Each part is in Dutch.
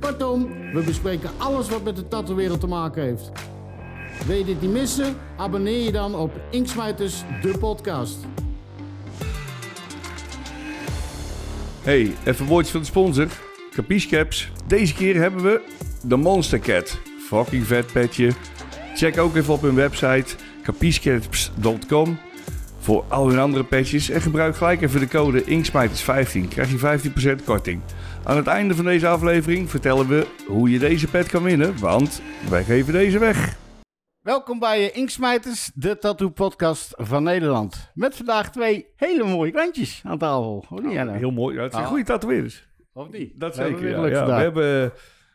Kortom, we bespreken alles wat met de tattoo-wereld te maken heeft. Wil je dit niet missen? Abonneer je dan op Inksmijters, de podcast. Hey, even woordjes van de sponsor. Capiche. Deze keer hebben we de Monster Cat. Fucking vet petje. Check ook even op hun website capichecaps.com voor al hun andere petjes. En gebruik gelijk even de code INKSMIJTERS15. Krijg je 15% korting. Aan het einde van deze aflevering vertellen we hoe je deze pet kan winnen. Want wij geven deze weg. Welkom bij Inksmijters, de tattoo-podcast van Nederland. Met vandaag twee hele mooie klantjes aan tafel. Hoe niet, Anna? Heel mooi. Ja, het zijn Ah. goede tatoeëerders. Of niet? Dat We hebben zeker. Ja, ja. We hebben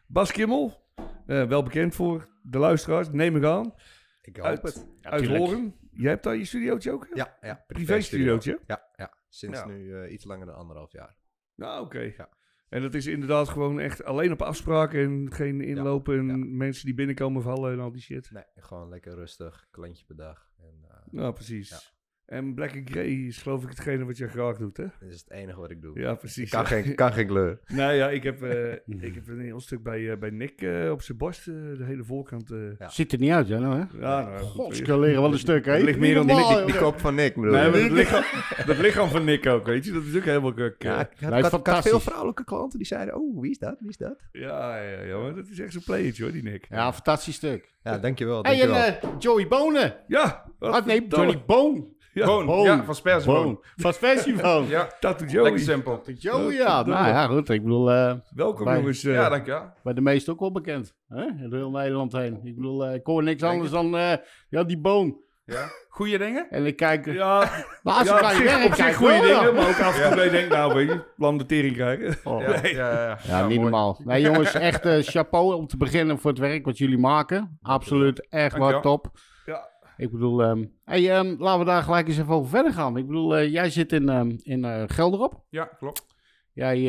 Bas Kimmel. eh, wel bekend voor de luisteraars. Neem ik aan. Ik hoop Uit, het. uit. Horen. Jij hebt daar je studiootje ook? hè? Ja, ja. Privé-studiootje? Ja, ja. Sinds Ja. nu eh, iets langer dan anderhalf jaar. Nou, oké. Ja. En dat is inderdaad gewoon echt alleen op afspraken en geen inlopen en ja. mensen die binnenkomen vallen en al die shit. Nee, gewoon lekker rustig, klantje per dag. En, eh, Nou, precies. Ja. En Black and Grey is geloof ik hetgene wat je graag doet, hè? dit is het enige wat ik doe. Ja, precies. Ik kan, ja. geen, kan geen kleur. Nou ja, ik heb, eh, ik heb een heel stuk bij, eh, bij Nick eh, op zijn borst, eh, de hele voorkant. eh Ja. Ziet er niet uit, hè? Nou, hè? ja, nou, Godskaleren, wat een stuk, hè? Het ligt meer aan die- kop van Nick bedoel Nee, maar het lichaam, dat lichaam van Nick ook, weet je. Dat is ook helemaal kuk. Ja, Ja, ik had, veel vrouwelijke klanten die zeiden, oh, wie is dat, wie is dat? ja, ja, ja, maar dat is echt zo'n playertje hoor, die Nick. Ja, fantastisch stuk. Ja, dankjewel, Hey, en dankjewel. Joey Bonen. Ja, wat Ah, nee. Johnny Boon. Ja, Boon, Boon. ja, van Spersieboon. Boon. Van Festival. Ja, Tattoo Joey. lekker simpel. Joey, ja. Nou ja, goed. Ik bedoel, eh, Welkom Bij- jongens. eh, Ja, dankjewel. bij de meesten ook wel bekend. Hè? In heel Nederland heen. Ik bedoel, eh, ik hoor niks Denk anders dan eh, ja, die Boon. Ja. Goeie dingen? En ik kijk... ja, maar als ja, ik op je zich, werk op zich goede wel, ja. dingen, maar ook toe dat je denkt, nou weet je, plan de tering krijgen. Oh. Ja, ja, ja. Ja, niet normaal. Nee, jongens, echt eh, chapeau om te beginnen voor het werk wat jullie maken. Absoluut, echt Dankjewel. top. Ja. Ik bedoel, ehm, hey, ehm, laten we daar gelijk eens even over verder gaan. Ik bedoel, eh, jij zit in, ehm, in eh, Gelderop. Ja, klopt. Jij,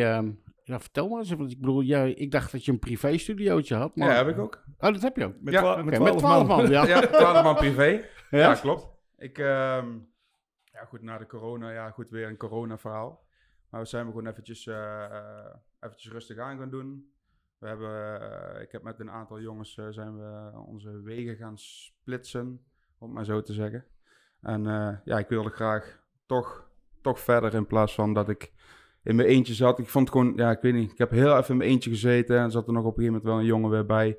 ja, vertel maar eens even. want Ik bedoel, jij, ik dacht dat je een privé-studiootje had. Maar... Ja, heb ik ook. Oh, dat heb je ook. Met, Ja, twa- met met 12 man. ja. Ja, 12 man privé. Ja? Ja, klopt. Ik, ja goed, na de corona, ja goed, weer een corona verhaal. Maar we zijn we gewoon eventjes, eh, eventjes rustig aan gaan doen. We hebben, ik heb met een aantal jongens zijn we onze wegen gaan splitsen, om het maar zo te zeggen. En eh, ja, ik wilde graag toch, toch verder in plaats van dat ik in mijn eentje zat. Ik vond gewoon, ja, ik weet niet, ik heb heel even in mijn eentje gezeten en zat er nog op een gegeven moment wel een jongen weer bij.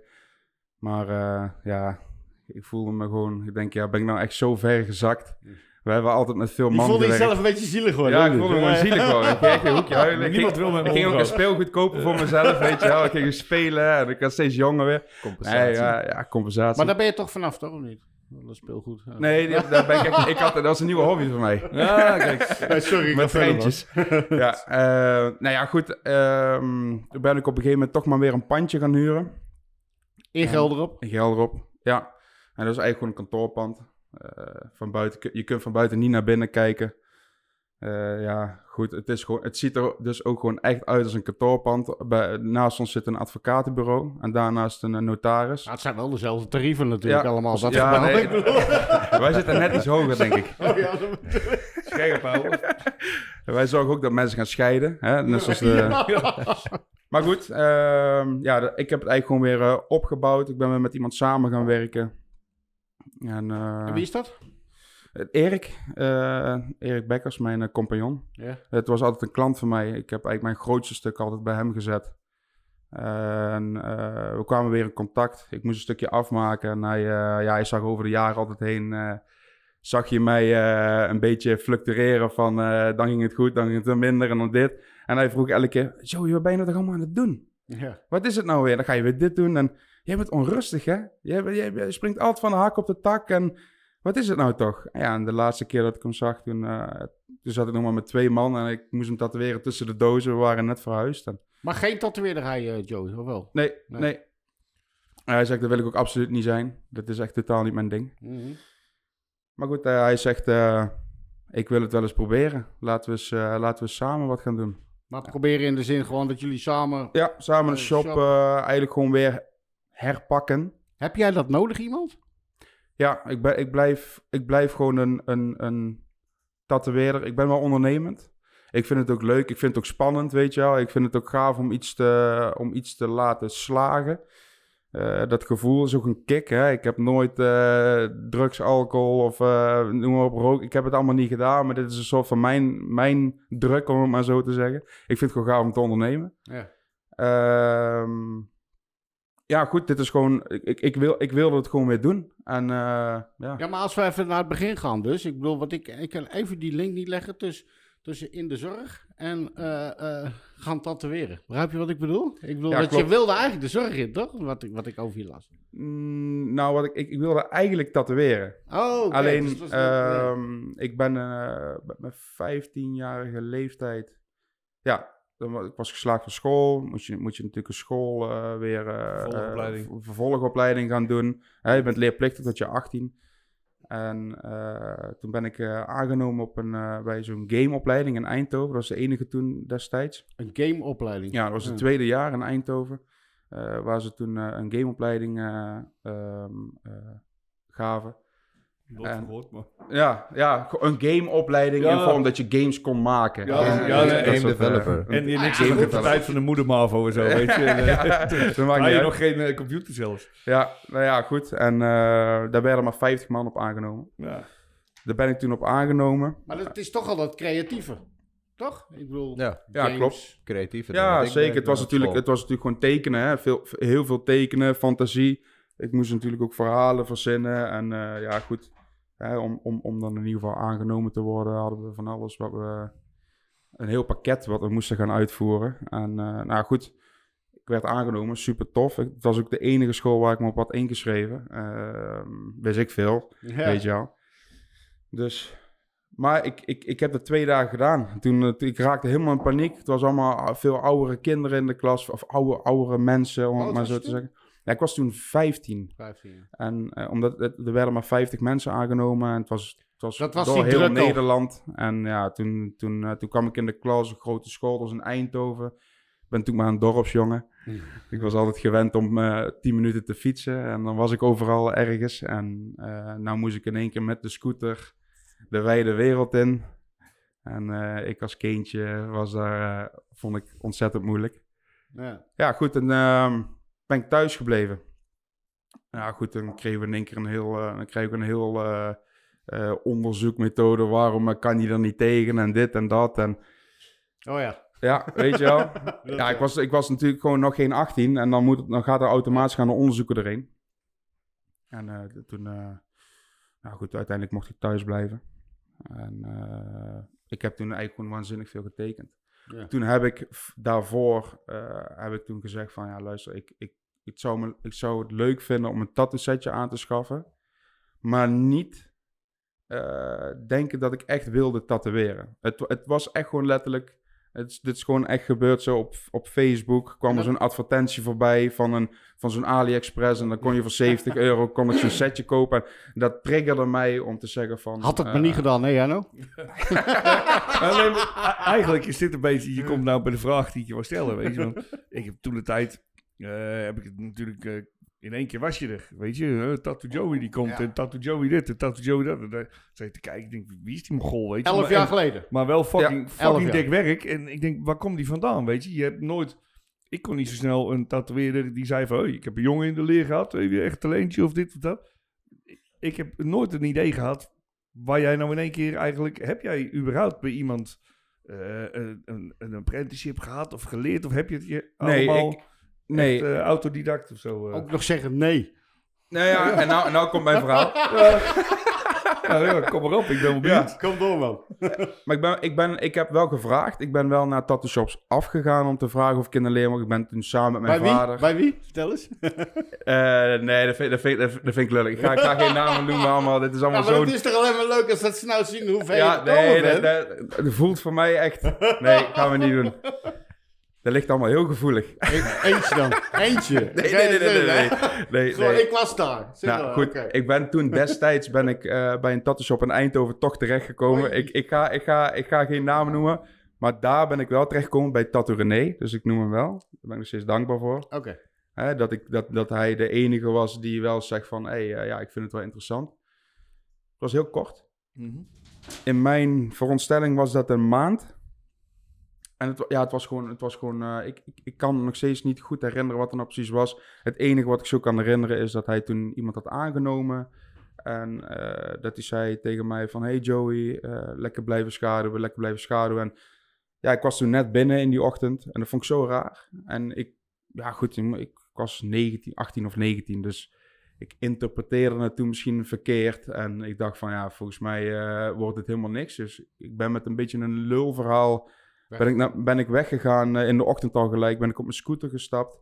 Maar eh, ja, ik voelde me gewoon, ik denk, ja, ben ik nou echt zo ver gezakt? We hebben altijd met veel Je mannen voelde gewerkt. jezelf een beetje zielig worden. Ja, ik voelde me gewoon zielig gewoon. Ik ging een hoekje huilen. Ik Niemand ging, wil met me ik ging ook een speelgoed kopen voor mezelf, weet je wel. Ik ging spelen en ik was steeds jonger weer. Compensatie. Nee, ja, ja, compensatie. Maar daar ben je toch vanaf, toch? Of niet? Dat speelgoed. Ja. Nee, die- daar ben ik, ik had, dat was een nieuwe hobby voor mij. Ja, kijk. Nee, sorry, ik Met treintjes. ja, eh, nou ja, goed. ehm, toen ben ik op een gegeven moment toch maar weer een pandje gaan huren. In Gelderop. In Gelderop, ja. En dat is eigenlijk gewoon een kantoorpand. Eh, van buiten, je kunt van buiten niet naar binnen kijken. Eh, ja, goed. Het, is gewoon, het ziet er dus ook gewoon echt uit als een kantoorpand. Bij, naast ons zit een advocatenbureau. En daarnaast een eh, notaris. Ja, het zijn wel dezelfde tarieven natuurlijk Ja, allemaal. Dat ja, nee. Ik bedoel- Wij zitten net iets hoger, denk ik. Oh ja, dat wij zorgen ook dat mensen gaan scheiden. Hè? Net zoals de... Maar goed, ehm, ja, ik heb het eigenlijk gewoon weer eh, opgebouwd. Ik ben weer met iemand samen gaan werken. En, eh, En wie is dat? Erik, eh, Erik Bekkers, mijn eh, compagnon. Ja. Het was altijd een klant van mij. Ik heb eigenlijk mijn grootste stuk altijd bij hem gezet. En eh, we kwamen weer in contact. Ik moest een stukje afmaken. En hij, eh, ja, hij zag over de jaren altijd heen... eh, zag je mij eh, een beetje fluctueren van... eh, dan ging het goed, dan ging het minder en dan dit. En hij vroeg elke keer... Joey, wat ben je nou toch allemaal aan het doen? Ja. Wat is het nou weer? Dan ga je weer dit doen en... Jij bent onrustig, hè? Jij, jij, jij springt altijd van de hak op de tak en... Wat is het nou toch? Ja, en de laatste keer dat ik hem zag, toen, eh, toen zat ik nog maar met twee man en ik moest hem tatoeëren tussen de dozen. We waren net verhuisd. En... Maar geen tatoeëerder hij, eh, Joey, of wel? Nee, Nee. hij zegt, dat wil ik ook absoluut niet zijn. Dat is echt totaal niet mijn ding. Mhm. Maar goed, eh, hij zegt, eh, ik wil het wel eens proberen. Laten we eens, eh, laten we samen wat gaan doen. Maar proberen in de zin gewoon dat jullie samen... Ja, samen een Eh, shop, shop. eh, eigenlijk gewoon weer herpakken. Heb jij dat nodig, iemand? Ja, ik, ben, ik, blijf, ik blijf gewoon een, een, een tatoeëerder. Ik ben wel ondernemend. Ik vind het ook leuk. Ik vind het ook spannend, weet je wel. Ik vind het ook gaaf om iets te, om iets te laten slagen. Eh, dat gevoel is ook een kick. Hè? Ik heb nooit eh, drugs, alcohol of eh, noem maar op rook. Ik heb het allemaal niet gedaan. Maar dit is een soort van mijn, mijn druk, om het maar zo te zeggen. Ik vind het gewoon gaaf om te ondernemen. Ja. Ehm, ja, goed. Dit is gewoon... Ik, ik, wil, ik wilde het gewoon weer doen. En eh, ja. Ja, maar als we even naar het begin gaan dus. Ik bedoel, wat ik, ik kan even die link niet leggen tussen, tussen in de zorg en eh, eh, gaan tatoeëren. Begrijp je wat ik bedoel? Ik bedoel, Ja, dat je wilde eigenlijk de zorg in, toch? Wat ik, wat ik over je las. Mm, nou, wat ik, ik, ik wilde eigenlijk tatoeëren. Oh, Alleen, dus nee. ehm, ik ben met mijn 15-jarige leeftijd... Ja, dan ik was geslaagd van school. Moet je, moet je natuurlijk een school eh, weer... eh, Vervolgopleiding. eh, v- vervolgopleiding gaan doen. Hè, je bent leerplichtig tot je 18. En eh, toen ben ik eh, aangenomen op een, eh, bij zo'n gameopleiding in Eindhoven. Dat was de enige toen destijds. Een gameopleiding. Ja, dat was het Ja. tweede jaar in Eindhoven. eh, waar ze toen eh, een gameopleiding eh, ehm, eh, gaven. Nooit En- gehoord, maar... Ja, ja, een gameopleiding Ja. in vorm dat je games kon maken. Ja, ja, nee, dat game eh, developer. En die niks Ah, op de tijd van de moeder Marvo en zo, weet je. En, ja, je nog geen eh, computer zelfs. Ja, nou ja, goed. En eh, daar werden maar 50 man op aangenomen. Ja. Daar ben ik toen op aangenomen. Maar het is toch al dat creatieve. Toch? Ik bedoel, Ja, Ja, klopt. creatief. Ja, zeker. Het was, natuurlijk, het was natuurlijk gewoon tekenen. Hè? Veel, heel veel tekenen, fantasie. Ik moest natuurlijk ook verhalen verzinnen. En eh, ja, goed. Hè, om, om, om dan in ieder geval aangenomen te worden, hadden we van alles wat we. Een heel pakket wat we moesten gaan uitvoeren. En eh, nou goed, ik werd aangenomen, super tof. Het was ook de enige school waar ik me op had ingeschreven. Ehm wist ik veel, Ja. weet je wel. Dus, maar ik, ik, ik heb dat twee dagen gedaan. Toen, eh, toen- ik raakte helemaal in paniek. Het was allemaal veel oudere kinderen in de klas, of oude, oudere mensen, om Hoe het maar zo te zeggen. Ja, ik was toen 15. 15 jaar. En eh, omdat het, er werden maar 50 mensen aangenomen en het was, het was, Dat was door heel. Nederland. En ja, toen, toen, eh, toen kwam ik in de klas, een grote school, dat was in Eindhoven. Ik ben toen maar een dorpsjongen. Ik was altijd gewend om eh 10 minuten te fietsen en dan was ik overal ergens. En nou moest ik in één keer met de scooter de wijde wereld in. En ik als kindje was daar, vond ik ontzettend moeilijk. Ja. Ja, goed, en ehm, ben ik thuis gebleven. Ja, goed, dan kregen we in één keer een heel, eh, dan kregen we een heel eh, eh, onderzoekmethode. Waarom kan je er niet tegen en dit en dat. En Oh ja. ja, weet je wel. ja, ik was, ik was natuurlijk gewoon nog geen 18 en dan, moet het, dan gaat er automatisch gaan de onderzoeken erin. En toen, nou goed, uiteindelijk mocht ik thuis blijven. En ik heb toen eigenlijk gewoon waanzinnig veel getekend. Toen heb ik daarvoor eh, heb ik toen gezegd van ja, luister, ik, ik, ik, zou me, ik zou het leuk vinden om een tattoo setje aan te schaffen, maar niet eh, denken dat ik echt wilde tatoeëren. Het, het was echt gewoon letterlijk, het, is- dit is gewoon echt gebeurd zo op, op Facebook. kwam er zo'n advertentie voorbij van, een, van zo'n AliExpress en dan kon je voor 70 euro kon ik zo'n setje kopen. En dat triggerde mij om te zeggen van... Had het eh, maar niet gedaan, nee, Janno? Nee, eigenlijk is dit een beetje, je komt nou bij de vraag die ik je wil stellen, weet je. Want ik heb toen de tijd, eh, heb ik het natuurlijk, eh, in één keer was je er, weet je. Tattoo Joey die komt Ja. en Tattoo Joey dit en Tattoo Joey dat. En dan zat je te kijken, ik denk, wie is die mogol, weet je. Elf Maar- jaar en- geleden. Maar wel fucking, fucking dik werk. En ik denk, waar komt die vandaan, weet je? Je hebt nooit... Ik kon niet zo snel een tatoeëerder die zei van... "Hey, ik heb een jongen in de leer gehad. Heb je echt talentje of dit of dat? Ik heb nooit een idee gehad... waar jij nou in één keer eigenlijk... Heb jij überhaupt bij iemand eh, een, een, een apprenticeship gehad of geleerd? Of heb je het je Nee, allemaal ik- Nee, echt, eh, autodidact of zo? eh? Ook nog zeggen nee. nou ja, en nou, nou komt mijn verhaal. Ja, kom maar op, ik ben wel benieuwd. Kom door, man. Maar ik, ben, ik, ben, ik heb wel gevraagd. Ik ben wel naar tattoo shops afgegaan om te vragen of ik in de leer mag. Ik ben toen samen met mijn Bij wie? vader. Bij wie? Vertel eens. Eh, nee, dat vind, dat, vind, dat vind ik lullig. Ik ga, ik ga geen namen noemen allemaal. Dit is Ja, allemaal maar zo... het is toch alleen maar leuk als dat ze nou zien hoeveel Ja, je nee, dat, dat voelt voor mij echt... Nee, gaan we niet doen. Dat ligt allemaal heel gevoelig. E- Eentje dan. Eentje. Nee, nee, nee, nee, nee. nee, Gewoon, nee. ik was daar. Nou, goed. Ik ben toen destijds ben ik, eh, bij een tattoo shop in Eindhoven toch terechtgekomen. Ik, ik, ga, ik, ga, ik ga geen namen noemen. Maar daar ben ik wel terechtgekomen bij Tattoo René. Dus ik noem hem wel. Daar ben ik nog steeds dankbaar voor. Oké. Dat, ik, dat, dat hij de enige was die wel zegt van... Hé, hey, eh, ja, ik vind het wel interessant. Het was heel kort. In mijn veronderstelling was dat een maand. En het, ja, het was gewoon... Het was gewoon eh, ik, ik, ik kan nog steeds niet goed herinneren wat er nou precies was. Het enige wat ik zo kan herinneren is dat hij toen iemand had aangenomen. En eh, dat hij zei tegen mij van... Hey Joey, eh, lekker blijven schaduwen, lekker blijven schaduwen. En ja, ik was toen net binnen in die ochtend. En dat vond ik zo raar. En ik... Ja, goed, ik was 19, 18 of 19, dus ik interpreteerde het toen misschien verkeerd. En ik dacht van ja, volgens mij wordt het helemaal niks. Dus ik ben met een beetje een lulverhaal. Ben ik, na- ben ik weggegaan eh, in de ochtend al gelijk. Ben ik op mijn scooter gestapt.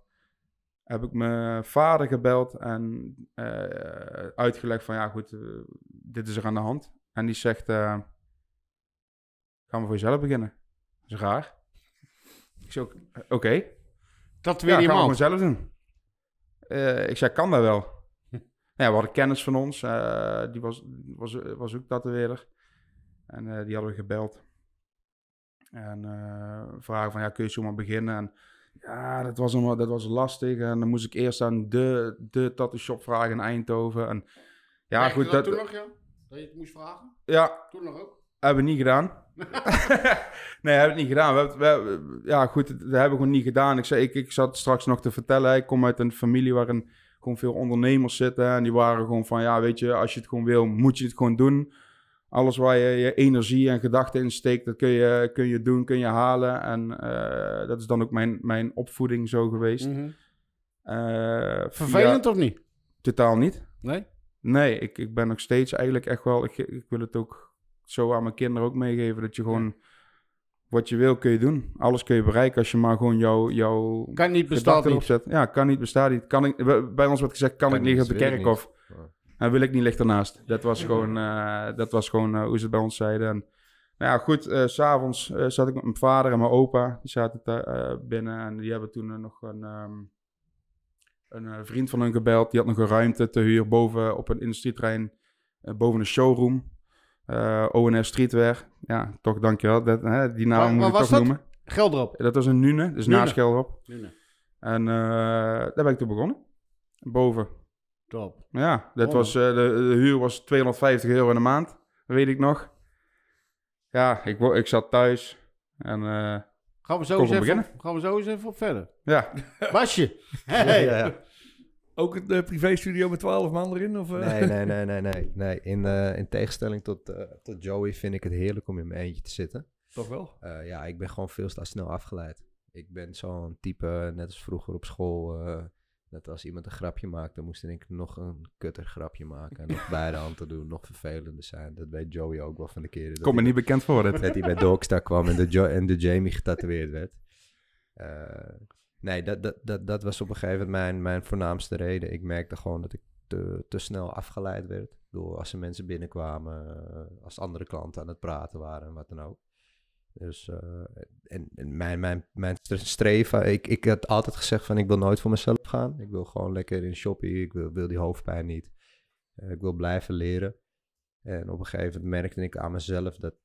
Heb ik mijn vader gebeld en eh, uitgelegd van ja goed, eh, dit is er aan de hand. En die zegt, eh, gaan we voor jezelf beginnen. Dat is raar. Ik zeg, oké. Dat Ja, weer gaan we iemand. zelf doen. Ik zei, kan dat wel? ja, we hadden kennis van ons. die was, was, was ook tatoeëerder. En die hadden we gebeld. En eh vragen van, ja, kun je zomaar beginnen? En ja, dat was, allemaal, dat was lastig. En dan moest ik eerst aan de, de tattoo shop vragen in Eindhoven. En ja, goed, dat, toen nog, ja? Dat je het moest vragen? ja, Toen nog ook? hebben we niet gedaan. nee, hebben we niet gedaan. We hebben, we hebben- ja, goed, dat hebben we gewoon niet gedaan. Ik, zei, ik, ik zat straks nog te vertellen. Ik kom uit een familie waarin gewoon veel ondernemers zitten. En die waren gewoon van, ja, weet je, als je het gewoon wil, moet je het gewoon doen. Alles waar je je energie en gedachten in steekt, dat kun je, kun je doen, kun je halen. En eh, dat is dan ook mijn, mijn opvoeding zo geweest. Mhm. Eh, Vervelend via- of niet? totaal niet. Nee? Nee, ik, ik ben nog steeds eigenlijk echt wel... Ik, ik wil het ook zo aan mijn kinderen ook meegeven. Dat je gewoon... Wat je wil kun je doen. Alles kun je bereiken als je maar gewoon jouw jouw Kan niet, bestaat gedachten erop niet. zet. Ja, kan niet, bestaat niet. Kan ik, bij ons wordt gezegd, kan, Kan ik niet op de kerkhof. niet. En wil ik niet ligt ernaast. Dat was gewoon, eh, dat was gewoon eh, hoe ze het bij ons zeiden. En, nou ja, goed. s S'avonds eh, zat ik met mijn vader en mijn opa. Die zaten daar, eh, binnen. En die hebben toen nog een, ehm, een vriend van hun gebeld. Die had nog een ruimte te huur boven op een industrieterrein. eh, boven een showroom. ONS Streetwear. Ja, toch dankjewel. Dat, hè, die naam moet ik was toch dat? noemen. Geld erop. Dat was een Nune, dus Nune. naast Gelderop. Nee. En daar ben ik toen begonnen. Boven. Top. Ja, dat Oh. was, eh, de, de huur was 250 euro in de maand. weet ik nog. Ja, ik, ik zat thuis. En eh, Gaan we zo eens even, beginnen? gaan we zo eens even op verder. ja, Basje. Hey. Ja, ja. Ook een uh, privéstudio met 12 man erin? Of, eh? Nee, nee, nee, nee, nee. nee. In, eh, in tegenstelling tot, eh, tot Joey vind ik het heerlijk om in mijn eentje te zitten. Toch wel? Eh, ja, ik ben gewoon veel te snel afgeleid. Ik ben zo'n type, net als vroeger op school, eh, dat als iemand een grapje maakt, dan moest ik nog een kutter grapje maken. En nog beide handen doen, nog vervelender zijn. Dat weet Joey ook wel van de keren. kom me hij- niet bekend voor dit. dat hij bij Dogstar kwam en de, jo en de Jamie getatoeëerd werd. Eh, nee, dat, dat, dat, dat was op een gegeven moment mijn, mijn voornaamste reden. Ik merkte gewoon dat ik te, te snel afgeleid werd. Door als er mensen binnenkwamen, eh, als andere klanten aan het praten waren en wat dan ook. Dus eh, en, en mijn, mijn, mijn stre- streven, ik, ik had altijd gezegd van ik wil nooit voor mezelf gaan. Ik wil gewoon lekker in shopping, ik wil, wil die hoofdpijn niet. Eh, ik wil blijven leren. En op een gegeven moment merkte ik aan mezelf dat,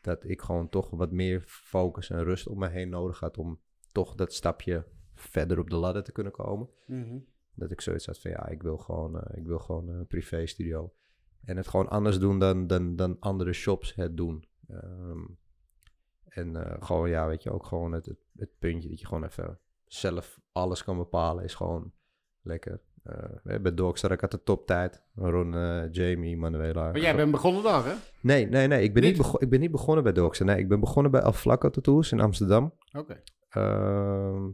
dat ik gewoon toch wat meer focus en rust om me heen nodig had om toch dat stapje verder op de ladder te kunnen komen. Mhm. Dat ik zoiets had van ja, ik wil gewoon, eh, ik wil gewoon een privé studio. En het gewoon anders doen dan, dan, dan andere shops het doen. Ehm, en eh, gewoon, ja, weet je, ook gewoon het, het, het puntje dat je gewoon even zelf alles kan bepalen is gewoon lekker. Eh, bij Dogstar ik had de toptijd. Ron, eh, Jamie, Manuela. Maar jij bent begonnen daar, hè? Nee, nee, nee. Ik ben niet, Niet? ik ben niet begonnen bij Dogstar. Nee, ik ben begonnen bij Alflaco Tattoos in Amsterdam. Oké. Ehm,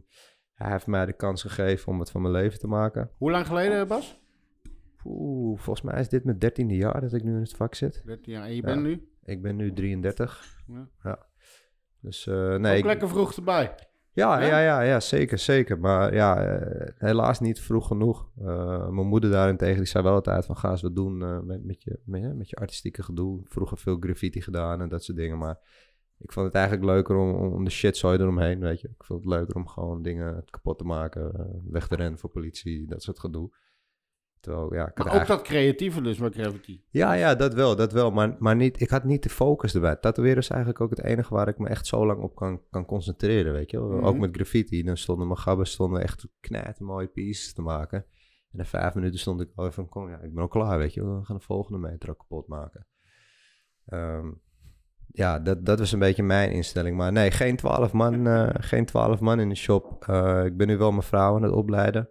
hij heeft mij de kans gegeven om het van mijn leven te maken. Hoe lang geleden, Bas? Oeh, volgens mij is dit mijn dertiende jaar dat ik nu in het vak zit. 13 jaar. En je Ja. bent nu? Ik ben nu 33. Ja. Dus eh, nee. Ook lekker vroeg erbij. ja, Ja? ja, ja, ja, zeker, zeker. Maar ja, eh, helaas niet vroeg genoeg. Eh, mijn moeder daarentegen, die zei wel altijd van... ga eens wat doen met, met, je, met, met je artistieke gedoe. Vroeger veel graffiti gedaan en dat soort dingen. Maar ik vond het eigenlijk leuker om, om de shitzooi eromheen, weet je. Ik vond het leuker om gewoon dingen kapot te maken, weg te rennen voor politie, dat soort gedoe. Terwijl, ja, ik had Maar ook eigenlijk- dat creatieve dus met Gravity. ja, ja, dat wel, dat wel. Maar, maar niet, ik had niet de focus erbij. Tatoeëren is eigenlijk ook het enige waar ik me echt zo lang op kan, kan concentreren, weet je wel. Mhm. Ook met graffiti. Dan stonden mijn gabbers stonden echt knijten mooie pieces te maken. En na vijf minuten stond ik al even van, kom, ja, ik ben al klaar, weet je. We gaan de volgende meter ook kapot maken. Ehm, ja, dat, dat was een beetje mijn instelling. Maar nee, geen twaalf man, eh, geen 12 man in de shop. Eh, ik ben nu wel mijn vrouw aan het opleiden.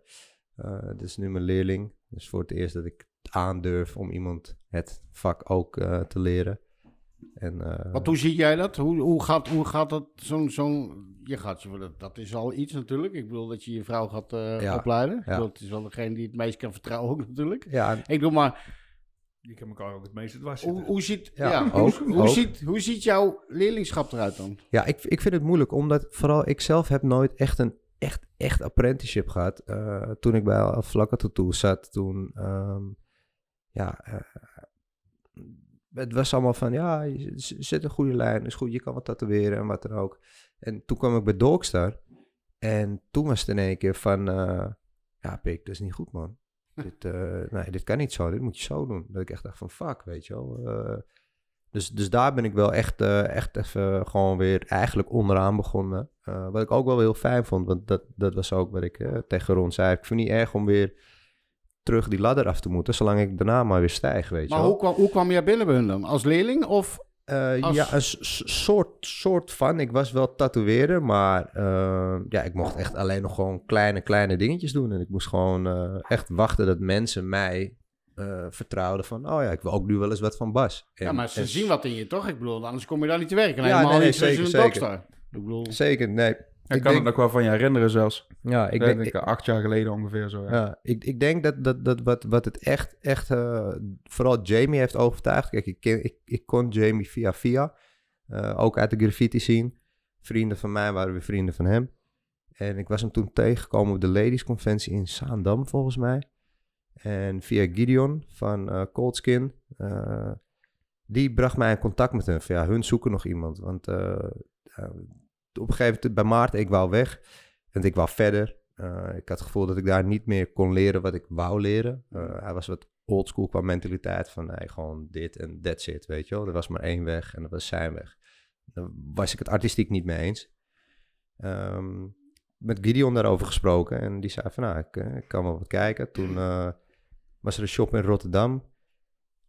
Eh dit is nu mijn leerling. Dus voor het eerst dat ik het aandurf om iemand het vak ook eh, te leren. En, eh, Want hoe zie jij dat? Hoe, hoe, gaat, hoe gaat dat zo'n... zo'n je gaat, dat, dat is al iets natuurlijk. Ik bedoel dat je je vrouw gaat eh, Ja, opleiden. Ja. bedoel, het is wel degene die het meest kan vertrouwen ook natuurlijk. ja, Ik bedoel maar, Die kan elkaar ook het meeste dwars hoe, zitten. hoe, ziet, Ja, ja, ook, hoe, hoe ook. ziet, hoe ziet jouw leerlingschap eruit dan? Ja, ik, ik vind het moeilijk, omdat vooral ik zelf heb nooit echt een echt, echt apprenticeship gehad. Eh, toen ik bij Vlakke Tattoo zat, toen, ehm, ja, eh, het was allemaal van, ja, je z- zet een goede lijn, is goed, je kan wat tatoeëren en wat dan ook. En toen kwam ik bij Dogstar en toen was het in één keer van, eh, ja, Pik, dat is niet goed, man. dit, nee, dit kan niet zo, dit moet je zo doen. Dat ik echt dacht van, fuck, weet je wel. Dus, dus daar ben ik wel echt, eh, echt even gewoon weer eigenlijk onderaan begonnen. Eh, wat ik ook wel heel fijn vond, want dat, dat was ook wat ik eh, tegen Ron zei. Ik vind het niet erg om weer terug die ladder af te moeten, zolang ik daarna maar weer stijg, weet je Maar hoe kwam, hoe kwam jij binnen bij hun dan? Als leerling of... Als- Ja, een soort, soort van. Ik was wel tatoeëerder, maar ja, ik mocht echt alleen nog gewoon kleine, kleine dingetjes doen. En ik moest gewoon echt wachten dat mensen mij eh, vertrouwden van, oh ja, ik wil ook nu wel eens wat van Bas. ja, maar ze en- zien wat in je toch? Ik bedoel, anders kom je daar niet te werken. Ja, Ja, helemaal nee, zeker, een zeker. Ik bedoel... Zeker, nee. Ik ik kan denk, het nog wel van je herinneren zelfs. ja, ik Ik denk, denk acht jaar geleden ongeveer zo. Ja. Ja, ik, ik denk dat, dat, dat wat, wat het echt, echt eh, vooral Jamie heeft overtuigd. Kijk, ik, ken, ik, ik kon Jamie via via, eh, ook uit de graffiti scene. Vrienden van mij waren weer vrienden van hem. En ik was hem toen tegengekomen op de Ladies Conventie in Zaandam, volgens mij. En via Gideon van eh Coldskin, eh, die bracht mij in contact met hun. Van, ja, hun zoeken nog iemand. Want eh, op een gegeven moment bij Maarten, ik wou weg. En ik wou verder. Ik had het gevoel dat ik daar niet meer kon leren wat ik wou leren. Hij was wat oldschool qua mentaliteit van gewoon dit en that's it, weet je wel. Er was maar één weg en dat was zijn weg. Daar was ik het artistiek niet mee eens. Ehm, met Gideon daarover gesproken en die zei van nou, ik, ik kan wel wat kijken. Toen was er een shop in Rotterdam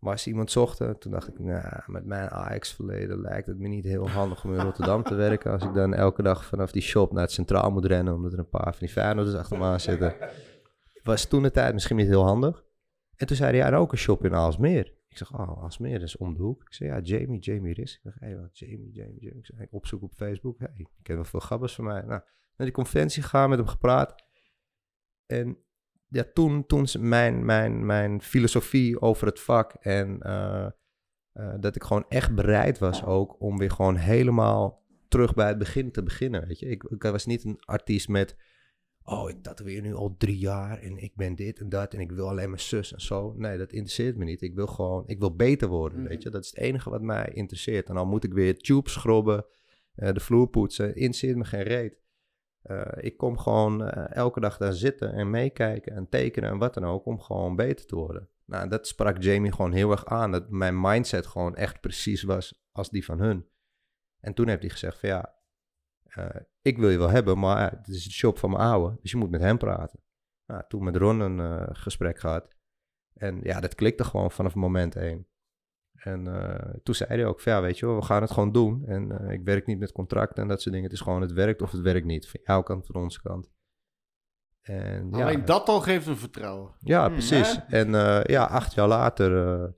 waar ze iemand zochten. Toen dacht ik, nou, met mijn AX-verleden lijkt het me niet heel handig om in Rotterdam te werken. Als ik dan elke dag vanaf die shop naar het centraal moet rennen, omdat er een paar van die Feyenoorders achter me aan zitten. Was toen de tijd misschien niet heel handig. En toen zei hij, ja, ook een shop in Aalsmeer. Ik zeg, oh, Aalsmeer, dat is om de hoek. Ik zei, ja, Jamie, Jamie Riss. Ik zeg, hé, wat, Jamie, Jamie, Jamie. Ik ik opzoek op Facebook. Hey, ik ken wel veel gabbers van mij. Nou, naar die conventie gegaan, met hem gepraat. En ja, toen, toen mijn, mijn, mijn filosofie over het vak en eh, eh, dat ik gewoon echt bereid was ook om weer gewoon helemaal terug bij het begin te beginnen, weet je. Ik, ik was niet een artiest met, oh, ik tatoeëer nu al drie jaar en ik ben dit en dat en ik wil alleen maar zus en zo. Nee, dat interesseert me niet. Ik wil gewoon, ik wil beter worden, Mhm. weet je. Dat is het enige wat mij interesseert. En dan moet ik weer tubes schrobben, eh, de vloer poetsen, interesseert me geen reet. Eh, ik kom gewoon eh, elke dag daar zitten en meekijken en tekenen en wat dan ook om gewoon beter te worden. Nou, dat sprak Jamie gewoon heel erg aan. Dat mijn mindset gewoon echt precies was als die van hun. En toen heeft hij gezegd van ja, eh, ik wil je wel hebben, maar het is de shop van mijn oude, dus je moet met hem praten. Nou, toen met Ron een gesprek gehad. En ja, dat klikte gewoon vanaf moment één. En eh, toen zei hij ook van ja, weet je wel, we gaan het gewoon doen. En eh, ik werk niet met contracten en dat soort dingen. Het is gewoon het werkt of het werkt niet. Van jouw kant, van onze kant. En, ja, Alleen dat al geeft een vertrouwen. ja, Hmm, precies. hè? En eh, ja, acht jaar later eh,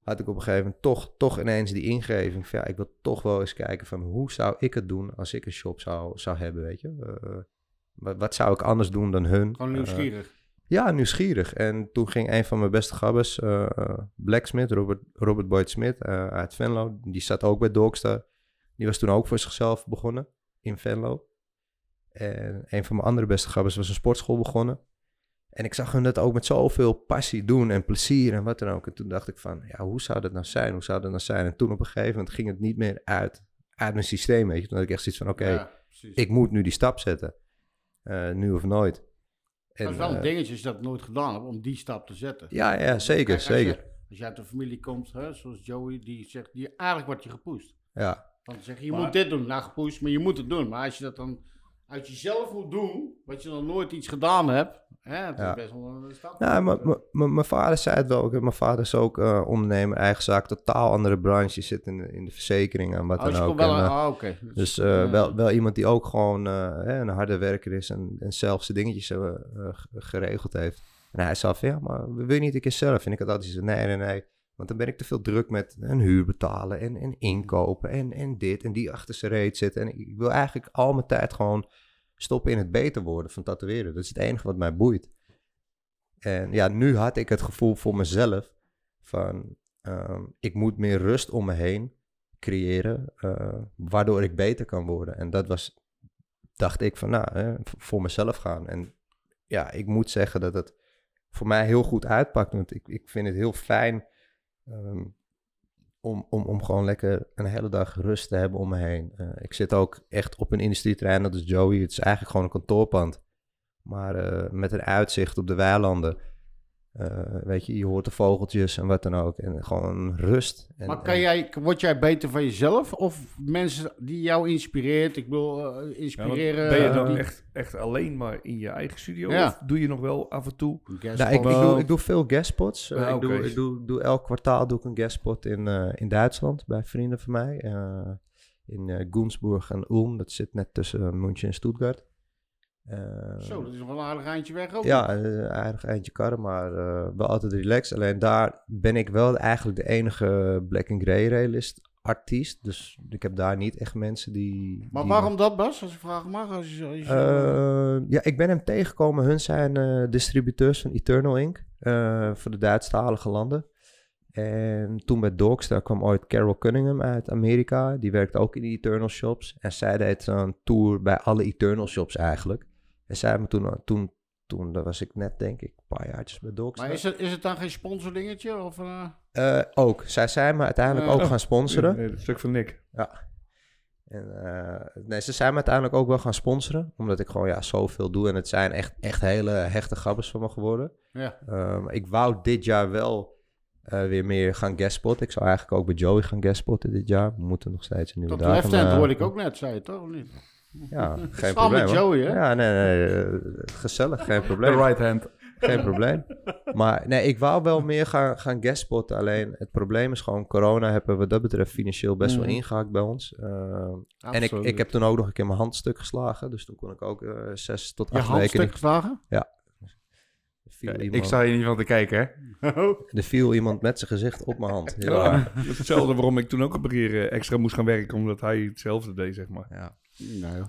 had ik op een gegeven moment toch, toch ineens die ingeving van ja, ik wil toch wel eens kijken van hoe zou ik het doen als ik een shop zou, zou hebben, weet je. Eh, wat, wat zou ik anders doen dan hun? Gewoon nieuwsgierig. Ja, nieuwsgierig. En toen ging een van mijn beste gabbers, eh, Blacksmith, Robert, Robert Boyd Smith eh, uit Venlo, die zat ook bij Dogstar. Die was toen ook voor zichzelf begonnen in Venlo. En een van mijn andere beste gabbers was een sportschool begonnen. En ik zag hun dat ook met zoveel passie doen en plezier en wat dan ook. En toen dacht ik van, ja, hoe zou dat nou zijn? Hoe zou dat nou zijn? En toen op een gegeven moment ging het niet meer uit, uit mijn systeem, weet je. Toen had ik echt zoiets van, oké, Ja, ik moet nu die stap zetten. Eh, nu of nooit. En, dat is wel een eh, dingetje als je dat nooit gedaan hebt, om die stap te zetten. Ja, ja, zeker, Kijk, als je- zeker. als je uit een familie komt, hè, zoals Joey, die zegt, die, eigenlijk wordt je gepoest. Ja, Want ze zeggen, je Maar- moet dit doen, nou gepoest, maar je moet het doen. Maar als je dat dan uit jezelf moet doen, wat je nog nooit iets gedaan hebt, hè, het Ja. is best wel een stap. Ja, maar mijn vader zei het wel. Mijn vader is ook eh, ondernemer, eigen zaak, totaal andere branche. Je zit in, de- in de verzekering en wat Oh, dus dan ook. wel En, eh, oké. dus eh, ja. wel, wel iemand die ook gewoon eh, een harde werker is en, en zelf zijn dingetjes eh, eh, geregeld heeft. En hij zei van, ja, maar wil je niet een keer zelf? En ik had altijd zo, nee, nee, nee. Want dan ben ik te veel druk met een huur betalen en, en inkopen en, en dit en die achter zijn reet zitten. En ik wil eigenlijk al mijn tijd gewoon stoppen in het beter worden van tatoeëren. Dat is het enige wat mij boeit. En ja, nu had ik het gevoel voor mezelf van ehm, ik moet meer rust om me heen creëren, eh, waardoor ik beter kan worden. En dat was, dacht ik van nou, hè, voor mezelf gaan. En ja, ik moet zeggen dat het voor mij heel goed uitpakt, want ik, ik vind het heel fijn ehm, om, om, om gewoon lekker een hele dag rust te hebben om me heen. Eh, ik zit ook echt op een industrieterrein, dat is Joey. Het is eigenlijk gewoon een kantoorpand. Maar eh, met een uitzicht op de weilanden. Eh, weet je, je hoort de vogeltjes en wat dan ook. En gewoon rust. En, Maar kan en- jij, word jij beter van jezelf of mensen die jou inspireert? Ik wil eh, Ja, inspireren. ben je eh, dan die- echt, echt alleen maar in je eigen studio? Ja. Of doe je nog wel af en toe? Guest Nou, ik, ik, doe, ik doe veel guestspots. Eh, Ja, ik, doe, ik doe, doe elk kwartaal doe ik een guestspot in, eh, in Duitsland bij vrienden van mij. eh, in eh Gunzburg en Ulm. Dat zit net tussen München en Stuttgart. Zo, dat is nog wel een aardig eindje weg ook. ja, een aardig eindje karren, maar eh, wel altijd relaxed. Alleen daar ben ik wel eigenlijk de enige Black and Grey realist artiest. Dus ik heb daar niet echt mensen die... Maar die- waarom dat, Bas? Als ik vragen mag. Als je, als je- Eh, ja, ik ben hem tegengekomen. Hun zijn eh, distributeurs van Eternal Inc. eh, voor de Duitsstalige landen. En toen bij Dogstar kwam ooit Carol Cunningham uit Amerika. Die werkte ook in die Eternal shops. En zij deed zo'n tour bij alle Eternal shops eigenlijk. En zij hebben me toen, toen, toen daar was ik net denk ik een paar jaartjes bij Dogstar. maar is het, is het dan geen sponsordingetje? Of, eh? Eh, ook. Zij zijn me uiteindelijk Eh, ook oh. gaan sponsoren. Nee, dat stuk van Nick. En, eh, nee, ze zijn me uiteindelijk ook wel gaan sponsoren. Omdat ik gewoon ja, zoveel doe. En het zijn echt, echt hele hechte gabbers van me geworden. Ja. Um, ik wou dit jaar wel eh, weer meer gaan guestspotten. Ik zou eigenlijk ook bij Joey gaan guestspotten dit jaar. We moeten nog steeds een nieuwe Tot datum. left hand eh, hoorde ik ook net, zei je toch? Of niet? Ja, geen probleem. met. Joey, hè? Ja, nee, nee. eh, gezellig, geen probleem. right hand. Geen probleem. Maar nee, ik wou wel meer gaan, gaan. Alleen het probleem is gewoon, corona hebben we wat dat betreft financieel best wel Mhm. ingehakt bij ons. Uh, en ik, ik heb toen ook nog een keer mijn hand stuk geslagen. Dus toen kon ik ook eh, zes tot je acht hand weken stuk niet. geslagen? Viel, Ik sta hier niet van te kijken, hè? er viel iemand met zijn gezicht op mijn hand. Ja, is hetzelfde waarom ik toen ook een keer eh, extra moest gaan werken. Omdat hij hetzelfde deed, zeg maar. Ja. Nee, joh.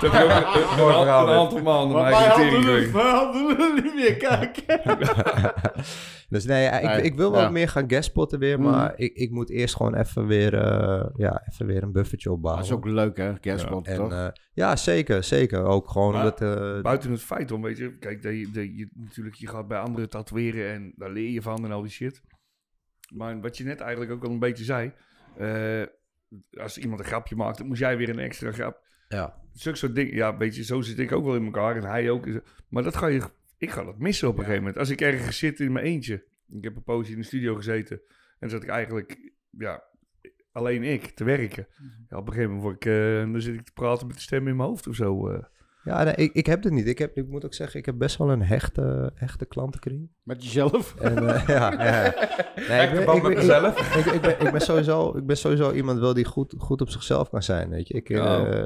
Toen heb ik ook een, verhaal, een aantal maanden Maar wij eigen hadden, het, gekregen. wij hadden het niet meer kijken. Dus nee, ja, ik, Nee, ik wil wel ja. meer gaan guestspotten weer. Mhm. Maar ik, ik moet eerst gewoon even weer, eh, ja, even weer een buffertje opbouwen. Dat is ook leuk, hè? Kerstspot, en, toch? eh, ja, zeker, zeker. Ook gewoon Maar omdat... eh, Buiten het feit om, weet je, kijk, dat je, dat je, natuurlijk, je gaat bij anderen tatoeëren en daar leer je van en al die shit. Maar wat je net eigenlijk ook al een beetje zei, eh, als iemand een grapje maakt, dan moest jij weer een extra grap. ja. Zulke soort dingen, ja, weet je, zo zit ik ook wel in elkaar en hij ook. Maar dat ga je, ik ga dat missen op een gegeven moment. Als ik ergens zit in mijn eentje, ik heb een poosje in de studio gezeten en zat ik eigenlijk, ja, alleen ik te werken. Ja, op een gegeven moment word ik, eh, dan zit ik te praten met de stem in mijn hoofd of zo. eh. Ja, nee, ik, ik heb het niet. Ik, heb, ik moet ook zeggen, ik heb best wel een hechte, hechte klantenkring. Met jezelf? En, eh, ja. Nee, ik ben- ik met mezelf. Ik, ik, ben, ik, ben sowieso, ik ben sowieso iemand wel die goed, goed op zichzelf kan zijn, weet je. Ik, Ja. eh,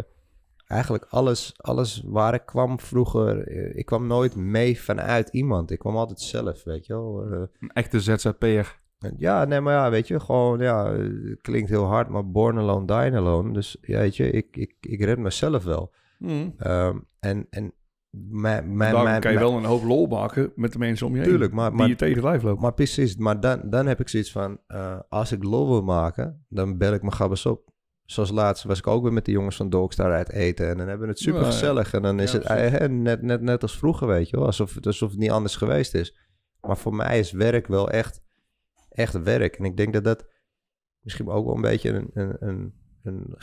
eigenlijk alles, alles waar ik kwam vroeger, eh, ik kwam nooit mee vanuit iemand. Ik kwam altijd zelf, weet je wel. Een echte ZZP'er. ja, nee, maar ja, weet je, gewoon, ja, het klinkt heel hard, maar born alone, die alone. Dus ja, weet je, ik, ik, ik red mezelf wel. Ehm, en, en mijn, mijn, mijn, kan je wel een hoop lol maken met de mensen om je heen. Tuurlijk, maar- die maar- je tegen lijf loopt. Maar precies, maar dan, dan heb ik zoiets van, eh, als ik lol wil maken, dan bel ik mijn gabbers op. Zoals laatst was ik ook weer met de jongens van Dogstar uit eten. En dan hebben we het super gezellig. En dan is Ja, het eh, net, net, net als vroeger, weet je wel. Alsof, het- alsof het niet anders geweest is. Maar voor mij is werk wel echt, echt werk. En ik denk dat dat misschien ook wel een beetje een, een, een, een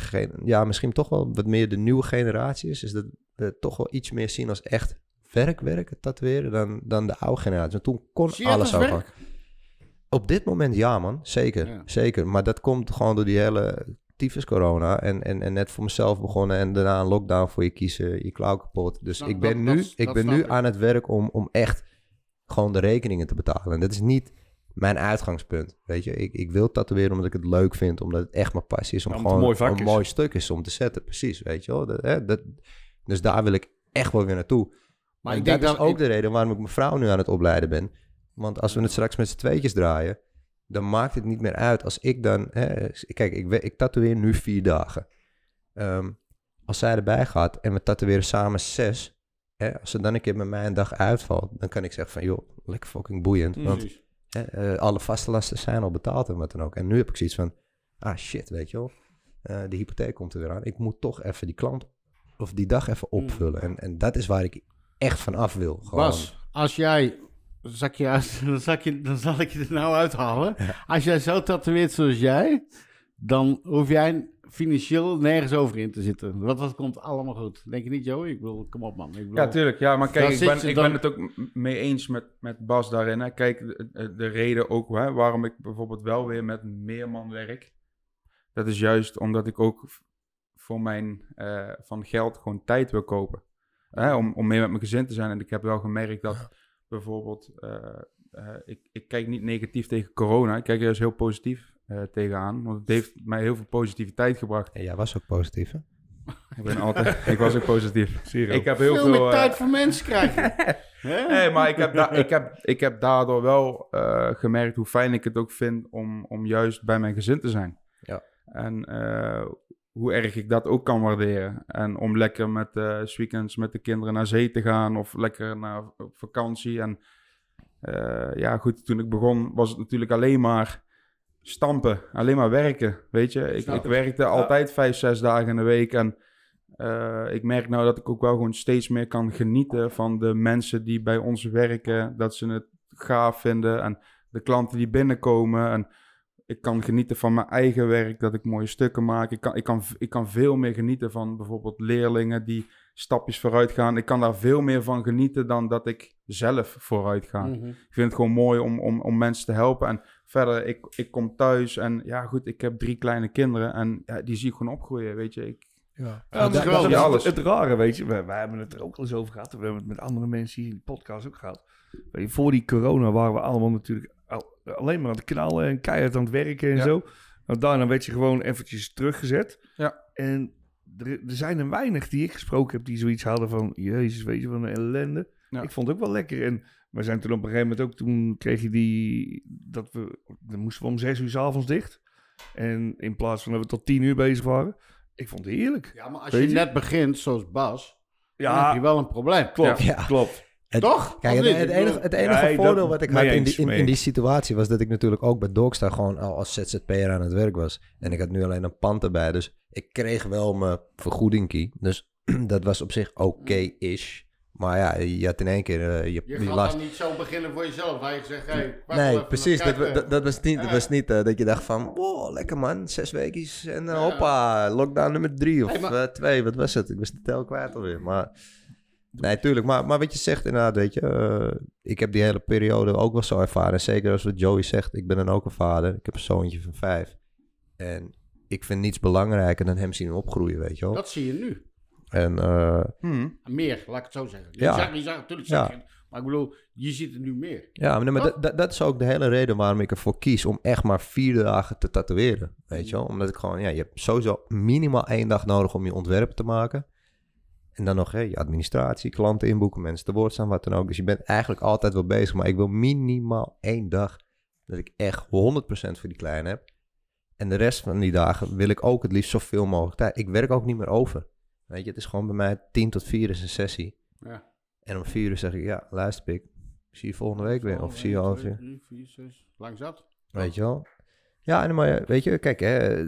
ja, misschien toch wel wat meer de nieuwe generatie is, is dat we toch wel iets meer zien als echt werkwerk, het tatoeëren, dan, dan de oude generatie. Want toen kon Zie alles ook werk? Op dit moment ja, man. Zeker. Ja. Zeker. Maar dat komt gewoon door die hele tyfus corona. En, en, en net voor mezelf begonnen en daarna een lockdown voor je kiezen, je klauw kapot. Dus Nou, ik ben dat- nu, dat- ik dat ben nu ik. aan het werk om, om echt gewoon de rekeningen te betalen. En dat is niet mijn uitgangspunt. Weet je, ik, ik wil tatoeëren omdat ik het leuk vind, omdat het echt mijn passie is om Ja, gewoon een mooi vak een is. mooi stuk is om te zetten. Precies, weet je wel. Dat, hè, dat, dus daar wil ik echt wel weer naartoe. Maar ik denk dat is ook ik- de reden waarom ik mijn vrouw nu aan het opleiden ben. Want als we het straks met z'n tweetjes draaien, dan maakt het niet meer uit als ik dan... Hè, kijk, ik, ik tatoeëer nu vier dagen. Ehm, als zij erbij gaat en we tatoeëren samen zes... Hè, als er dan een keer met mij een dag uitvalt, dan kan ik zeggen van... joh, lekker fucking boeiend. Want. Hè, eh, alle vaste lasten zijn al betaald en wat dan ook. En nu heb ik zoiets van... ah shit, weet je wel. eh, de hypotheek komt er weer aan. Ik moet toch even die klant of die dag even opvullen. En, en dat is waar ik echt van af wil. Gewoon. Bas, als jij... Ik je uit, dan, zal ik je, dan zal ik je er nou uithalen. Als jij zo tatoeëert zoals jij... dan hoef jij financieel nergens over in te zitten. Want dat komt allemaal goed. Denk je niet, Joey? Ik bedoel, kom op man. Ik bedoel, Ja, tuurlijk. Ja, maar kijk, ik ben, ik dan- ben het ook mee eens met, met Bas daarin. Hè. Kijk, de, de- de reden ook hè, waarom ik bijvoorbeeld wel weer met meer man werk. Dat is juist omdat ik ook voor mijn eh, van geld gewoon tijd wil kopen. Hè, om, om meer met mijn gezin te zijn. En ik heb wel gemerkt dat bijvoorbeeld... eh, eh, ik, ik kijk niet negatief tegen corona. Ik kijk juist heel positief eh, tegenaan. Want het heeft mij heel veel positiviteit gebracht. En jij was ook positief, hè? Ik ben altijd... ik was ook positief. Zero. Ik heb heel veel, veel... meer eh, tijd voor mensen krijgen. Hè? Nee, maar ik heb, da- ik heb, ik heb daardoor wel eh, gemerkt hoe fijn ik het ook vind om, om juist bij mijn gezin te zijn. Ja. En eh, hoe erg ik dat ook kan waarderen. En om lekker met eh 's weekends met de kinderen naar zee te gaan of lekker naar op vakantie. En eh, ja, goed, toen ik begon was het natuurlijk alleen maar stampen, alleen maar werken. Weet je, ik, ik werkte altijd vijf, zes dagen in de week. En eh, ik merk nou dat ik ook wel gewoon steeds meer kan genieten van de mensen die bij ons werken. Dat ze het gaaf vinden en de klanten die binnenkomen. En ik kan genieten van mijn eigen werk, dat ik mooie stukken maak. Ik kan, ik kan, ik kan veel meer genieten van bijvoorbeeld leerlingen die stapjes vooruit gaan. Ik kan daar veel meer van genieten dan dat ik zelf vooruit ga. Mhm. Ik vind het gewoon mooi om, om, om mensen te helpen. En verder, ik, ik kom thuis en ja goed, ik heb drie kleine kinderen en ja, die zie ik gewoon opgroeien, weet je. Ik, Ja, dat is dat, dat, is Ja, alles. Het rare, weet je, wij, wij hebben het er ook al eens over gehad. We hebben het met andere mensen hier in de podcast ook gehad. Weet je, voor die corona waren we allemaal natuurlijk al- alleen maar aan het knallen en keihard aan het werken en Ja. zo. Nou, daarna werd je gewoon eventjes teruggezet. Ja. En er, er zijn er weinig die ik gesproken heb die zoiets hadden van... Jezus, weet je, wat een ellende. Ja. Ik vond het ook wel lekker. En we zijn toen op een gegeven moment ook... Toen kreeg je die... Dat we, dan moesten we om zes uur 's avonds dicht. En in plaats van dat we tot tien uur bezig waren. Ik vond het heerlijk. Ja, maar als je je? net begint, zoals Bas, dan heb je wel een probleem. klopt. Ja. Klopt. Het- Toch? Kijk, het, enige, het enige Nee, dat- voordeel wat ik had in die, in, die situatie was dat ik natuurlijk ook bij Dogstar gewoon al als ZZP'er aan het werk was. En ik had nu alleen een pand erbij, dus ik kreeg wel mijn vergoedingkie. Dus dat was op zich oké-ish. Maar ja, je had in één keer eh, je, Je je gaat last. dan niet zo beginnen voor jezelf. Je zegt, hey, Nee, precies. Dat, dat, dat was niet, dat, was niet eh, dat je dacht van... Wow, lekker man, zes weekjes en eh, hoppa, lockdown nummer drie of Hey, maar- twee. Wat was het? Ik was de tel kwijt alweer. Maar nee, tuurlijk. Maar, maar wat je zegt inderdaad, weet je... eh, ik heb die hele periode ook wel zo ervaren. En zeker als wat Joey zegt, ik ben dan ook een vader. Ik heb een zoontje van vijf. En ik vind niets belangrijker dan hem zien opgroeien, weet je wel. Dat zie je nu. En eh, hmm. Meer, laat ik het zo zeggen. Je Ja. je zegt natuurlijk Ja. maar ik bedoel, je ziet het nu meer. Ja, maar, dat, dat, dat is ook de hele reden waarom ik ervoor kies om echt maar vier dagen te tatoeëren. Weet je wel? Omdat ik gewoon, ja, je hebt sowieso minimaal één dag nodig om je ontwerpen te maken. En dan nog hè, je administratie, klanten inboeken, mensen te woord staan, wat dan ook. Dus je bent eigenlijk altijd wel bezig. Maar ik wil minimaal één dag dat ik echt 100% voor die kleine heb. En de rest van die dagen wil ik ook het liefst zoveel mogelijk tijd. Ik werk ook niet meer over. Weet je, het is gewoon bij mij 10 tot 4 is een sessie. Ja. En om 4 uur zeg ik, ja, luister pik. Zie je volgende week weer. Of zie je over. 3, 4, 6. Lang zat. Weet je wel? Ja, en maar weet je, kijk, hè,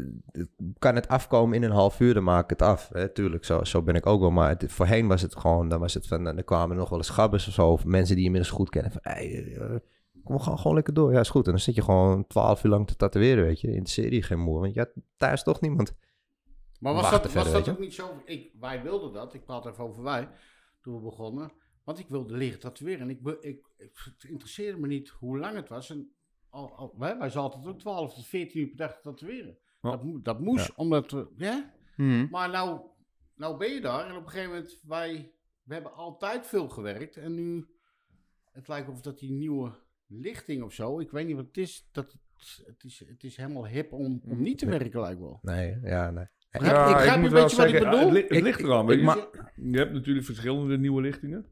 kan het afkomen in een half uur, dan maak ik het af. Hè? Tuurlijk, zo, zo ben ik ook wel. Maar het, voorheen was het gewoon, dan was het van, dan kwamen er nog wel eens gabbers of zo. Of mensen die je inmiddels goed kennen. Van, hey, eh, Kom gewoon, gewoon lekker door. Ja, is goed. En dan zit je gewoon 12 uur lang te tatoeëren, weet je. In de serie geen moe. Want ja, thuis toch niemand. Maar was dat, was dat ook niet zo? Ik, wij wilden dat. Ik praat even over wij. Toen we begonnen. Want ik wilde leren tatoeëren. En ik, ik, ik- het interesseerde me niet hoe lang het was. En al, al, wij, wij zaten ook 12 tot 14 uur per dag te tatoeëren. Dat, dat moest, omdat we... Ja? Mhm. Maar nou, nou ben je daar. En op een gegeven moment, wij... We hebben altijd veel gewerkt. En nu... Het lijkt of dat die nieuwe lichting of zo... Ik weet niet wat het is. Dat het, het, is, het is helemaal hip om, om niet te werken, lijkt wel. Nee, ja, nee. Ja, ik ik begrijp moet een wel beetje wat ik zeggen, Ja, bedoel. het, li- het Ik- ligt eraan. Ik- je. Je hebt natuurlijk verschillende nieuwe lichtingen.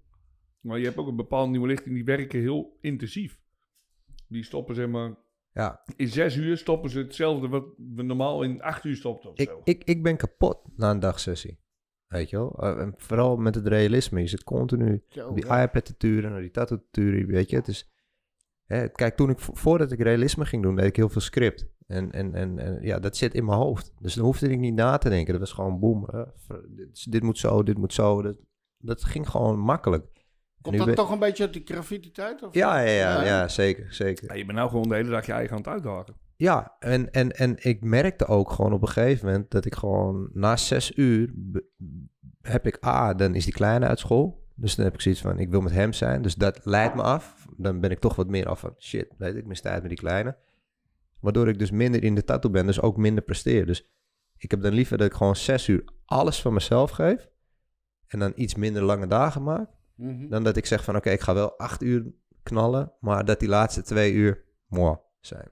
Maar je hebt ook een bepaalde nieuwe lichting die werken heel intensief. Die stoppen zeg maar... Ja, In zes uur stoppen ze hetzelfde wat we normaal in acht uur stoppen. Of ik, ik, ik ben kapot na een dagsessie. Weet je wel? Eh, en vooral met het realisme. Je zit continu Zo, die ja. iPad te turen, naar die tattoo te turen, weet je. Het is, hè, kijk, toen ik, vo- voordat ik realisme ging doen, deed ik heel veel script. En, en, en, en ja, dat zit in mijn hoofd. Dus dan hoefde ik niet na te denken. Dat was gewoon boem. dit, dit moet zo, dit moet zo. Dat, dat ging gewoon makkelijk. Komt dat ben- toch een beetje uit die graffiti-tijd? of- Ja, ja, ja, Ja. ja, zeker, zeker. Ja, je bent nou gewoon de hele dag je eigen aan het uitdagen. Ja, en, en, en ik merkte ook gewoon op een gegeven moment dat ik gewoon na zes uur heb ik A, dan is die kleine uit school. Dus dan heb ik zoiets van, ik wil met hem zijn. Dus dat leidt me af. Dan ben ik toch wat meer af van, shit, weet ik, mis tijd met die kleine. Waardoor ik dus minder in de tattoo ben, dus ook minder presteer. Dus ik heb dan liever dat ik gewoon zes uur alles van mezelf geef. En dan iets minder lange dagen maak. Mhm. Dan dat ik zeg van, oké, ik ga wel acht uur knallen. Maar dat die laatste twee uur, mooi, zijn.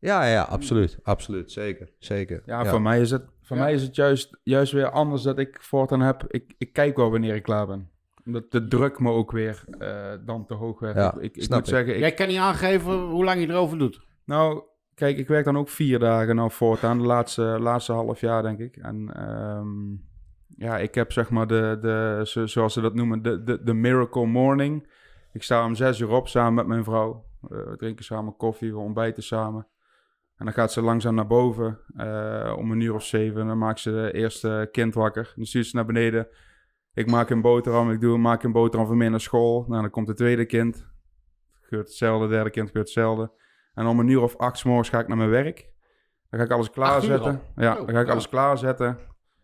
Ja, ja, absoluut. Absoluut. Zeker. Zeker. Ja, voor mij is het, voor Ja. mij is het juist, juist weer anders dat ik voortaan heb. Ik, ik kijk wel wanneer ik klaar ben. Omdat de druk me ook weer eh, dan te hoog werd. Ja, ik, ik, moet ik. zeggen, ik, Jij kan niet aangeven hoe lang je erover doet. nou, kijk, ik werk dan ook vier dagen nou voortaan. De laatste, laatste half jaar, denk ik. En ehm, ja, ik heb zeg maar de, de zo- zoals ze dat noemen, de, de, de miracle morning. Ik sta om zes uur op samen met mijn vrouw. Eh, we drinken samen koffie, we ontbijten samen. En dan gaat ze langzaam naar boven eh, om een uur of zeven. En dan maakt ze de eerste kind wakker. Dan stuurt ze naar beneden. Ik maak een boterham. Ik doe, maak een boterham voor mij naar school. Nou, dan komt het tweede kind. Gebeurt hetzelfde. derde kind gebeurt hetzelfde. En om een uur of acht 's morgens ga ik naar mijn werk. Dan ga ik alles klaarzetten. Ja, Oh, dan ga ik alles klaarzetten.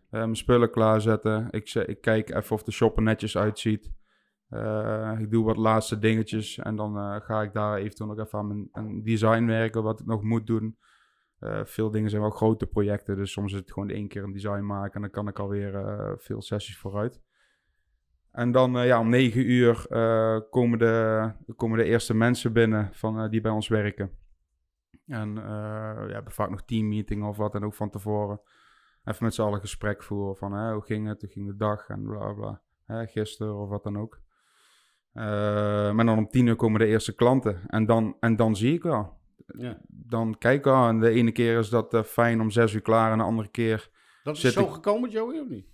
Eh, mijn spullen klaarzetten. Ik, ik kijk even of de shop er netjes uitziet. Eh, ik doe wat laatste dingetjes. En dan eh, ga ik daar eventueel nog even aan mijn design werken. Wat ik nog moet doen. Veel dingen zijn wel grote projecten. Dus soms is het gewoon één keer een design maken. En dan kan ik alweer veel sessies vooruit. En dan ja, om negen uur komen, de, komen de eerste mensen binnen van, die bij ons werken. En we hebben vaak nog teammeetingen of wat dan ook van tevoren. Even met z'n allen gesprek voeren van hè, hoe ging het, hoe ging de dag en bla bla. Hè, gisteren of wat dan ook. Eh, maar dan om tien uur komen de eerste klanten. En dan, en dan zie ik wel. Ja. Dan kijk ik wel. En de ene keer is dat eh, fijn om zes uur klaar. En de andere keer... Dat is Zit zo ik- gekomen, Joey, of niet?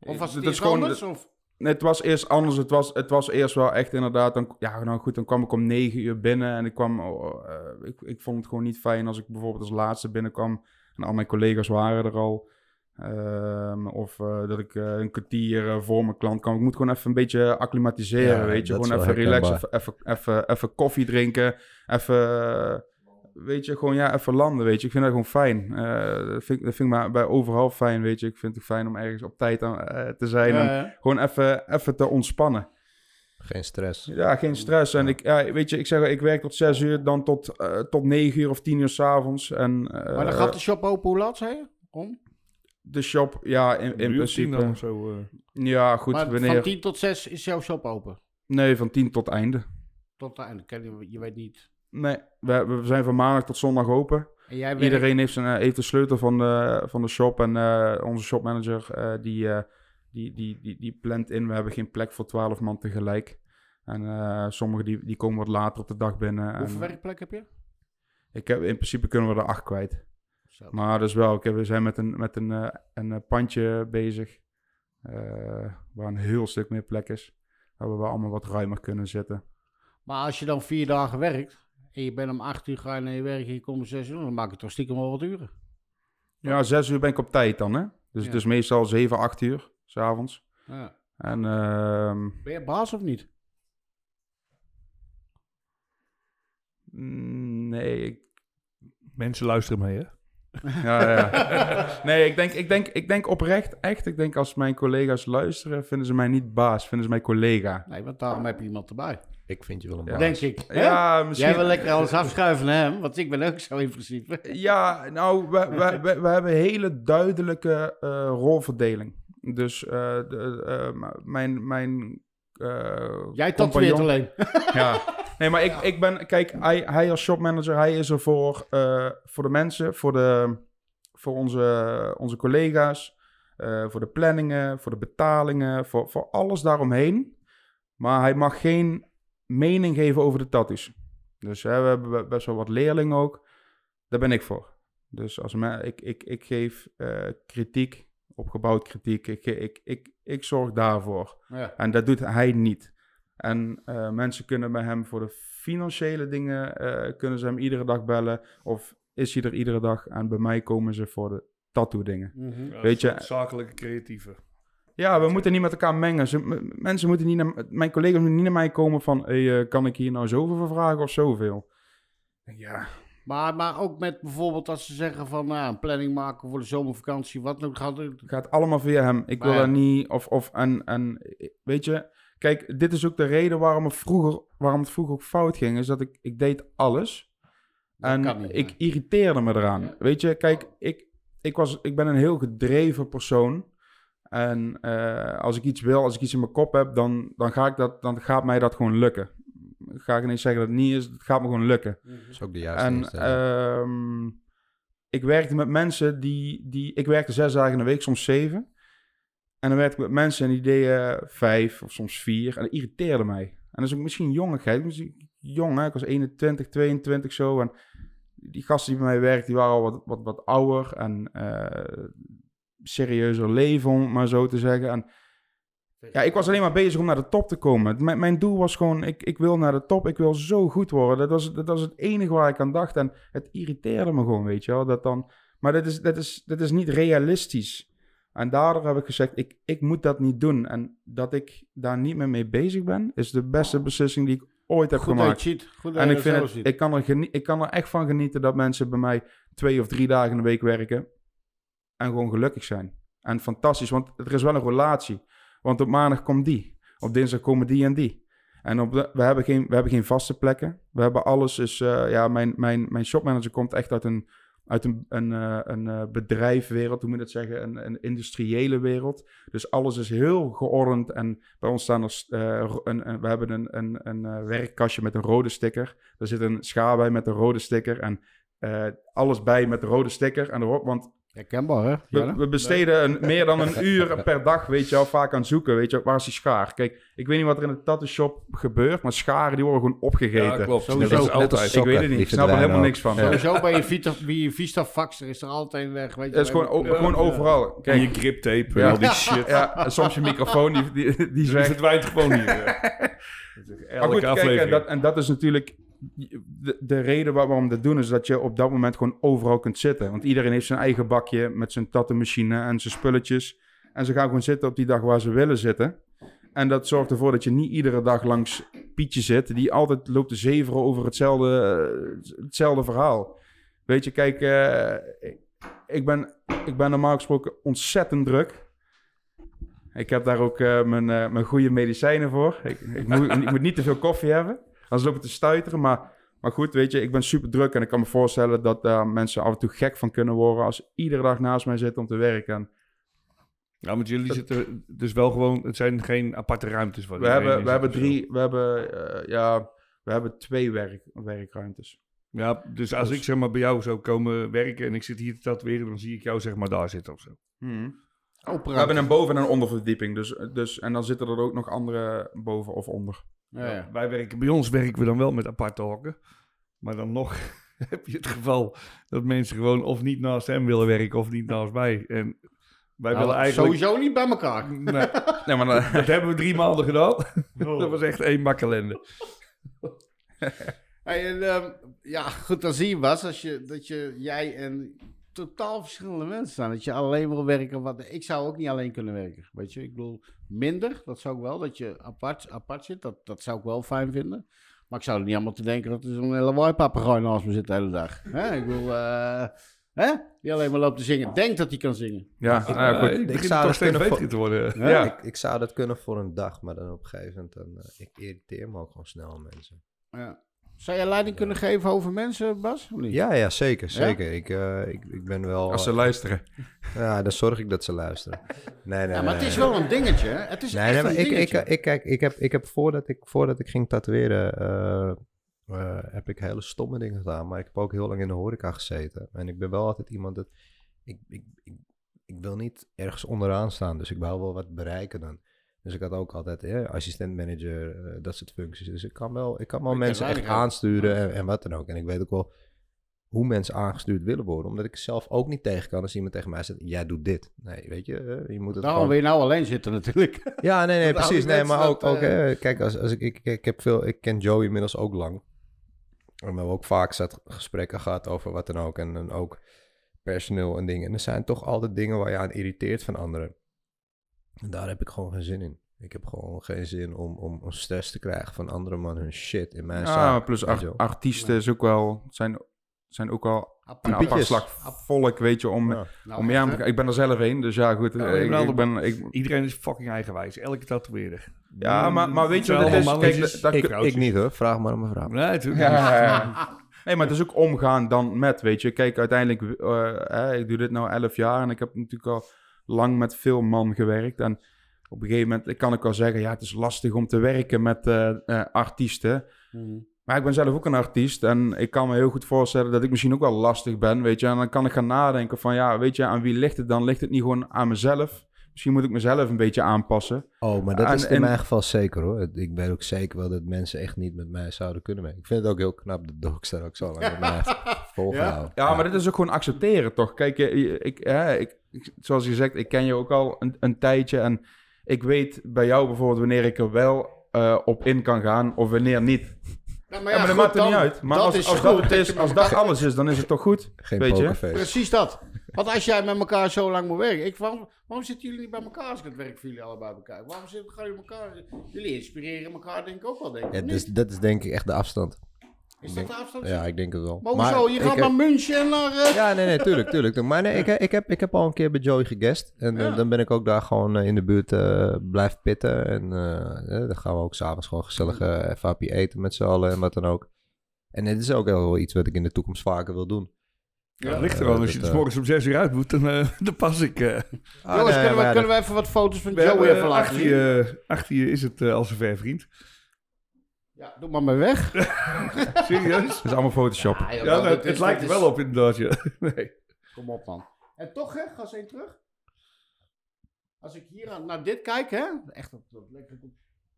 Of was het Dat iets is gewoon- anders? Of? Nee, het was eerst anders. Het was, het was eerst wel echt inderdaad. Dan, ja, nou goed, dan kwam ik om negen uur binnen. En ik kwam. oh, eh, ik, ik vond het gewoon niet fijn als ik bijvoorbeeld als laatste binnenkwam. En al mijn collega's waren er al. Ehm, of eh, dat ik eh, een kwartier eh, voor mijn klant kwam. Ik moet gewoon even een beetje acclimatiseren. Ja, weet je, gewoon even relaxen. Even, even, even, koffie drinken. Even. Weet je, gewoon ja, even landen, weet je. Ik vind dat gewoon fijn. Eh, dat, vind, dat vind ik maar bij overal fijn, weet je. Ik vind het fijn om ergens op tijd aan, eh, te zijn. en Ja, ja. gewoon even, even te ontspannen. Geen stress. Ja, geen stress. En ik, ja, weet je, ik zeg, ik werk tot zes uur, dan tot, eh, tot negen uur of tien uur s'avonds. En eh, Maar dan gaat de shop open hoe laat, zei je? Om? de shop, ja, in, in tien principe. dan zo. eh. Ja, goed, maar wanneer? van 10 tot 6 is jouw shop open. Nee, van tien tot einde. Tot einde. Ken Je, je weet niet. Nee, we, we zijn van maandag tot zondag open. En jij werkt- Iedereen heeft, zijn, heeft de sleutel van de, van de shop. En eh, onze shopmanager, eh, die, eh, die, die, die, die plant in. We hebben geen plek voor twaalf man tegelijk. En eh sommigen die, die komen wat later op de dag binnen. Hoeveel En, werkplek heb je? ik heb, in principe kunnen we er acht kwijt. Zo. Maar dus wel, oké, we zijn met een, met een, eh, een eh, pandje bezig. waar een heel stuk meer plek is. Waar we wel allemaal wat ruimer kunnen zitten. Maar als je dan vier dagen werkt en je bent om 8 uur ga je naar je werk en je komt om 6 uur, dan maak je toch stiekem wel wat uren. Ja, zes uur ben ik op tijd dan, hè? Dus Ja. het is meestal zeven, acht uur, s'avonds. Ja. En ehm, Ben je baas of niet? Nee, ik, Mensen luisteren mee, hè? ja, ja. nee ik, denk, ik, denk, ik denk oprecht, echt, ik denk als mijn collega's luisteren, vinden ze mij niet baas, vinden ze mij collega. Nee, want daarom heb je iemand erbij. Ik vind je wel een Ja. baas. Denk ik. hè? Ja, misschien. Jij wil lekker alles afschuiven naar hem, want ik ben ook zo in principe. Ja, nou, we, we, we, we hebben een hele duidelijke eh, rolverdeling. Dus eh, de, eh, m- mijn, mijn eh, Jij tatoeëert alleen. Ja. Nee, maar ik, ik ben... Kijk, hij, hij als shopmanager, hij is er voor, eh, voor de mensen, voor, de, voor onze, onze collega's, eh, voor de planningen, voor de betalingen, voor, voor alles daaromheen. Maar hij mag geen mening geven over de tattoos. Dus hè, we hebben best wel wat leerlingen ook. Daar ben ik voor. Dus als me, ik, ik, ik geef eh, kritiek, opgebouwd kritiek. Ik, ik, ik, ik zorg daarvoor. Ja. En dat doet hij niet. En eh, mensen kunnen bij hem voor de financiële dingen, eh, kunnen ze hem iedere dag bellen. Of is hij er iedere dag. En bij mij komen ze voor de tattoo dingen. Mhm. Weet je- Zakelijke creatieve. Ja, we moeten niet met elkaar mengen. Ze, mensen moeten niet naar, mijn collega's moeten niet naar mij komen van, hey, eh, kan ik hier nou zoveel voor vragen of zoveel? Ja, Maar, maar ook met bijvoorbeeld als ze zeggen van nou, een planning maken voor de zomervakantie, wat ook gaat het gaat allemaal via hem. Ik wil Maar er niet, of, of, en, en, weet je, kijk, dit is ook de reden waarom het vroeger, waarom het vroeger ook fout ging, is dat ik, ik deed alles. En niet, ik irriteerde me eraan. Ja. Weet je, kijk, ik, ik, was, ik ben een heel gedreven persoon. En eh, als ik iets wil, als ik iets in mijn kop heb, dan, dan, ga ik dat, dan gaat mij dat gewoon lukken. Ga ik niet zeggen dat het niet is, het gaat me gewoon lukken. Dat is ook de juiste En ehm, ik werkte met mensen die, die... Ik werkte zes dagen in de week, soms zeven. En dan werkte ik met mensen en die deden vijf of soms vier. En dat irriteerde mij. En dat is ook misschien jongigheid. Misschien jong, hè? Ik was 21, 22 zo. En die gasten die bij mij werkten, die waren al wat, wat, wat ouder. En eh, serieuzer leven, om maar zo te zeggen. En ja, ik was alleen maar bezig om naar de top te komen. Mijn, mijn doel was gewoon, ik, ik wil naar de top, ik wil zo goed worden. Dat was, dat was het enige waar ik aan dacht. En het irriteerde me gewoon, weet je wel. Dat dan, maar dat is, dat, is, dat is niet realistisch. En daardoor heb ik gezegd, ik, ik moet dat niet doen. En dat ik daar niet meer mee bezig ben, is de beste beslissing die ik ooit heb Goed gemaakt. Goed En ik, vind zo het, ziet. ik, kan er ik kan er echt van genieten dat mensen bij mij twee of drie dagen in de week werken. En gewoon gelukkig zijn. En fantastisch, want er is wel een relatie. Want op maandag komt die. Op dinsdag komen die en die. En op de- we, hebben geen, we hebben geen vaste plekken. We hebben alles. Is, eh, ja, mijn, mijn, mijn shopmanager komt echt uit een, uit een, een, eh, een eh, bedrijfwereld, hoe moet je dat zeggen? Een, een industriële wereld. Dus alles is heel geordend. En bij ons staan er. eh, een, een- we hebben een, een, een werkkastje met een rode sticker. Er zit een schaar bij met een rode sticker. En alles bij met de rode sticker. En erop, want Herkenbaar, hè? we, we besteden een, meer dan een uur per dag, weet je wel, vaak aan zoeken. Weet je, waar is die schaar? Kijk, ik weet niet wat er in de tattoo shop gebeurt, maar scharen die worden gewoon opgegeten. Ja, klopt. Sowieso. Net als altijd. Ik weet het niet, ik snap er helemaal ook. niks van. Sowieso bij je Vita, wie je Vista fax, er is er altijd een weg. Weet je, Het is gewoon, o- Ja, gewoon ja. overal. En Kijk, je griptape en Ja. al die shit. ja, en soms je microfoon die, die, die Die verdwijnt gewoon hier. ja. Maar Elke goed, kijk, aflevering. en dat, en dat is natuurlijk... De, de reden waar- waarom we dat doen is dat je op dat moment gewoon overal kunt zitten. Want iedereen heeft zijn eigen bakje met zijn tattoo-machine en zijn spulletjes. En ze gaan gewoon zitten op die dag waar ze willen zitten. En dat zorgt ervoor dat je niet iedere dag langs Pietje zit, die altijd loopt te zeveren over hetzelfde, eh, hetzelfde verhaal. Weet je, kijk, eh, ik- ben, ik ben normaal gesproken ontzettend druk. Ik heb daar ook eh, mijn, mijn goede medicijnen voor. Ik, ik, moet, ik moet niet te veel koffie hebben, anders loop ik te stuiteren. Maar, maar goed, weet je, ik ben super druk en ik kan me voorstellen dat daar mensen af en toe gek van kunnen worden als ze iedere dag naast mij zitten om te werken. En Ja, want jullie zitten dus wel gewoon... Het zijn geen aparte ruimtes. Waar we hebben, we zit hebben drie, we hebben, eh, ja, we hebben twee werk, werkruimtes. Ja, dus als ik zeg maar bij jou zou komen werken en ik zit hier te tatoeëren, dan zie ik jou zeg maar daar zitten of zo. Open We hebben een boven- en een onderverdieping, dus, dus, en dan zitten er ook nog andere boven of onder. Ja, ja. Wij werken, bij ons werken we dan wel met aparte hokken. Maar dan nog heb je het geval dat mensen gewoon of niet naast hem willen werken of niet naast mij. En wij Nou, willen eigenlijk... Sowieso niet bij elkaar. Nee, Nee, maar dan- dat hebben we drie maanden gedaan. Oh. Dat was echt één makkelende. Hey, en, ehm, ja, goed, dan zie je Bas, als je, dat je, jij en totaal verschillende mensen staan. Dat je alleen wil werken. Wat, ik zou ook niet alleen kunnen werken, weet je. Ik bedoel, minder, dat zou ik wel. Dat je apart, apart zit, dat, dat zou ik wel fijn vinden. Maar ik zou er niet allemaal te denken dat er zo'n hele waaipapegaai naast me zit de hele dag. Hè? Ik wil, eh, hè? Die alleen maar loopt te zingen. Denkt dat hij kan zingen. Ja, nou goed. ik ik begin zou toch dat steeds kunnen beter te worden. Ja. Ja. Ik, ik zou dat kunnen voor een dag, maar dan op een gegeven moment, dan, eh, ik irriteer me ook gewoon snel aan mensen. Ja. Zou jij leiding kunnen geven over mensen, Bas? Of niet? Ja, ja, zeker, zeker. Ik, eh, ik, ik ben wel... Als ze luisteren. Ja, dan zorg ik dat ze luisteren. Nee, nee, Ja, maar het nee. is wel een dingetje. hè? Het is Nee, echt nee, maar een ik, ik, dingetje. ik, kijk, ik heb, ik heb voordat, ik voordat ik ging tatoeëren, eh, eh, heb ik hele stomme dingen gedaan. Maar ik heb ook heel lang in de horeca gezeten. En ik ben wel altijd iemand dat... Ik, ik, ik, ik wil niet ergens onderaan staan, dus ik wil wel wat bereiken dan. Dus ik had ook altijd eh, assistent-manager, eh, dat soort functies. Dus ik kan wel, ik kan wel Ik mensen echt aansturen en, en wat dan ook. En ik weet ook wel hoe mensen aangestuurd willen worden. Omdat ik zelf ook niet tegen kan als iemand tegen mij zegt, jij doet dit. Nee, weet je, eh, je moet het Daarom gewoon... wil je nou alleen zitten natuurlijk. Ja, nee, nee, precies. Nee, maar ook, dat, ook eh, kijk, als, als ik, ik, ik, heb veel, ik ken Joey inmiddels ook lang. En we hebben ook vaak zat gesprekken gehad over wat dan ook. En dan ook personeel en dingen. En er zijn toch altijd dingen waar je aan irriteert van anderen. En daar heb ik gewoon geen zin in. Ik heb gewoon geen zin om, om, om stress te krijgen van andere mannen hun shit in mijn Ja, zaak. plus artiesten is ook wel, zijn, zijn ook al een apart slag volk, weet je, om, Ja. Nou, om te hè? Ik ben er zelf een, dus ja, goed. Ja, eh, ik, nou, ik ben, ik, Iedereen is fucking eigenwijs. Elke tatoeëerder. ja, maar, maar weet je wat het is? Kijk, dat, Ik, niet hoor, vraag maar aan mijn vrouw. Nee, natuurlijk Ja, ja, ja. Nee, maar het is ook omgaan dan met, weet je. Kijk, uiteindelijk, eh, hè, ik doe dit nu elf jaar en ik heb natuurlijk al lang met veel man gewerkt. En op een gegeven moment kan ik wel zeggen, ja, het is lastig om te werken met eh, eh, artiesten. Mhm. Maar ik ben zelf ook een artiest en ik kan me heel goed voorstellen dat ik misschien ook wel lastig ben, weet je. En dan kan ik gaan nadenken van, ja, weet je, aan wie ligt het dan? Ligt het niet gewoon aan mezelf? Misschien moet ik mezelf een beetje aanpassen. Oh, maar dat En- is in en- mijn geval zeker hoor. Ik weet ook zeker wel dat mensen echt niet met mij zouden kunnen werken. Ik vind het ook heel knap dat Dogs daar ook zo lang met mij volgehouden. Ja, maar dit is ook gewoon accepteren, toch? Kijk, ik, ik, ik- zoals je zegt, ik ken je ook al een, een tijdje. En ik weet bij jou bijvoorbeeld wanneer ik er wel eh, op in kan gaan of wanneer niet. Ja, Ja, maar dat goed, maakt er dan- niet uit. Maar dat als, is als, goed dat, is, als dat elkaar- alles is, dan is het toch goed? Geen weet je? Precies dat. Want als jij met elkaar zo lang moet werken. Ik, waarom, waarom zitten jullie niet bij elkaar als ik het werk voor jullie allebei bekijk? Waarom zitten, gaan jullie elkaar... Jullie inspireren elkaar denk ik ook wel, denk ik. Ja, dus, niet? dat is denk ik echt de afstand. Is dat de afstand? Ja, ik denk het wel. Maar hoezo? Je gaat heb- naar München en naar... eh, Ja, nee, nee, tuurlijk, tuurlijk. Maar nee, ik, ik, heb, ik heb al een keer bij Joey gegest. En eh, Ja. dan ben ik ook daar gewoon eh, in de buurt eh blijven pitten. En dan gaan we ook s'avonds gewoon gezellig even hapje eten met z'n allen en wat dan ook. En dit is ook wel iets wat ik in de toekomst vaker wil doen. Ja, het ligt er al. Als je dat, er eh, morgens om zes uur uit moet, dan, dan pas ik. eh. Ah, Jongens, nee, kunnen, we, kunnen we even wat foto's van Joey hebben, even laten achter, zien? je, achter je is het al zover, vriend. Ja, doe maar maar weg. Serieus? Het is allemaal Photoshop. Ja, joh, Ja, dat nou, is- het lijkt er is- wel op inderdaad, ja. Nee. Kom op, man. En toch, hè? Ga eens terug. Als ik hier aan, naar dit kijk, hè? Echt, dat, dat lekker.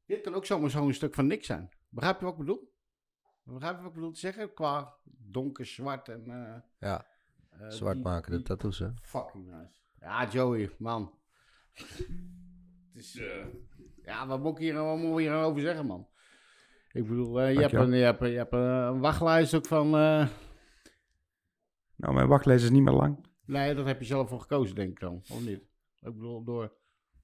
Dit kan ook zomaar zo'n stuk van niks zijn. Begrijp je wat ik bedoel? Begrijp je wat ik bedoel te zeggen? Qua donker, zwart en... eh, Ja, eh, zwart die- maken, de tattoos, hè. Fucking nice. Ja, Joey, man. Het is, ja, wat moet ik hier, wat moet ik hier over zeggen, man? Ik bedoel, eh, je, hebt een, je, hebt, je hebt een wachtlijst ook van... eh, Nou, mijn wachtlijst is niet meer lang. nee, dat heb je zelf voor gekozen, denk ik dan. Of niet? Ik bedoel, door...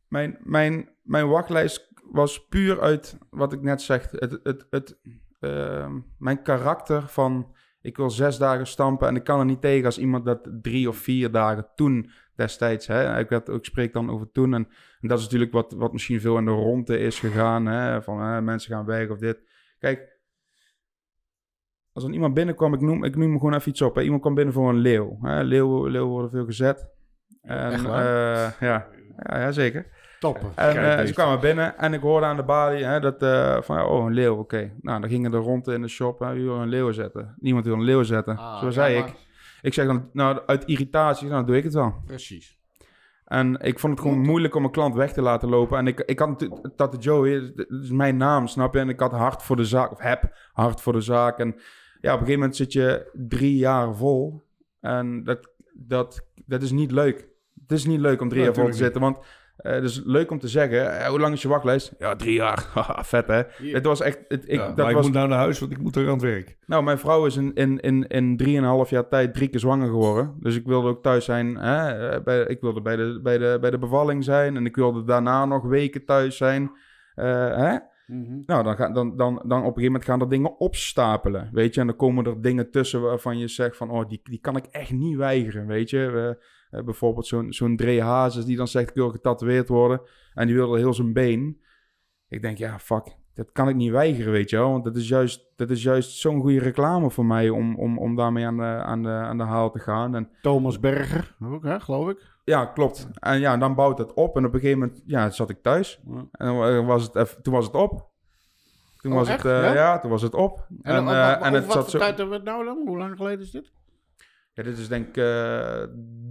Mijn, mijn, mijn wachtlijst was puur uit wat ik net zeg. Het, het, het, ehm, mijn karakter van ik wil zes dagen stampen en ik kan er niet tegen als iemand dat drie of vier dagen toen destijds. Hè, ik, werd, ik spreek dan over toen en, en dat is natuurlijk wat, wat misschien veel in de ronde is gegaan. Hè, van hè, mensen gaan weg of dit. Kijk, als er iemand binnenkwam, ik noem, ik noem gewoon even iets op. Hè. Iemand kwam binnen voor een leeuw. Hè. Leeuwen, leeuwen worden veel gezet. En, Echt waar? eh, ja. Ja, ja, zeker. Toppen. En Kijk, deze. ze kwamen binnen en ik hoorde aan de balie hè, dat, eh, van, oh, een leeuw, oké. Nou, dan gingen er rond in de shop, wie wil een leeuw zetten? Niemand wil een leeuw zetten. Ah, Zo ja, zei maar- ik. Ik zeg dan, nou, uit irritatie, nou, dan doe ik het wel. Precies. En ik vond het gewoon moeilijk om een klant weg te laten lopen. En ik, ik had natuurlijk, Tante Joey, dat is mijn naam, snap je? En ik had hart voor de zaak, of heb hart voor de zaak. En ja, op een gegeven moment zit je drie jaar vol. En dat, dat, dat is niet leuk. Het is niet leuk om drie Ja, jaar vol te zitten, want het is leuk om te zeggen, eh, hoe lang is je wachtlijst? Ja, drie jaar. Vet hè? Het was echt, het, ik, Ja, dat maar ik was, moet nou naar huis, want ik moet er aan het werk. nou, mijn vrouw is in, in, in, in drieënhalf jaar tijd drie keer zwanger geworden. Dus ik wilde ook thuis zijn. Hè? eh, Bij, ik wilde bij de, bij, de, bij de bevalling zijn. En ik wilde daarna nog weken thuis zijn. Hè? Mhm. Nou, dan, dan, dan, dan op een gegeven moment gaan er dingen opstapelen, weet je. En dan komen er dingen tussen waarvan je zegt van... oh, die, die kan ik echt niet weigeren, weet je. Bijvoorbeeld zo'n zo'n Dre Hazes die dan zegt... ik wil getatoeëerd worden. En die wil er heel zijn been. Ik denk, ja, fuck, dat kan ik niet weigeren, weet je wel. Want dat is juist, dat is juist zo'n goede reclame voor mij... om, om, om daarmee aan de, aan, de, aan de haal te gaan. En Thomas Berger ook, hè, geloof ik. ja, klopt. En ja, dan bouwt het op. En op een gegeven moment ja, zat ik thuis. Ja. En dan eh, was het even, toen was het op. Toen Oh, was echt? het, eh, Ja? ja? toen was het op. En, En, en, eh, en het wat zat zo... tijd hebben we het nou dan? Hoe lang geleden is dit? Ja, dit is denk ik eh,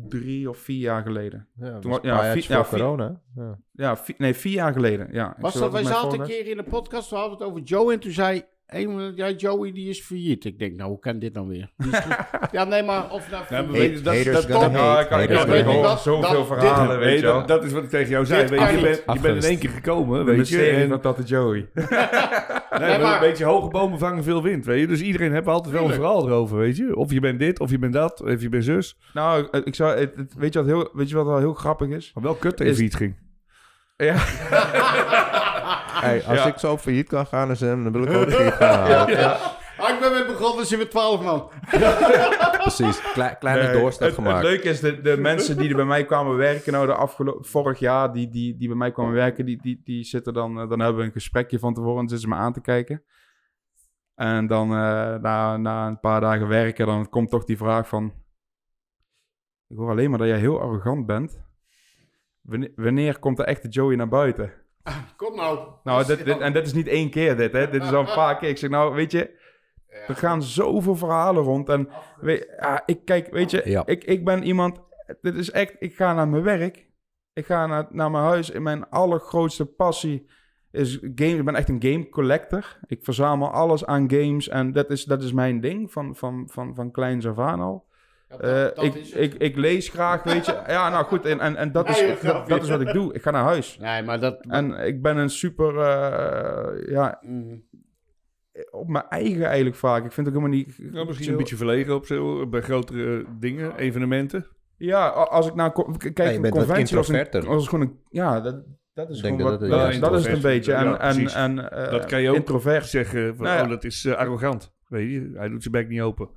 drie of vier jaar geleden. Ja, Toen was ja, paar vi- jaartjes ja, corona. Ja. Ja, nee, vier jaar geleden. Ja. Was dat, wij zaten een keer in de podcast, we hadden het over Joe en toen zei een, ja, Joey die is failliet. Ik denk, nou, hoe kan dit dan weer? Die is- ja, nee, maar of nou Ja, weet je, dat, dat, dat, kan, ik zoveel Dat- verhalen, weet je dat, dat is wat ik tegen jou zei. Weet je, je, bent, je bent in één keer gekomen, De weet je. En, van Tante Joey. nee, maar maar- een beetje hoge bomen vangen veel wind, weet je. Dus iedereen heeft altijd wel een verhaal erover, weet je. Of je bent dit, of je bent dat, of je bent zus. nou, eh, ik zou, het, het- weet, je wat heel, weet je wat wel heel grappig is? Maar wel kut Is- tegen iets ging. Ja, Hey, als Ja. ik zo failliet kan gaan als hem, dan wil ik ook failliet gaan. Ja. Ah, ik ben weer begonnen, zijn we 12 man. Precies, Klei- kleine Nee, doorstap gemaakt. Het leuke is, de, de mensen die er bij mij kwamen werken, nou de afgelopen, vorig jaar, die, die, die bij mij kwamen werken, die, die, die zitten dan, eh, dan hebben we een gesprekje van tevoren en zitten ze me aan te kijken. En dan eh, na, na een paar dagen werken, dan komt toch die vraag van, ik hoor alleen maar dat jij heel arrogant bent. Wanneer, wanneer komt de echte Joey naar buiten? Kom nou. Nou, dit, dit, en dit is niet één keer dit, hè. Dit is al een paar keer. Ik zeg, nou, weet je, er gaan zoveel verhalen rond. En weet, ja, ik kijk, weet je, Ja. ik, ik ben iemand, dit is echt, ik ga naar mijn werk. Ik ga naar, naar mijn huis. En mijn allergrootste passie is game. Ik ben echt een game collector. Ik verzamel alles aan games. En dat is, dat is mijn ding, van, van, van, van kleins af aan al. Ja, Eh, dat- dat ik, is ik, ik lees graag, weet je. Ja, nou goed, en, en, en dat, is, dat is wat ik doe. Ik ga naar huis. Nee, maar dat... En ik ben een super, eh, ja, Mhm. op mijn eigen eigenlijk vaak. Ik vind het ook helemaal niet... Ja, misschien een beetje verlegen op zo, bij grotere dingen, evenementen. Ja, als ik naar... Kijk, Ja, je een conventie als een... Als gewoon een ja, dat, dat is denk gewoon dat wat... het- Dat, ja, dat is het een beetje. En, Ja, en, en, eh, Dat kan je ook Introvert. Zeggen van, Nou ja. oh, dat is arrogant. Weet je, hij doet zijn bek niet open.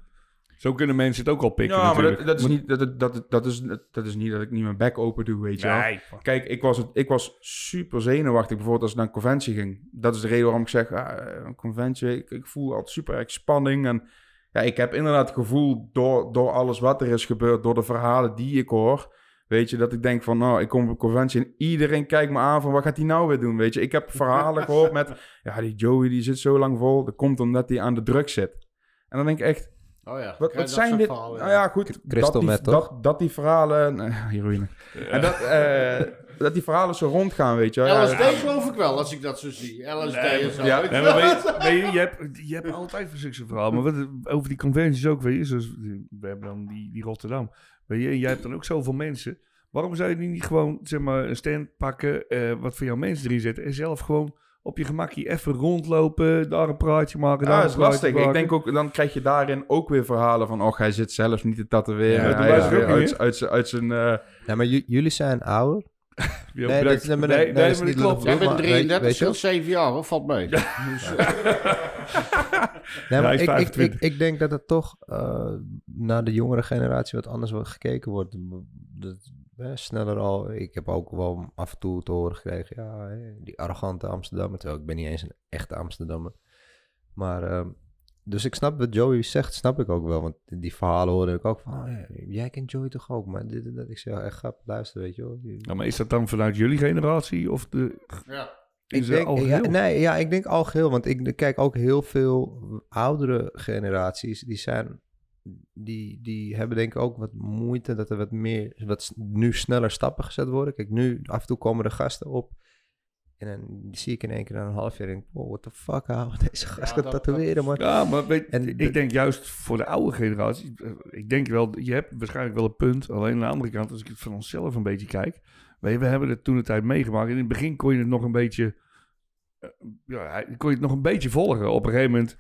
Zo kunnen mensen het ook al pikken Ja, maar natuurlijk. dat, dat, is niet, dat, dat, dat, is, dat is niet dat ik niet mijn bek open doe, weet je wel. Nee. Kijk, ik was, ik was super zenuwachtig bijvoorbeeld als ik naar een conventie ging. Dat is de reden waarom ik zeg, ah, een conventie, ik, ik voel altijd super erg spanning. En ja, ik heb inderdaad het gevoel door, door alles wat er is gebeurd, door de verhalen die ik hoor, weet je, dat ik denk van, nou, ik kom op een conventie en iedereen kijkt me aan van, wat gaat hij nou weer doen, weet je. Ik heb verhalen gehoord met, ja, die Joey die zit zo lang vol, dat komt omdat hij aan de druk zit. En dan denk ik echt, Oh ja. wat, zijn dit? verhalen, Nou ja, goed. Crystal dat, die, meth, toch? dat, dat die verhalen... Nee, heroïne. En dat, eh, dat die verhalen zo rondgaan, weet je. Ja, LSD geloof ik wel, als ik dat zo zie. LSD en zo. ja. Nee, maar wel. weet, weet je, je hebt, je hebt altijd voor zulke verhaal. Maar wat, over die conventies ook, weet je. Zoals, we hebben dan die, die Rotterdam. Weet je, en jij hebt dan ook zoveel mensen. Waarom zou je niet gewoon, zeg maar, een stand pakken, eh, wat voor jouw mensen erin zetten. En zelf gewoon op je gemakje even rondlopen, daar een praatje maken. daar Ja, dat is lastig. Ik denk ook, dan krijg je daarin ook weer verhalen van... Och, hij zit zelf niet te tatoeëren. Ja, dat hij is weer ook niet, uit, uit, zijn- uit zijn... eh, Ja, maar j- jullie zijn ouder. Ja, Nee, dat is- nee, nee, nee, nee, dat is maar niet klopt. Jij Maar bent weet- 33, weet je scheelt 7 jaar, hoor. Valt mee. Dus, Nee, maar hij is ik, ik, 25. ik, ik denk dat het toch eh, naar de jongere generatie wat anders wordt gekeken wordt. Dat, sneller al. Ik heb ook wel af en toe te horen gekregen. Ja, die arrogante Amsterdammer. Terwijl ik ben niet eens een echte Amsterdammer. Maar, ehm, dus ik snap wat Joey zegt, snap ik ook wel. Want die verhalen hoorde ik ook van, oh, ja, jij kent Joey toch ook? Maar dit en dat. Ik zeg, echt grap, luister, weet je wel. Nou, maar is dat dan vanuit jullie generatie? Of de, Ja. is ik denk, ja, nee, ja, ik denk al geheel. Want ik kijk ook heel veel oudere generaties. Die zijn. Die, die hebben denk ik ook wat moeite dat er wat meer. Wat nu sneller stappen gezet worden. Kijk, nu af en toe komen er gasten op. En dan zie ik in één keer na een half jaar. En denk ik, wow, what the fuck, hou deze gast Ja, gaat dat- tatoeëren, man. Ja, maar weet, En ik de- denk juist voor de oude generatie. eh, Ik denk wel, je hebt waarschijnlijk wel een punt. Alleen aan de andere kant, als ik het van onszelf een beetje kijk. Weet je, we hebben het toen de tijd meegemaakt. In het begin kon je het nog een beetje. eh, ja, kon je het nog een beetje volgen. Op een gegeven moment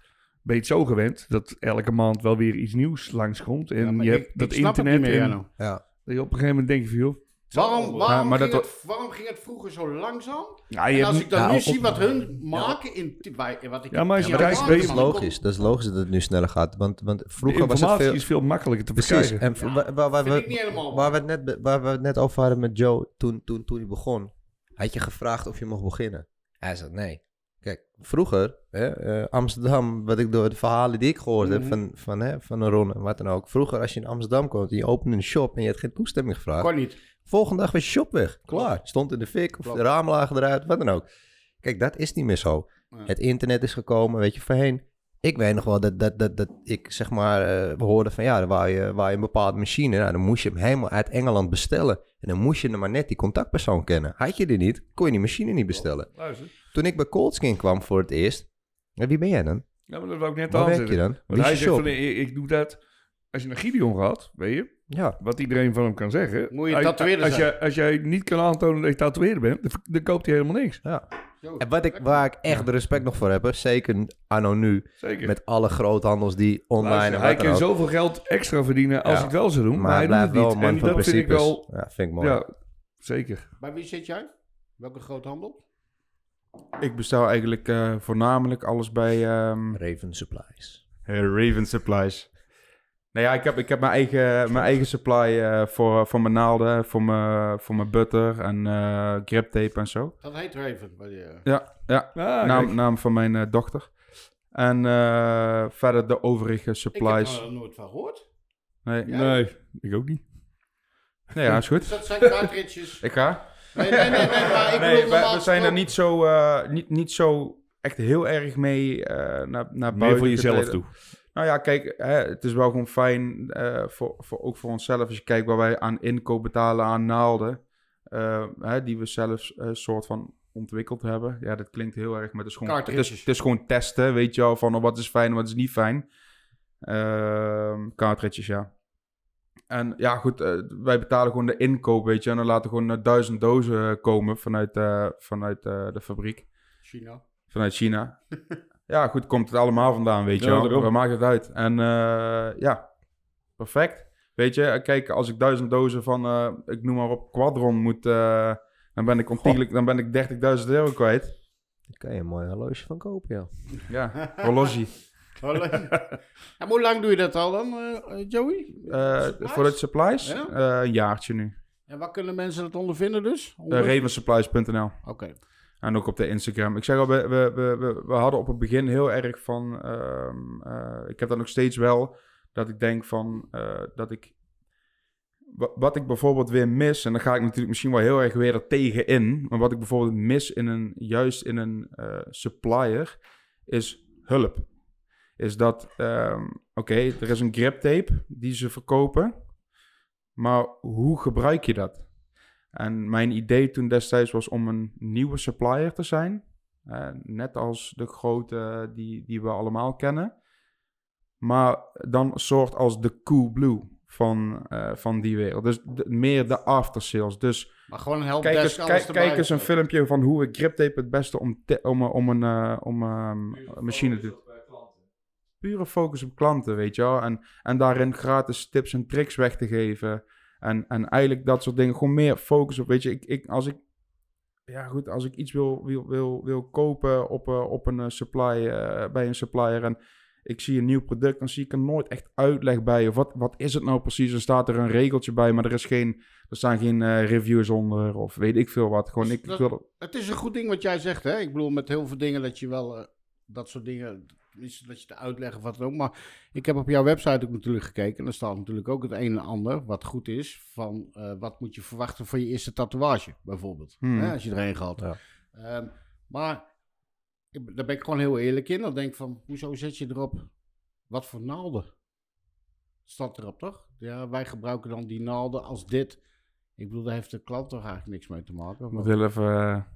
ben je het zo gewend dat elke maand wel weer iets nieuws langskomt. En Ja, je ik- hebt ik dat internet. niet meer, en. Ja, dat je op een gegeven moment denk je van joh. Waarom, waarom, maar ging dat het, waarom ging het vroeger zo langzaam? Ja, je En als ik dan ja, nu op- zie wat hun maken in bij, wat ik Ja, maar kijkt, dat is, je- dat is logisch. Dat is logisch dat het nu sneller gaat. Want, want vroeger was het veel... is veel makkelijker te Precies. verkrijgen. En waar, waar, waar, vind we- waar, het net, waar we het net over hadden met Joe toen, toen, toen hij begon. Had je gevraagd of je mocht beginnen? Hij zei nee. Vroeger, hè, eh, Amsterdam, wat ik door de verhalen die ik gehoord heb Mhm. van, van, hè, van een Ron en wat dan ook. Vroeger als je in Amsterdam komt en je opende een shop en je had geen toestemming gevraagd. kon niet. Volgende dag was je shop weg. Klaar. Stond in de fik of Klopt. de ramen lagen eruit, wat dan ook. Kijk, dat is niet meer zo. Ja. Het internet is gekomen, weet je, voorheen. Ik weet nog wel dat, dat, dat, dat ik zeg maar, eh, we hoorden van ja, wou je, wou je een bepaalde machine. Nou, dan moest je hem helemaal uit Engeland bestellen. En dan moest je er maar net die contactpersoon kennen. Had je die niet, kon je die machine niet bestellen. Luister. Toen ik bij Coldskin kwam voor het eerst. ja, wie ben jij dan? Ja, maar dat wou ik net Waar werk aanzetten. je dan? Want hij zegt van, ik, ik doe dat. Als je een Gideon gaat, weet je, Ja, wat iedereen van hem kan zeggen. Moet je Als- tatoeëerder als, als jij niet kan aantonen dat je tatoeëerder bent, dan, dan koopt hij helemaal niks. ja. En wat ik, waar ik echt respect nog voor heb, hè, zeker anno nu, Zeker. met alle groothandels die online Luister, en hij wat dan kan ook. zoveel geld extra verdienen als Ja. ik wel zou doen, maar, Maar hij hij doet blijft het wel niet. En van dat vind ik wel, Ja, vind ik mooi. ja, zeker. Bij wie zit jij? Welke groothandel? Ik bestel eigenlijk eh, voornamelijk alles bij ehm, Raven Supplies. Raven Supplies. Nou ja, ik heb, ik heb mijn, eigen, mijn eigen supply eh, voor, voor mijn naalden, voor mijn, voor mijn butter en eh grip tape en zo. Dat heet Raven. Bij je. Ja, ja. Ah, naam, naam van mijn eh, dochter. En eh, verder de overige Ik heb supplies. er nooit van gehoord. Nee, Ja. Nee, ik ook niet. nee, ja, is goed. Dus dat zijn cartridges. Ik ga. Nee, nee, nee, nee, maar ik Nee, we, we zijn er niet zo, eh, niet, niet zo echt heel erg mee eh, naar, naar Meer buiten voor jezelf getreden. toe. Nou ja, kijk, hè, het is wel gewoon fijn, eh, voor, voor, ook voor onszelf, als je kijkt waar wij aan inkoop betalen aan naalden, eh, hè, die we zelf een soort van ontwikkeld hebben. Ja, dat klinkt heel erg, maar het is gewoon, het is, het is gewoon testen, weet je wel, van oh, wat is fijn en wat is niet fijn. Ehm cartridges, ja. En ja, goed, eh, wij betalen gewoon de inkoop, weet je, en dan laten we gewoon eh, duizend dozen komen vanuit, eh, vanuit eh, de fabriek China. vanuit China. ja, goed, komt het allemaal vandaan, weet je wel. Waar maakt het uit? En eh, ja, perfect. Weet je, eh, kijk, als ik duizend dozen van, eh, ik noem maar op, Quadron moet, eh, dan ben ik ontiegelijk, dan ben ik 30.000 euro kwijt. Daar kan je een mooi horloge van kopen, ja. Ja, horloge. En hoe lang doe je dat al dan, eh, Joey? Eh, voor de supplies, Ja? eh, een jaartje nu. En waar kunnen mensen dat ondervinden dus? Uh, Onder- Ravensupplies.nl. Oké. En ook op de Instagram. Ik zeg al, we, we, we, we, we hadden op het begin heel erg van... ehm, eh, ik heb dat nog steeds wel, dat ik denk van... eh, dat ik... wa- Wat ik bijvoorbeeld weer mis, en dan ga ik natuurlijk misschien wel heel erg weer er tegen in... maar wat ik bijvoorbeeld mis in een, juist in een eh, supplier, is hulp. Is dat, ehm, oké, er is een grip tape die ze verkopen... maar hoe gebruik je dat? En mijn idee toen destijds was om een nieuwe supplier te zijn. Eh, net als de grote die, die we allemaal kennen. Maar dan een soort als de Cool Blue van, eh, van die wereld. Dus de- meer de aftersales. Dus Maar gewoon een kijk helpdesk, eens, alles kijk, kijk eens een filmpje van hoe ik griptape het beste om, te- om, eh, om een, eh, om, ehm, een machine te doen. Pure focus op klanten, weet je wel. En, en daarin gratis tips en tricks weg te geven. En, en eigenlijk dat soort dingen. Gewoon meer focus op, weet je. Ik, ik, als ik, ja goed, als ik iets wil, wil, wil, wil kopen op, eh, op een eh, supply, eh, bij een supplier en ik zie een nieuw product, dan zie ik er nooit echt uitleg bij. Of wat, wat is het nou precies? Er staat er een regeltje bij, maar er, is geen, er staan geen reviews onder of weet ik veel wat. Gewoon, ik, ik Dat- wil... Het is een goed ding wat jij zegt, hè? Ik bedoel, met heel veel dingen dat je wel... dat soort dingen... tenminste, Dat je te uitleggen of wat dan ook. Maar ik heb op jouw website ook natuurlijk gekeken. En er staat natuurlijk ook het een en ander wat goed is. Van eh, wat moet je verwachten van je eerste tatoeage, bijvoorbeeld. Hmm. Hè, als je er een gehad. Ja. Maar ik- daar ben ik gewoon heel eerlijk in. Dan denk ik van, hoezo zet je erop wat voor naalden? Staat erop, toch? Ja, wij gebruiken dan die naalden als dit. Ik bedoel, daar heeft de klant toch eigenlijk niks mee te maken. Ik heel even...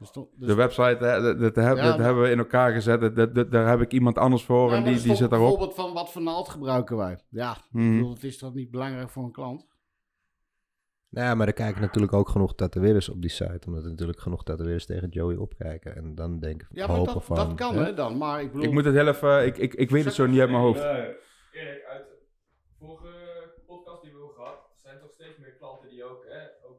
eh, dus dus- de website, dat, dat, Ja, dat hebben we in elkaar gezet. Dat, dat, dat- daar heb ik iemand anders voor Ja, en die, er die zit daarop. Bijvoorbeeld van wat voor naald gebruiken wij. Ja, ik Mhm. bedoel, het is toch niet belangrijk voor een klant? Nou ja, maar er kijken natuurlijk ook genoeg tatoeëerders op die site. Omdat er natuurlijk genoeg tatoeëerders tegen Joey opkijken. En dan denken, Ja, maar hopen dat, van... dat kan hè? dan. Maar ik bedoel, Ik moet het heel even... Ik, ik, ik weet het zo niet uit mijn hoofd. Erik, uit de vorige podcast die we hebben gehad, zijn toch steeds meer klanten die ook, hè, ook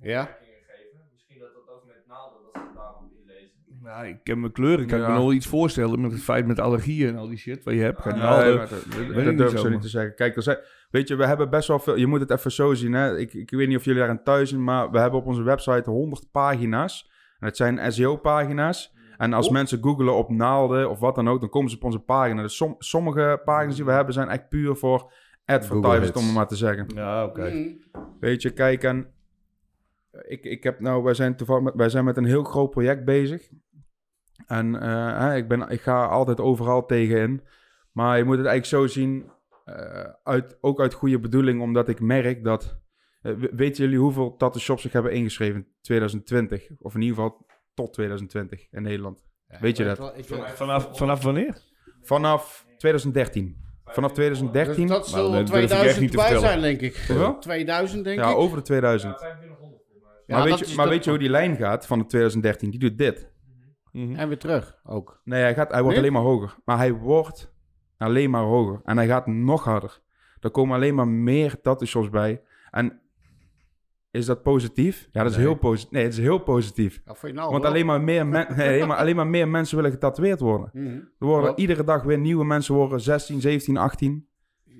Ja? geven. Misschien dat dat ook met naalden, dat ze het daarom inlezen. Nou, ik ken mijn kleuren. Ik kan Ja. me nog iets voorstellen met het feit met allergieën en al die shit wat je hebt. Ga Nee, naalden. maar dat, durf ik niet zo niet te zeggen. Kijk, er zijn, weet je, we hebben best wel veel... Je moet het even zo zien, hè. Ik, ik weet niet of jullie daar aan thuis zijn, maar we hebben op onze website 100 pagina's. En het zijn SEO-pagina's. En als mensen googelen op naalden of wat dan ook, dan komen ze op onze pagina. Dus som- sommige pagina's die we hebben zijn echt puur voor advertisers, om het maar te zeggen. Ja, oké. Mm. Weet je, kijk, en ik, ik heb nou, wij zijn toevallig met, wij zijn met een heel groot project bezig. En eh, ik, ben, ik ga altijd overal tegenin. Maar je moet het eigenlijk zo zien, eh, uit, ook uit goede bedoeling, omdat ik merk dat... eh, we- weten jullie hoeveel tattoo shops zich hebben ingeschreven in 2020? Of in ieder geval tot 2020 in Nederland. Weet je dat? Vanaf, vanaf wanneer? Vanaf 2013. Vanaf 2013, Dus dat Nou, zal dat durf ik echt 2000 niet te bij zijn, denk ik. Hoeveel? 2000, denk ja, ik. over de 2000. 2500 voor mij. Ja, maar weet, je, maar weet je hoe die lijn gaat van de 2013? Die doet dit. Mhm. En weer terug, ook. Nee, hij, gaat, hij wordt Nee? alleen maar hoger. Maar hij wordt alleen maar hoger. En hij gaat nog harder. Er komen alleen maar meer tattoo shops bij. En is dat positief? Ja, dat is Nee. heel positief. Nee, het is heel positief. Nou Want alleen maar, meer nee, alleen, maar, alleen maar meer mensen willen getatoeëerd worden. Mhm. Er worden iedere dag weer nieuwe mensen worden. 16, 17, 18.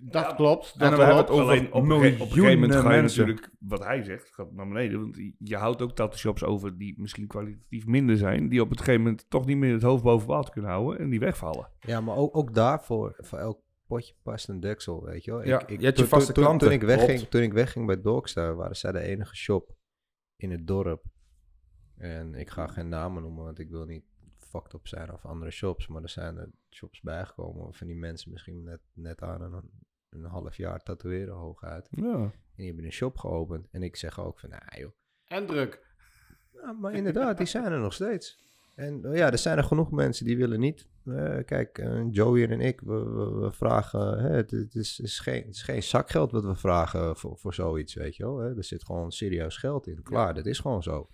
Dat klopt. En dan hebben het over Alleen op, een ge- op een gegeven moment ga je mensen. natuurlijk, wat hij zegt, gaat naar beneden. Want je houdt ook tattoo shops over die misschien kwalitatief minder zijn. Die op het gegeven moment toch niet meer het hoofd boven water kunnen houden en die wegvallen. Ja, maar ook, ook daarvoor, voor elk potje past een deksel, weet je wel. Ja, je hebt je toen- vaste klanten. Toen ik, wegging, toen ik wegging bij Dogstar, waren zij de enige shop in het dorp. En ik ga geen namen noemen, want ik wil niet fucked op zijn of andere shops. Maar er zijn er shops bijgekomen van die mensen misschien net, net aan een, een half jaar tatoeëren hooguit. Ja. En die hebben een shop geopend. En ik zeg ook van, nou joh. En druk. Ja, maar inderdaad, die zijn er nog steeds. En eh, ja, er zijn er genoeg mensen die willen niet. Eh, kijk, eh, Joey en ik, we, we, we vragen... Hè, het, het is, is geen, het is geen zakgeld wat we vragen voor, voor zoiets, weet je wel. Hè. Er zit gewoon serieus geld in. Klaar, dat is gewoon zo.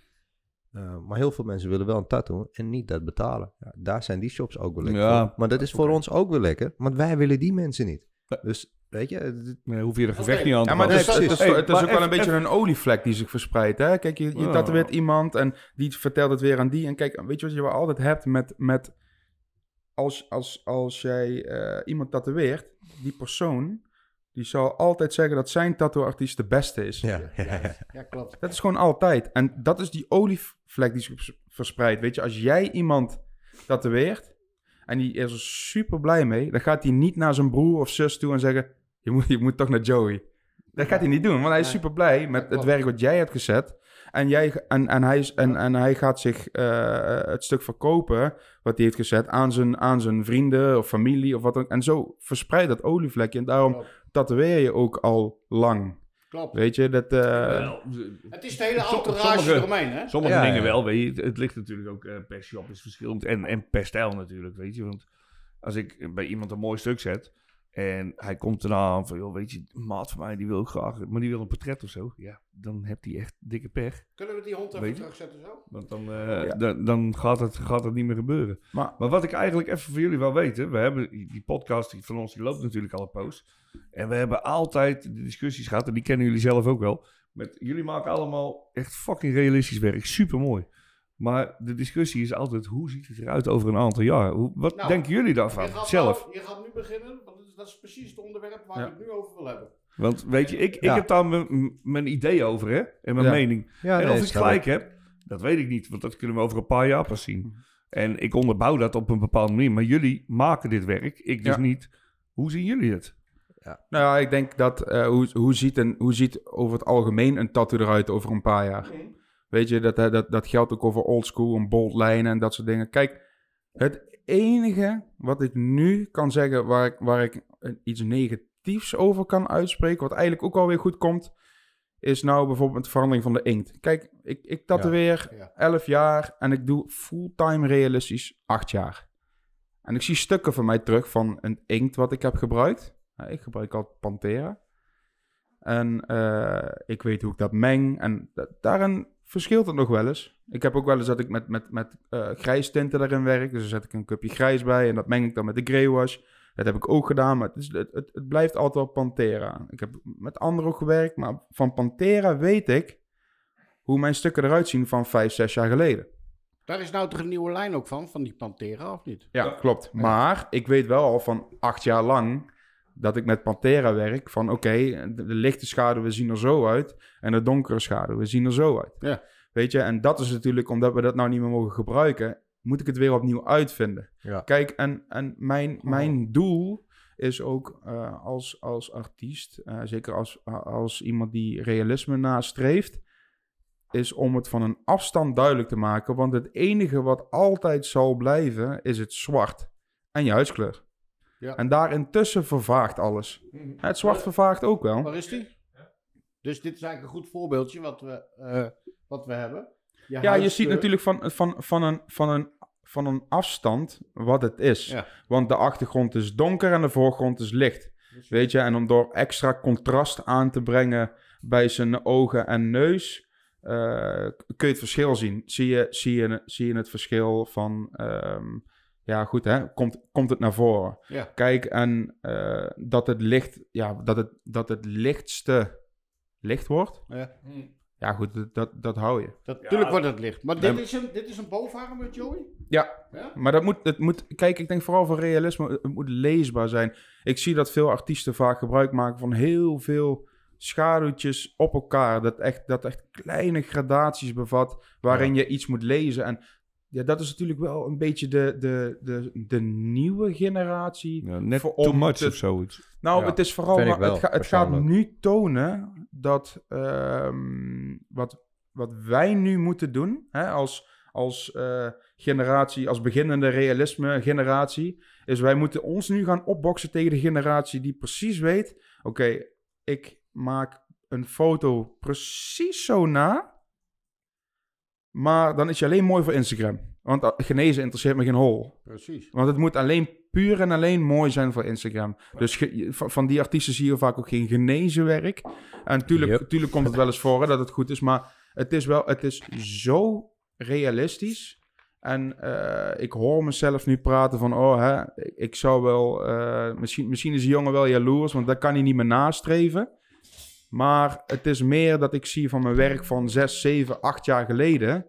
Eh, maar heel veel mensen willen wel een tattoo en niet dat betalen. Ja, daar zijn die shops ook wel lekker Ja, voor. Maar dat is voor ons ook wel lekker, want wij willen die mensen niet. Dus, weet je... Nee, hoef je er gevecht Oké. niet aan te Ja, maar passen. het is, Nee, het is, het is ook wel een even- beetje een olievlek die zich verspreidt. Hè? Kijk, je, je tatoeëert iemand en die vertelt het weer aan die. En kijk, weet je wat je wel altijd hebt met... met als, als, als jij eh, iemand tatoeëert, die persoon... die zal altijd zeggen dat zijn tattooartiest de beste is. ja, ja, ja. Ja, klopt. Dat is gewoon altijd. En dat is die olievlek die zich vers- verspreidt. Weet je, als jij iemand tatoeëert... en die is er super blij mee... dan gaat hij niet naar zijn broer of zus toe en zeggen... je moet, je moet toch naar Joey. Dat gaat hij niet doen, want hij is super blij met het werk wat jij hebt gezet. En, jij, en, en, hij, is, en, en hij gaat zich eh, het stuk verkopen wat hij heeft gezet aan zijn, aan zijn vrienden of familie of wat dan ook. En zo verspreidt dat olievlekje. En daarom tatoeëer je ook al lang. Klopt. Weet je, dat... eh, Wel, Het is de hele entourage sommige- eromheen, hè? Sommige Ja, dingen ja. wel, weet je. Het ligt natuurlijk ook eh, per shop is verschillend. En, en per stijl natuurlijk, weet je. Want als ik bij iemand een mooi stuk zet... en hij komt erna aan van... joh, weet je, maat van mij die wil ik graag... maar die wil een portret of zo. Ja, dan hebt hij echt dikke pech. Kunnen we die hond even terugzetten zo? Want dan, eh, Ja. dan, dan gaat, het, gaat het niet meer gebeuren. maar Maar wat ik eigenlijk even voor jullie wil weten... we hebben die die podcast die van ons, die loopt natuurlijk al een poos. En we hebben altijd de discussies gehad... en die kennen jullie zelf ook wel... Met, jullie maken allemaal echt fucking realistisch werk. Super mooi. Maar de discussie is altijd: hoe ziet het eruit over een aantal jaar? Hoe, wat Nou, denken jullie daarvan Je gaat, zelf? nou- je gaat nu beginnen, want dat is, precies het onderwerp waar Ja. ik het nu over wil hebben. Want weet je, ik, ik Ja. heb daar mijn- idee over hè? en mijn Ja. mening. Ja, en nee, of ik gelijk heb, dat weet ik niet. Want dat kunnen we over een paar jaar pas zien. Mhm. En ik onderbouw dat op een bepaalde manier. Maar jullie maken dit werk, ik dus Ja. niet. Hoe zien jullie het? Nou ja, ik denk dat eh, hoe, hoe, ziet een, hoe ziet over het algemeen een tattoo eruit over een paar jaar? Weet je, dat, dat, dat geldt ook over oldschool en bold lijnen en dat soort dingen. Kijk, het enige wat ik nu kan zeggen waar ik, waar ik iets negatiefs over kan uitspreken, wat eigenlijk ook alweer goed komt, is nou bijvoorbeeld met de verandering van de inkt. Kijk, ik, ik tatoeëer Ja. 11 jaar en ik doe fulltime realistisch 8 jaar. En ik zie stukken van mij terug van een inkt wat ik heb gebruikt. Nou, ik gebruik altijd Pantera. En eh, ik weet hoe ik dat meng. En da- daarin verschilt het nog wel eens. Ik heb ook wel eens dat ik met, met, met eh grijs tinten erin werk. Dus dan zet ik een cupje grijs bij en dat meng ik dan met de grey wash. Dat heb ik ook gedaan, maar het, is, het, het, het blijft altijd wel Pantera. Ik heb met anderen ook gewerkt, maar van Pantera weet ik... hoe mijn stukken eruit zien van vijf, zes jaar geleden. Daar is nou toch een nieuwe lijn ook van, van die Pantera, of niet? Ja, klopt. Maar ik weet wel al van acht jaar lang dat ik met Pantera werk. Van oké, de, de lichte schaduwen zien er zo uit. En de donkere schaduwen zien er zo uit. Ja. Weet je, en dat is natuurlijk omdat we dat nou niet meer mogen gebruiken. Moet ik het weer opnieuw uitvinden. Ja. Kijk, en, en mijn, mijn doel is ook eh, als, als artiest, eh, zeker als, als iemand die realisme nastreeft, is om het van een afstand duidelijk te maken. Want het enige wat altijd zal blijven, is het zwart en je huidskleur. Ja. En daarintussen vervaagt alles. Het zwart vervaagt ook wel. Waar is die? Dus dit is eigenlijk een goed voorbeeldje wat we, eh, wat we hebben. Ja, je ziet natuurlijk van, van, van, een, van, een, van een afstand wat het is. Ja. Want de achtergrond is donker en de voorgrond is licht. Weet je, en om door extra contrast aan te brengen bij zijn ogen en neus, eh, kun je het verschil zien. Zie je, zie je, zie je het verschil van, ehm, ja goed hè, komt, komt het naar voren. Ja. Kijk, en eh, dat het licht, ja, dat het, dat het lichtste licht wordt. Ja. Ja goed, dat, dat, hou je. Dat, Tuurlijk wordt het licht. Maar dit is een, dit is een bovenarm met Joey? Ja, Ja? maar dat moet, het moet, kijk, ik denk vooral voor realisme, het moet leesbaar zijn. Ik zie dat veel artiesten vaak gebruik maken van heel veel schaduwtjes op elkaar. Dat echt, dat echt kleine gradaties bevat waarin je iets moet lezen. En ja, dat is natuurlijk wel een beetje de, de, de, de nieuwe generatie. Ja, net Voor- too om much te- of zoiets. Nou, Ja, het is vooral, maar wel, het, ga- het gaat nu tonen dat ehm, wat, wat wij nu moeten doen hè, als, als eh, generatie, als beginnende realisme generatie, is wij moeten ons nu gaan opboksen tegen de generatie die precies weet, oké, ik maak een foto precies zo na, maar dan is je alleen mooi voor Instagram. Want genezen interesseert me geen hol. Precies. Want het moet alleen puur en alleen mooi zijn voor Instagram. Dus ge- van, die artiesten zie je vaak ook geen genezen werk. En natuurlijk Yep. tuurlijk komt het wel eens voor hè, dat het goed is. Maar het is wel, het is zo realistisch. En eh, ik hoor mezelf nu praten van, oh hè, ik, ik zou wel, eh, misschien, misschien is die jongen wel jaloers, want dat kan hij niet meer nastreven. Maar het is meer dat ik zie van mijn werk van 6, 7, 8 jaar geleden,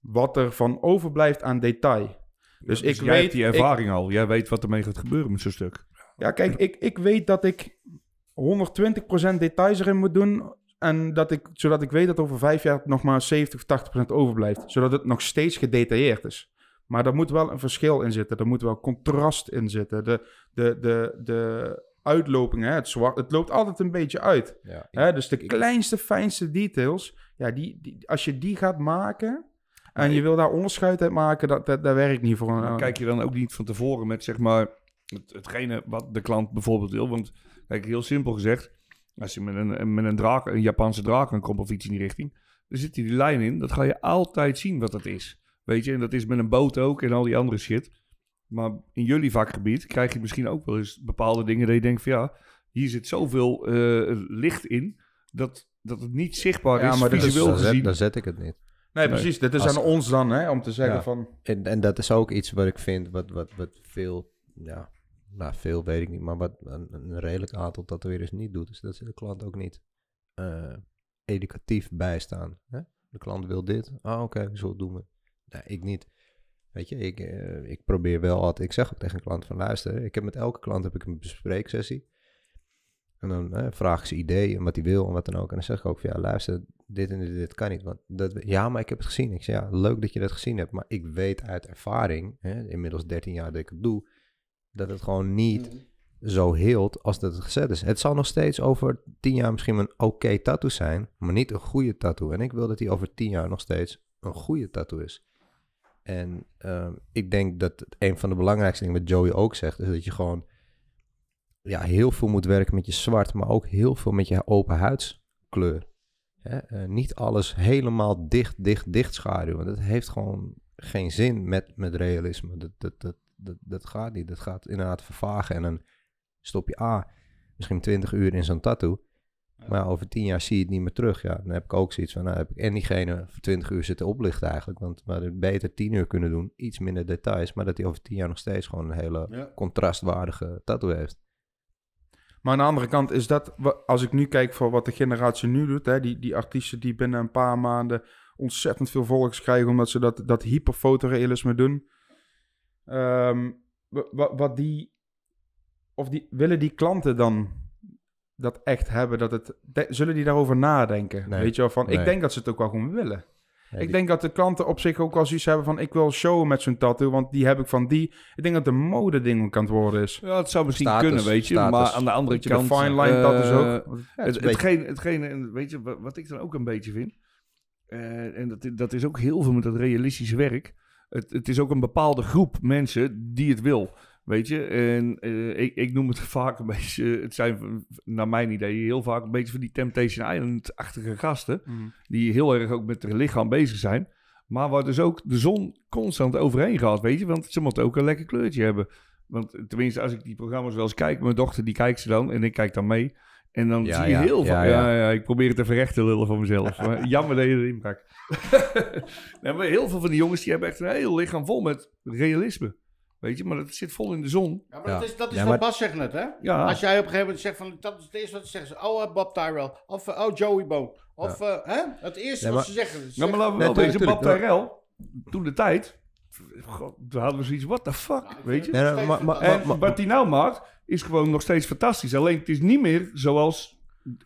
wat er van overblijft aan detail. Dus ik jij weet, hebt die ik- ervaring al. Jij weet wat ermee gaat gebeuren met zo'n stuk. ja, kijk, ik, ik weet dat ik 120% details erin moet doen. En dat ik, zodat ik weet dat over vijf jaar nog maar 70 of 80% overblijft. Zodat het nog steeds gedetailleerd is. Maar er moet wel een verschil in zitten. Er moet wel contrast in zitten. De, de, de, de uitlopingen, hè, het zwart, het loopt altijd een beetje uit. Ja, Hè? Dus de kleinste, fijnste details, ja, die, die, als je die gaat maken... En je wil daar onderscheid uit maken, dat, dat, dat werkt niet voor een... Kijk je dan ook niet van tevoren met zeg maar het, hetgene wat de klant bijvoorbeeld wil? Want kijk, heel simpel gezegd, als je met een, met een, draak, een Japanse draak aankomt of iets in die richting, dan zit die lijn in. Dat ga je altijd zien wat dat is. Weet je, en dat is met een boot ook en al die andere shit. Maar in jullie vakgebied krijg je misschien ook wel eens bepaalde dingen dat je denkt van ja, hier zit zoveel eh, licht in dat, dat het niet zichtbaar Ja, is maar dat is- visueel dan, zet, gezien. dan zet ik het niet. Nee, precies. Dit is Als- aan ons dan, hè, om te zeggen Ja. van... En, en dat is ook iets wat ik vind, wat, wat, wat veel, ja, nou veel weet ik niet, maar wat een, een redelijk aantal tatoeëerders niet doet, is dat ze de klant ook niet eh, educatief bijstaan. Hè? De klant wil dit, ah oké, zo doen we. Nee, ik niet. Weet je, ik, eh, ik probeer wel altijd, ik zeg ook tegen een klant van luister, ik heb met elke klant heb ik een bespreeksessie. En dan vraag ik ze ideeën en wat hij wil en wat dan ook. En dan zeg ik ook van ja, luister, dit en dit, dit kan niet. Want dat, ja, maar ik heb het gezien. Ik zeg ja, leuk dat je dat gezien hebt. Maar ik weet uit ervaring, hè, inmiddels 13 jaar dat ik het doe, dat het gewoon niet zo heelt als dat het gezet is. Het zal nog steeds over 10 jaar misschien een oké tattoo zijn, maar niet een goede tattoo. En ik wil dat die over 10 jaar nog steeds een goede tattoo is. En ehm, ik denk dat een van de belangrijkste dingen wat Joey ook zegt, is dat je gewoon ja, heel veel moet werken met je zwart, maar ook heel veel met je open huidskleur. Hè? eh, niet alles helemaal dicht, dicht, dicht schaduwen. Dat heeft gewoon geen zin met, met realisme. Dat, dat, dat, dat, dat gaat niet. Dat gaat inderdaad vervagen. En dan stop je A, misschien 20 uur in zo'n tattoo. Maar over 10 jaar zie je het niet meer terug. Ja, dan heb ik ook zoiets van, nou heb ik en diegene voor 20 uur zitten oplichten eigenlijk. Want we hadden beter 10 uur kunnen doen. Iets minder details. Maar dat hij over 10 jaar nog steeds gewoon een hele Ja. contrastwaardige tattoo heeft. Maar aan de andere kant is dat, als ik nu kijk voor wat de generatie nu doet, hè, die, die artiesten die binnen een paar maanden ontzettend veel volgers krijgen omdat ze dat, dat hyperfotorealisme doen. Ehm, wa- wa- wat die, of die, willen die klanten dan dat echt hebben? Dat het, de- zullen die daarover nadenken? Nee. Weet je wel, van, Nee. ik denk dat ze het ook wel gewoon willen. Ik die- denk dat de klanten op zich ook wel zoiets hebben van... ik wil showen met zo'n tattoo, want die heb ik van die. Ik denk dat de mode ding ook aan het worden is. Ja, het zou misschien Status, kunnen, weet je. status. Maar aan de andere de kant... fine line eh, tattoos ook. Ja, het, het is beetje- hetgeen, hetgeen, en weet je, wa- wat ik dan ook een beetje vind, eh, en dat, dat is ook heel veel met dat realistische werk. Het, het is ook een bepaalde groep mensen die het wil, weet je. En eh, ik, ik noem het vaak een beetje, het zijn naar mijn idee heel vaak een beetje van die Temptation Island-achtige gasten, die heel erg ook met hun lichaam bezig zijn. Maar waar dus ook de zon constant overheen gaat, weet je. Want ze moeten ook een lekker kleurtje hebben. Want tenminste, als ik die programma's wel eens kijk, mijn dochter die kijkt ze dan en ik kijk dan mee. En dan Ja, zie je ja, heel veel. ja, Ja, ik probeer het even recht te lullen van mezelf. maar jammer dat je erin nee, maar heel veel van die jongens die hebben echt een heel lichaam vol met realisme. Weet je, maar dat zit vol in de zon. Ja, maar Ja. dat is, dat is Ja, wat maar- Bas zegt net, hè? Ja, Als jij op een gegeven moment zegt van, dat is het eerste wat ze zeggen. Ze, oh, eh, Bob Tyrell. Of, eh, oh, Joey Bone. Of, eh, hè? Het eerste Ja, wat maar- ze zeggen. Ze ja, zeggen- maar laten we wel Bob Tyrell, toen de tijd, god, toen hadden we zoiets, what the fuck, ik weet je. En wat hij nou maakt, is gewoon nog steeds fantastisch. Alleen het is niet meer zoals...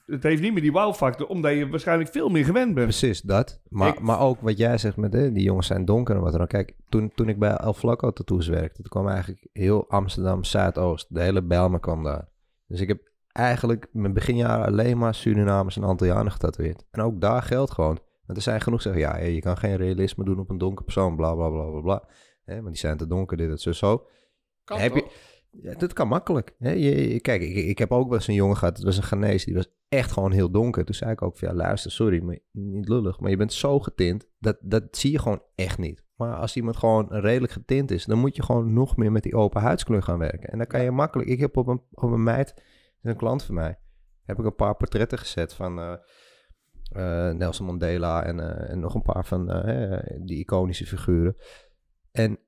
Het heeft niet meer die wow-factor, omdat je waarschijnlijk veel meer gewend bent. Precies, dat. Maar, Ik- maar ook wat jij zegt met hè, die jongens zijn donker en wat dan. Kijk, toen, toen ik bij El Flaco Tattoos werkte, toen kwam eigenlijk heel Amsterdam Zuidoost. De hele Bijlmer kwam daar. Dus ik heb eigenlijk mijn beginjaren alleen maar Surinamers en Antillianen getatoeëerd. En ook daar geldt gewoon. Want er zijn genoeg zeggen, ja, je kan geen realisme doen op een donker persoon, bla bla bla bla bla. Hè, want die zijn te donker, dit, dat, zo, zo. Kan heb je-? Ja, dat kan makkelijk. Hè? Je, kijk, ik, ik heb ook wel eens een jongen gehad, dat was een Ghanese, die was echt gewoon heel donker. Toen zei ik ook van, ja luister, sorry, maar niet lullig, maar je bent zo getint, dat, dat zie je gewoon echt niet. Maar als iemand gewoon redelijk getint is, dan moet je gewoon nog meer met die open huidskleur gaan werken. En dan kan je makkelijk, ik heb op een, op een meid, een klant van mij, heb ik een paar portretten gezet van eh, eh, Nelson Mandela en, eh, en nog een paar van die iconische figuren. En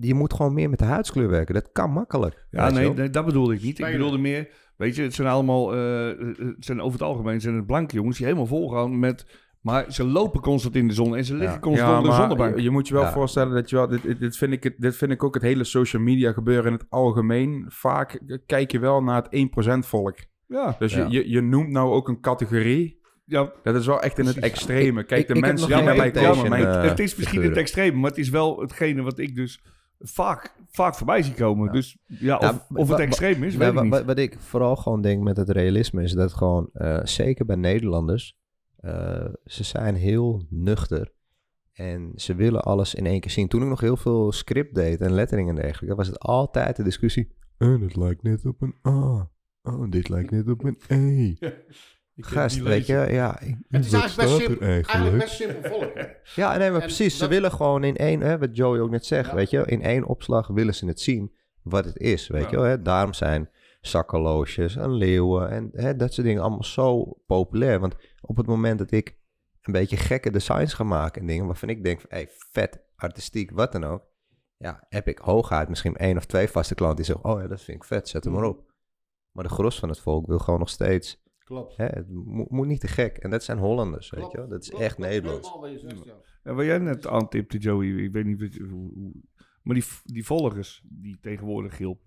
je moet gewoon meer met de huidskleur werken. Dat kan makkelijk. Ja, nee, dat bedoelde ik niet. Ik bedoelde meer, weet je, het zijn allemaal, eh, het zijn over het algemeen zijn het blanke jongens die helemaal volgaan met, maar ze lopen constant in de zon en ze liggen Ja. constant op de zonnebank. je, je moet je wel Ja. voorstellen dat je wel... Dit, dit, vind ik, het- dit vind ik ook het hele social media gebeuren in het algemeen. Vaak kijk je wel naar het 1% volk. Ja, Dus Ja. je, je, je noemt nou ook een categorie. ja, Dat is wel echt in het extreme. Kijk, Ik- de ik mensen die bij mij komen... eh, het is misschien het extreme, maar het is wel hetgene wat ik dus vaak, vaak voorbij zie komen. Ja. Dus ja, of, Ja, of wa- het extreem is, weet ik niet. wat, ik vooral gewoon denk met het realisme is dat gewoon, eh, zeker bij Nederlanders, eh, ze zijn heel nuchter. En ze willen alles in één keer zien. Toen ik nog heel veel script deed en lettering en dergelijke, was het altijd de discussie. Oh, dit lijkt net op een A. Oh, dit lijkt net op een E. Ik weet je, ja. ik- Het is eigenlijk best, simpel, eigenlijk best simpel volk. Ja, nee, maar En precies. Ze willen gewoon in één, hè, wat Joey ook net zegt, Ja. weet je, in één opslag willen ze het zien wat het is, weet Ja. je wel. Hè? Daarom zijn zakkenloosjes en leeuwen en hè, dat soort dingen allemaal zo populair. Want op het moment dat ik een beetje gekke designs ga maken en dingen waarvan ik denk van, hey, vet, artistiek, wat dan ook. Ja, heb ik hooguit misschien één of twee vaste klanten die zeggen, oh ja, dat vind ik vet, zet hem maar op. Maar de gros van het volk wil gewoon nog steeds, Klopt. hè, het mo- moet niet te gek. En dat zijn Hollanders, weet je wel. Dat is Klopt, echt klopt. Nederlands. Helemaal wat ja. Jij net aantipte, Joey, ik weet niet hoe, hoe- maar die, die volgers die tegenwoordig heel,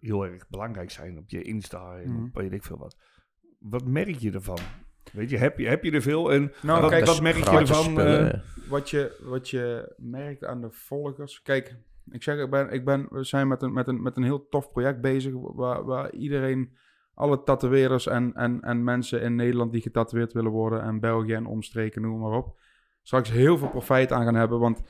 heel erg belangrijk zijn op je Insta en Mhm. op weet ik veel wat. Wat merk je ervan? Weet je, heb je, heb je er veel en Nou, wat, kijk, wat merk je ervan? eh, wat je, wat je merkt aan de volgers. Kijk, ik zeg, ik ben, ik ben, we zijn met een, met, een, met een heel tof project bezig. Waar, waar iedereen, alle tatoeëerders en, en, en mensen in Nederland die getatoeëerd willen worden. En België en omstreken, noem maar op. Straks heel veel profijt aan gaan hebben. Want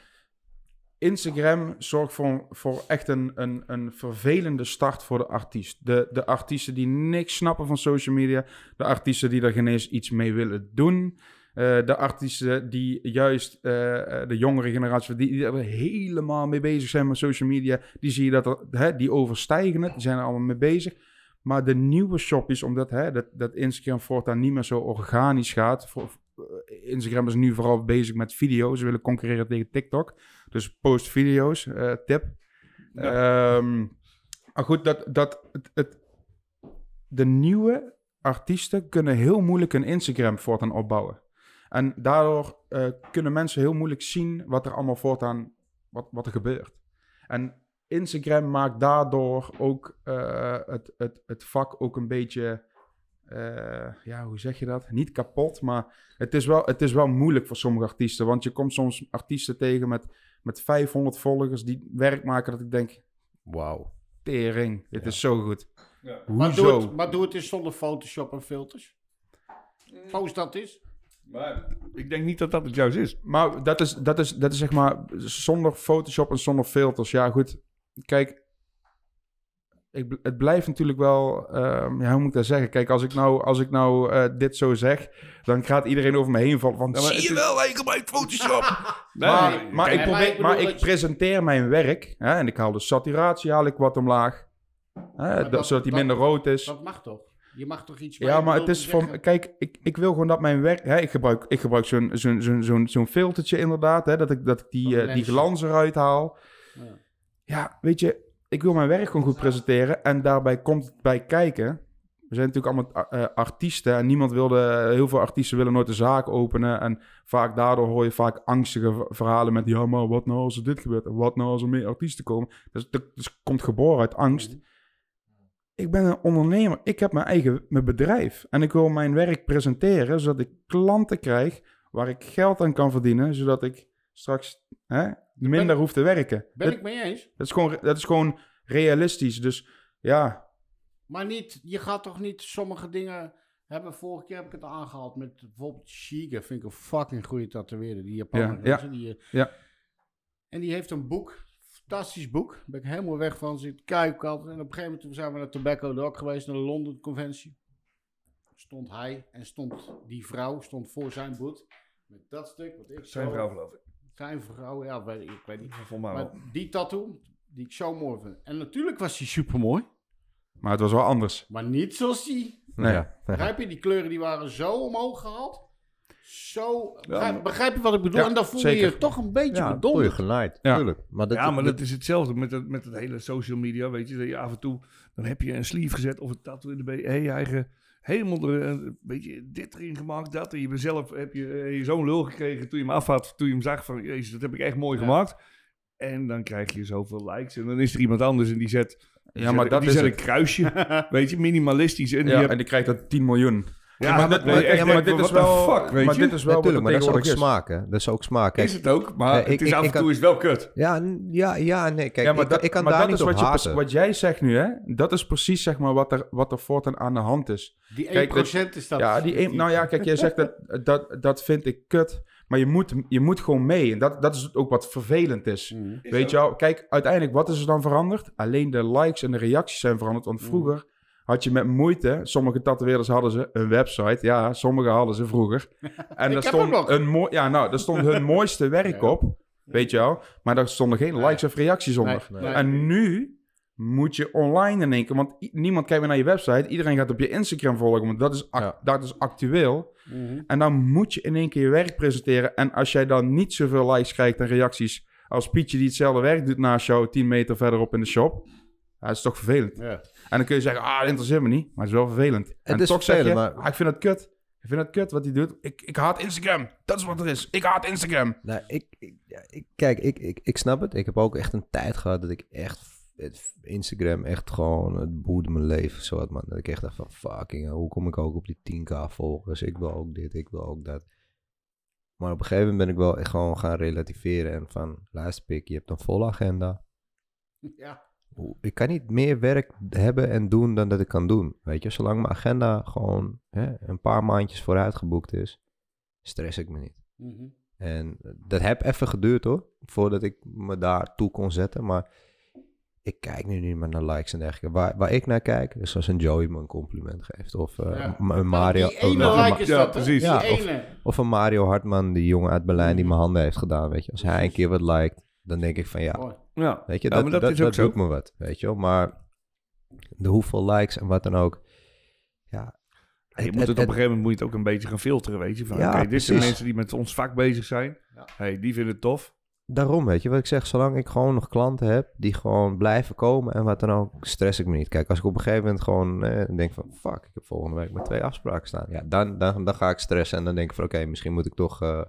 Instagram zorgt voor, voor echt een, een, een vervelende start voor de artiest. De, de artiesten die niks snappen van social media. De artiesten die er geen eens iets mee willen doen. Eh, de artiesten die juist eh, de jongere generatie, die, die er helemaal mee bezig zijn met social media, die zie je dat hè, die overstijgen het, die zijn er allemaal mee bezig. Maar de nieuwe shopjes, omdat hè, dat, dat Instagram voortaan niet meer zo organisch gaat. Voor, eh, Instagram is nu vooral bezig met video. Ze willen concurreren tegen TikTok. Dus post video's, eh, tip. Ehm, maar goed, dat, dat, het, het, de nieuwe artiesten kunnen heel moeilijk een Instagram voortaan opbouwen. En daardoor eh, kunnen mensen heel moeilijk zien wat er allemaal voortaan, wat, wat er gebeurt. En Instagram maakt daardoor ook eh, het, het, het vak ook een beetje, eh, ja, hoe zeg je dat? Niet kapot, maar het is, wel, het is wel moeilijk voor sommige artiesten. Want je komt soms artiesten tegen met, met 500 volgers die werk maken dat ik denk, Wauw. tering, dit is zo goed. Maar doe, het, maar doe het eens zonder Photoshop en filters. Post dat eens. Maar ik denk niet dat dat het juist is. Maar dat is, dat, is, dat is zeg maar zonder Photoshop en zonder filters. Ja, goed. Kijk, ik, het blijft natuurlijk wel. ehm, ja, hoe moet ik dat zeggen? Kijk, als ik nou, als ik nou eh, dit zo zeg, dan gaat iedereen over me heen vallen. Van, Ja, maar zie je is- wel, hij gebruikt Photoshop. Nee, maar, nee, maar, kijk, ik probeer, maar ik ik- presenteer mijn werk. Hè, en ik haal de saturatie haal ik wat omlaag. Hè, dat, dat- zodat hij dat- minder rood is. Dat mag toch? Je mag toch iets Ja, maar het is voor... zeggen? Kijk, ik, ik wil gewoon dat mijn werk... Hè, ik gebruik, ik gebruik zo'n zo'n zo'n zo'n filtertje inderdaad. Hè, dat ik, dat ik die, eh, die glans eruit haal. Ja. Ja, weet je... Ik wil mijn werk gewoon goed presenteren. En daarbij komt het bij kijken. We zijn natuurlijk allemaal eh, artiesten. En niemand wilde... Heel veel artiesten willen nooit een zaak openen. En vaak daardoor hoor je vaak angstige verhalen met... Ja, maar wat nou als er dit gebeurt? En wat nou als er meer artiesten komen? Dus dat dus komt geboren uit angst. Ik ben een ondernemer. Ik heb mijn eigen mijn bedrijf. En ik wil mijn werk presenteren, zodat ik klanten krijg waar ik geld aan kan verdienen, zodat ik straks hè, minder Ben- hoef te werken. Ben dat, ik mee eens. dat, is gewoon, dat is gewoon realistisch. Dus ja, Maar niet, je gaat toch niet sommige dingen hebben. Vorige keer heb ik het aangehaald met bijvoorbeeld Shiga. Vind ik een fucking goede tatoeëerder. Die Japaner. Ja, Die, eh, Ja. En die heeft een boek. Fantastisch boek. Daar ben ik helemaal weg van. Zit kijk altijd. En op een gegeven moment toen zijn we naar Tobacco Dog geweest. Naar de London Conventie. Stond hij en stond die vrouw stond voor zijn boek. Met dat stuk. Wat ik Zijn zo- vrouw geloof ik. Zijn vrouw, ja, weet, ik weet niet. Volgens mij Maar wel. die tattoo, die ik zo mooi vind. En natuurlijk was die super mooi. maar het was wel anders. Maar niet zoals die. Nee. Ja. Begrijp je? Die kleuren die waren zo omhoog gehaald. Zo. Begrijp, maar- begrijp je wat ik bedoel? Ja, en dan voel je je toch een beetje Ja, voel je bedonderd. genaaid. Ja. Tuurlijk. Maar dat, ja, maar dat is hetzelfde met het, met het hele social media, weet je. Dat je af en toe, dan heb je een sleeve gezet of een tattoo in de been. Hey, je eigen, helemaal er, eh, weet je, dit erin gemaakt, dat. En je bent zelf, heb je, eh, je zo'n lul gekregen toen je hem afhad, toen je hem zag van, jezus, dat heb ik echt mooi Ja. gemaakt. En dan krijg je zoveel likes en dan is er iemand anders en die zet, die Ja, maar zet- dat die is zet een kruisje, weet je, minimalistisch. En die Ja, heb- en die krijgt dat 10 miljoen. Ja, maar dat dit- ben je maar- echt ja, maar denkt dit van, is wel- fuck, weet maar je. dit is wel Natuurlijk, maar dat is ook smaak, hè. Dat is ook smaak. Kijk, is het ook, maar eh, ik- het is ik- af en toe is het wel kut. Ja, ja, ja, nee. Kijk, ja, maar ik, dat, ik kan maar daar dat niet is op wat, haten. wat jij zegt nu, hè? Dat is precies zeg maar wat er, wat er voortaan aan de hand is. Die 1% Kijk, is dat. Ja, die een, nou ja, kijk, jij zegt dat, dat, dat vind ik kut. Maar je moet, je moet gewoon mee. En dat, dat is ook wat vervelend is. Mhm. Weet je wel? Kijk, uiteindelijk, wat is er dan veranderd? Alleen de likes en de reacties zijn veranderd. Want vroeger had je met moeite... Sommige tatoeëerders hadden ze een website. Ja, sommige hadden ze vroeger. En Ik daar heb stond ook nog. een mooi... Ja, nou, daar stond hun mooiste werk Ja. op. Weet je wel? Maar daar stonden geen likes of reacties onder. Nee, nee. En nu moet je online in één keer... Want niemand kijkt meer naar je website. Iedereen gaat op je Instagram volgen. Want dat is, Ja. dat is actueel. Mhm. En dan moet je in één keer je werk presenteren. En als jij dan niet zoveel likes krijgt en reacties... als Pietje die hetzelfde werk doet naast jou... 10 meter verderop in de shop... Dat is toch vervelend. Ja. En dan kun je zeggen, ah, dat interesseert me niet. Maar het is wel vervelend. en is toch zeg je, maar- ah, ik vind het kut. Ik vind het kut wat hij doet. Ik, ik haat Instagram. Dat is wat er is. Ik haat Instagram. Nou, ik, ik, ja, ik, kijk, ik, ik, ik snap het. Ik heb ook echt een tijd gehad dat ik echt Instagram echt gewoon het boerde mijn leven zo wat man. Dat ik echt dacht van fucking, hoe kom ik ook op die 10k volgers? Ik wil ook dit, ik wil ook dat. Maar op een gegeven moment ben ik wel echt gewoon gaan relativeren en van luister pik, je hebt een volle agenda. Ja. Hoe- Ik kan niet meer werk hebben en doen dan dat ik kan doen. Weet je, zolang mijn agenda gewoon hè, een paar maandjes vooruit geboekt is, stress ik me niet. Mhm. En dat heb even geduurd hoor, voordat ik me daar toe kon zetten. Maar ik kijk nu niet meer naar likes en dergelijke. Waar, waar ik naar kijk, is als een Joey me een compliment geeft. Of eh, Ja. een Mario, Die ene of, like is ja, dat, precies. Ja, of- een Mario Hartman, die jongen uit Berlijn die Mhm. mijn handen heeft gedaan. Weet je, als hij een keer wat liked, dan denk ik van ja, Mooi. Ja, weet je, Ja, dat, maar dat, dat dat, is ook zo. doet me wat. Weet je wel, maar de hoeveel likes en wat dan ook. Ja, je moet het, het- op een gegeven moment moet je het ook een beetje gaan filteren, weet je. Van, Ja, oké, dit zijn mensen die met ons vak bezig zijn. Ja. Hey, die vinden het tof. daarom weet je wat ik zeg. Zolang ik gewoon nog klanten heb die gewoon blijven komen en wat dan ook, stress ik me niet. Kijk, als ik op een gegeven moment gewoon eh, denk van, fuck, ik heb volgende week maar twee afspraken staan. Ja, dan, dan, dan ga ik stressen en dan denk ik van, oké, misschien moet ik toch... eh,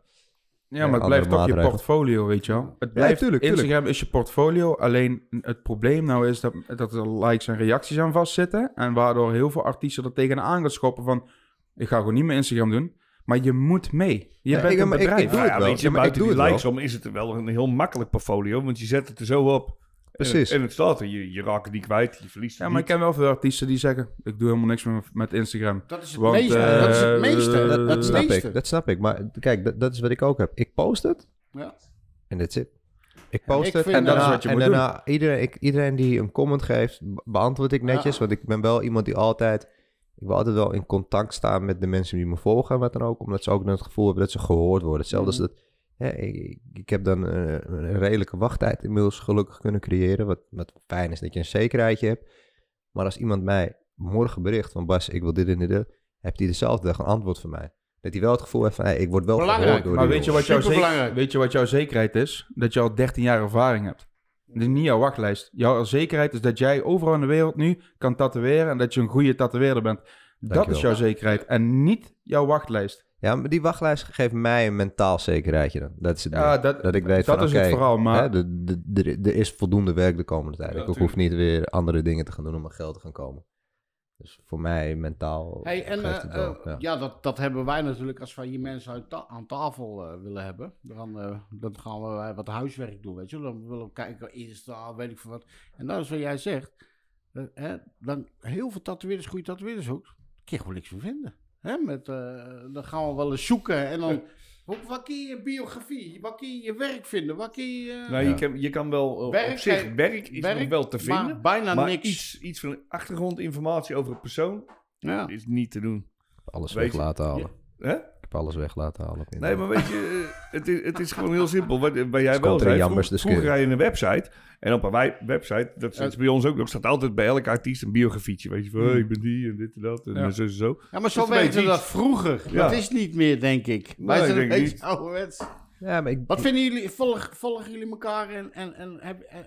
Ja, maar het blijft toch je portfolio, weet je wel. Het blijft, tuurlijk, tuurlijk. Instagram is je portfolio. Alleen het probleem nou is dat, dat er likes en reacties aan vastzitten. En waardoor heel veel artiesten er tegenaan gaan schoppen van... Ik ga gewoon niet meer Instagram doen. Maar je moet mee. Je Ja, bent ik- een ik- bedrijf. ik doe het ja, wel. weet je, Ja, maar ik buiten doe die likes om is het wel een heel makkelijk portfolio, want je zet het er zo op. Precies. En, en het staat er, je, je raakt het niet kwijt, je verliest het Ja, maar ik ken wel veel artiesten die zeggen... Ik doe helemaal niks meer met Instagram. Dat is het Want, meeste. eh, dat is het meeste. eh, dat, snap meeste. ik, dat snap ik. Maar kijk, dat, dat is wat ik ook heb. Ik post het Ja. en that's it. Ik post ik het vind en dat- daarna, is wat je en moet daarna iedereen, ik, iedereen die een comment geeft, be- beantwoord ik netjes. Ja. Want ik ben wel iemand die altijd... Ik wil altijd wel in contact staan met de mensen die me volgen en wat dan ook. Omdat ze ook dan het gevoel hebben dat ze gehoord worden. Hetzelfde Mhm. als dat... Ik, ik heb dan eh, een redelijke wachttijd inmiddels gelukkig kunnen creëren. Wat, wat fijn is dat je een zekerheidje hebt. Maar als iemand mij morgen bericht van... Bas, ik wil dit en dit, dit, heeft hij dezelfde dag een antwoord van mij. Dat hij wel het gevoel heeft van... Hey, ik word wel Belangrijk, gehoord door Maar weet je, wat jouw zeker, weet je wat jouw zekerheid is? Dat je al 13 jaar ervaring hebt. Dat is niet jouw wachtlijst. Jouw zekerheid is dat jij overal in de wereld nu kan tatoeëren en dat je een goede tatoeëerder bent. Dat is jouw zekerheid en niet jouw wachtlijst. Ja, maar die wachtlijst geeft mij een mentaal zekerheidje dan. Dat is het Ja, dat, Dat ik weet dat van, is oké, het vooral. Maar hè, de- de- de- er is voldoende werk de komende tijd. Ja, ik hoef niet weer andere dingen te gaan doen om aan geld te gaan komen. Dus voor mij mentaal Hey, en geeft eh, wel, eh, ja. ja, dat, dat hebben wij natuurlijk als wij hier mensen uit ta- aan tafel eh, willen hebben. Dan, eh, dan gaan we wat huiswerk doen, weet je. wel. Dan willen we kijken, Insta, weet ik veel wat. En dat is wat jij zegt. Hè, dan heel veel tatoeëerders, goede tatoeëerders ook. Daar kun je gewoon niks van vinden. Hè, met, eh, dan gaan we wel eens zoeken en dan... Hoe, waar kun je je biografie, waar kun je je werk vinden, waar kun je... eh, Nou, Ja. je, kan, je kan wel eh, Werk, op zich, werk is werk, nog wel te vinden. Maar bijna Maar niks. iets, iets van achtergrondinformatie over een persoon Ja. is niet te doen. Alles weet weg je- laten halen. Hè? Ik heb alles weg laten halen. Nee, maar weet je, eh, het is, het is gewoon heel simpel. Wat, wat jij Dus wel zei, vroeg- de vroeger ga je in een website en op een website, dat is bij ons ook nog, staat altijd bij elke artiest een biografietje. Weet je, van, hey, ik ben die en dit en dat en Ja. zo en zo. Ja, maar zo Dat werkte je dat vroeger. Ja. Dat is niet meer, denk ik. Wij Nee, zijn een beetje ouderwets. Ja, maar ik... Wat vinden jullie? Volgen, volgen jullie elkaar en... en, en heb, eh,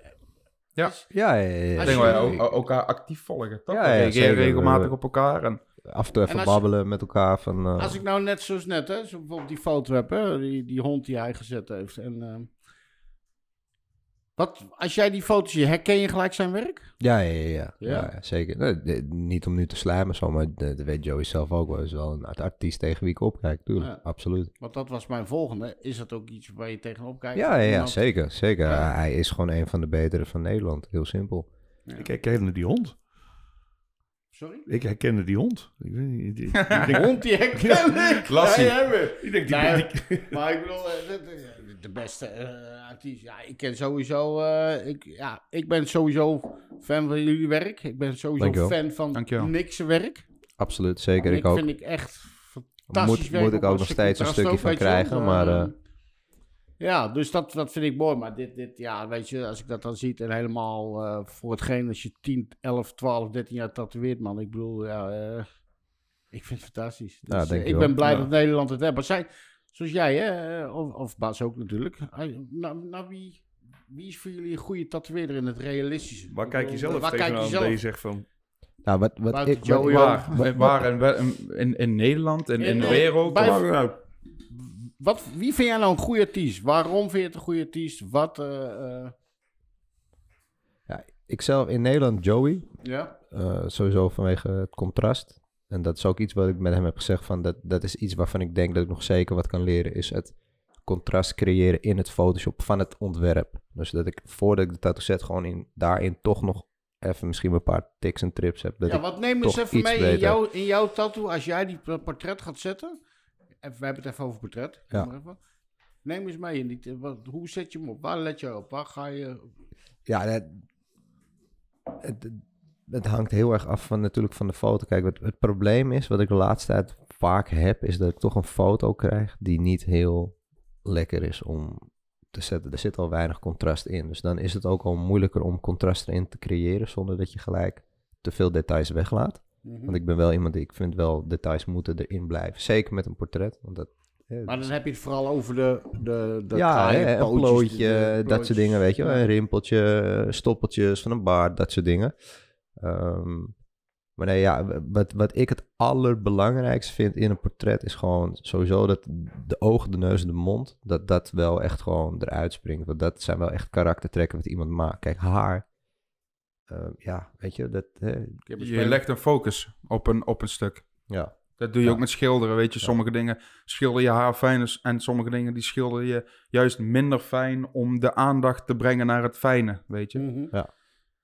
Ja. is- Ja, ja, ja, ja. ik denk je- wij ook- elkaar actief volgen, toch? Ja, We ja, regelmatig We- op elkaar. En, Af toe even je- babbelen met elkaar van... eh, Als ik nou net zoals net, hè, zo bijvoorbeeld die foto heb, hè, die, die hond die hij gezet heeft. En, ehm, wat, als jij die foto's ziet, herken je gelijk zijn werk? Ja, ja, ja, ja. Ja? zeker. Nee, de- niet om nu te slijmen zo, maar de- dat weet Joey zelf ook wel. Is wel een art- artiest tegen wie ik opkijk, tuurlijk. Ja. Absoluut. Want dat was mijn volgende. Is dat ook iets waar je tegenop kijkt? Ja, ja, Iemand- zeker. zeker. Ja. Hij is gewoon een van de betere van Nederland. Heel simpel. Ja. Ik herkende die hond. Sorry? Ik herkende die hond. Ik, weet niet, ik, ik De denk, hond die herken ik. Lassie. Ik denk die, Nee, die- Maar ik bedoel, eh, de, de- beste eh, artiest. Ja, ik ken sowieso. eh, ik, ja, ik ben sowieso fan van jullie werk. Ik ben sowieso Dankjewel. fan van Dankjewel. Niks werk. Absoluut, zeker. Ik ook. vind ik echt fantastisch Moet, werk. moet ik ook nog steeds een stukje van krijgen, maar... ja, dus dat, dat vind ik mooi. Maar dit, dit, ja, weet je, als ik dat dan zie en helemaal eh, voor hetgeen als je 10, 11, 12, 13 jaar tatoeëert, man. Ik bedoel, ja, eh, ik vind het fantastisch. Dus, Ja, eh, ik ben blij Ja. dat Nederland het heeft. Maar zij, zoals jij, hè, of, of Bas ook natuurlijk. Nou, nou wie, wie is voor jullie een goede tatoeëerder in het realistische? waar kijk je zelf waar kijk tegenaan je dat je zelf? zegt van... nou, wat, wat ik... Joey waar, waar in, in Nederland en in, In- de wereld. bij- of- Nou, Wat, wie vind jij nou een goede artiest? Waarom vind je het een goede artiest? Wat, eh, ja, ik zelf in Nederland, Joey, ja? eh, sowieso vanwege het contrast. En dat is ook iets wat ik met hem heb gezegd van dat, dat is iets waarvan ik denk dat ik nog zeker wat kan leren, is het contrast creëren in het Photoshop van het ontwerp. Dus dat ik voordat ik de tattoo zet gewoon in, daarin toch nog even misschien een paar tics en trips heb. Dat ja, wat neem eens even mee in, jouw, in jouw tattoo, als jij die portret gaat zetten. Even, we hebben het even over portret. Ja. Maar even. Neem eens mee die, wat, hoe zet je hem op? Waar let je op? Waar ga je... ja, dat, het, het hangt heel erg af van natuurlijk van de foto. Kijk, wat het probleem is, wat ik de laatste tijd vaak heb, is dat ik toch een foto krijg die niet heel lekker is om te zetten. Er zit al weinig contrast in. Dus dan is het ook al moeilijker om contrast erin te creëren zonder dat je gelijk te veel details weglaat. Mhm. Want ik ben wel iemand die ik vind wel details moeten erin blijven. Zeker met een portret. Want dat, Maar dan heb je het vooral over de, de, de ja, hè, een pootjes, plootje, de- dat soort dingen, weet je wel. Een rimpeltje, stoppeltjes van een baard, dat soort dingen. Ehm, maar nee, ja, wat, wat ik het allerbelangrijkste vind in een portret is gewoon sowieso dat de ogen, de neus en de mond, dat dat wel echt gewoon eruit springt. Want dat zijn wel echt karaktertrekken wat iemand maakt. Kijk, haar, ja, weet je, dat, hè, Je legt een focus op een, op een stuk. ja. Dat doe je Ja. ook met schilderen, weet je. Ja. Sommige dingen schilder je haar fijn en sommige dingen die schilder je juist minder fijn om de aandacht te brengen naar het fijne, weet je. Mhm.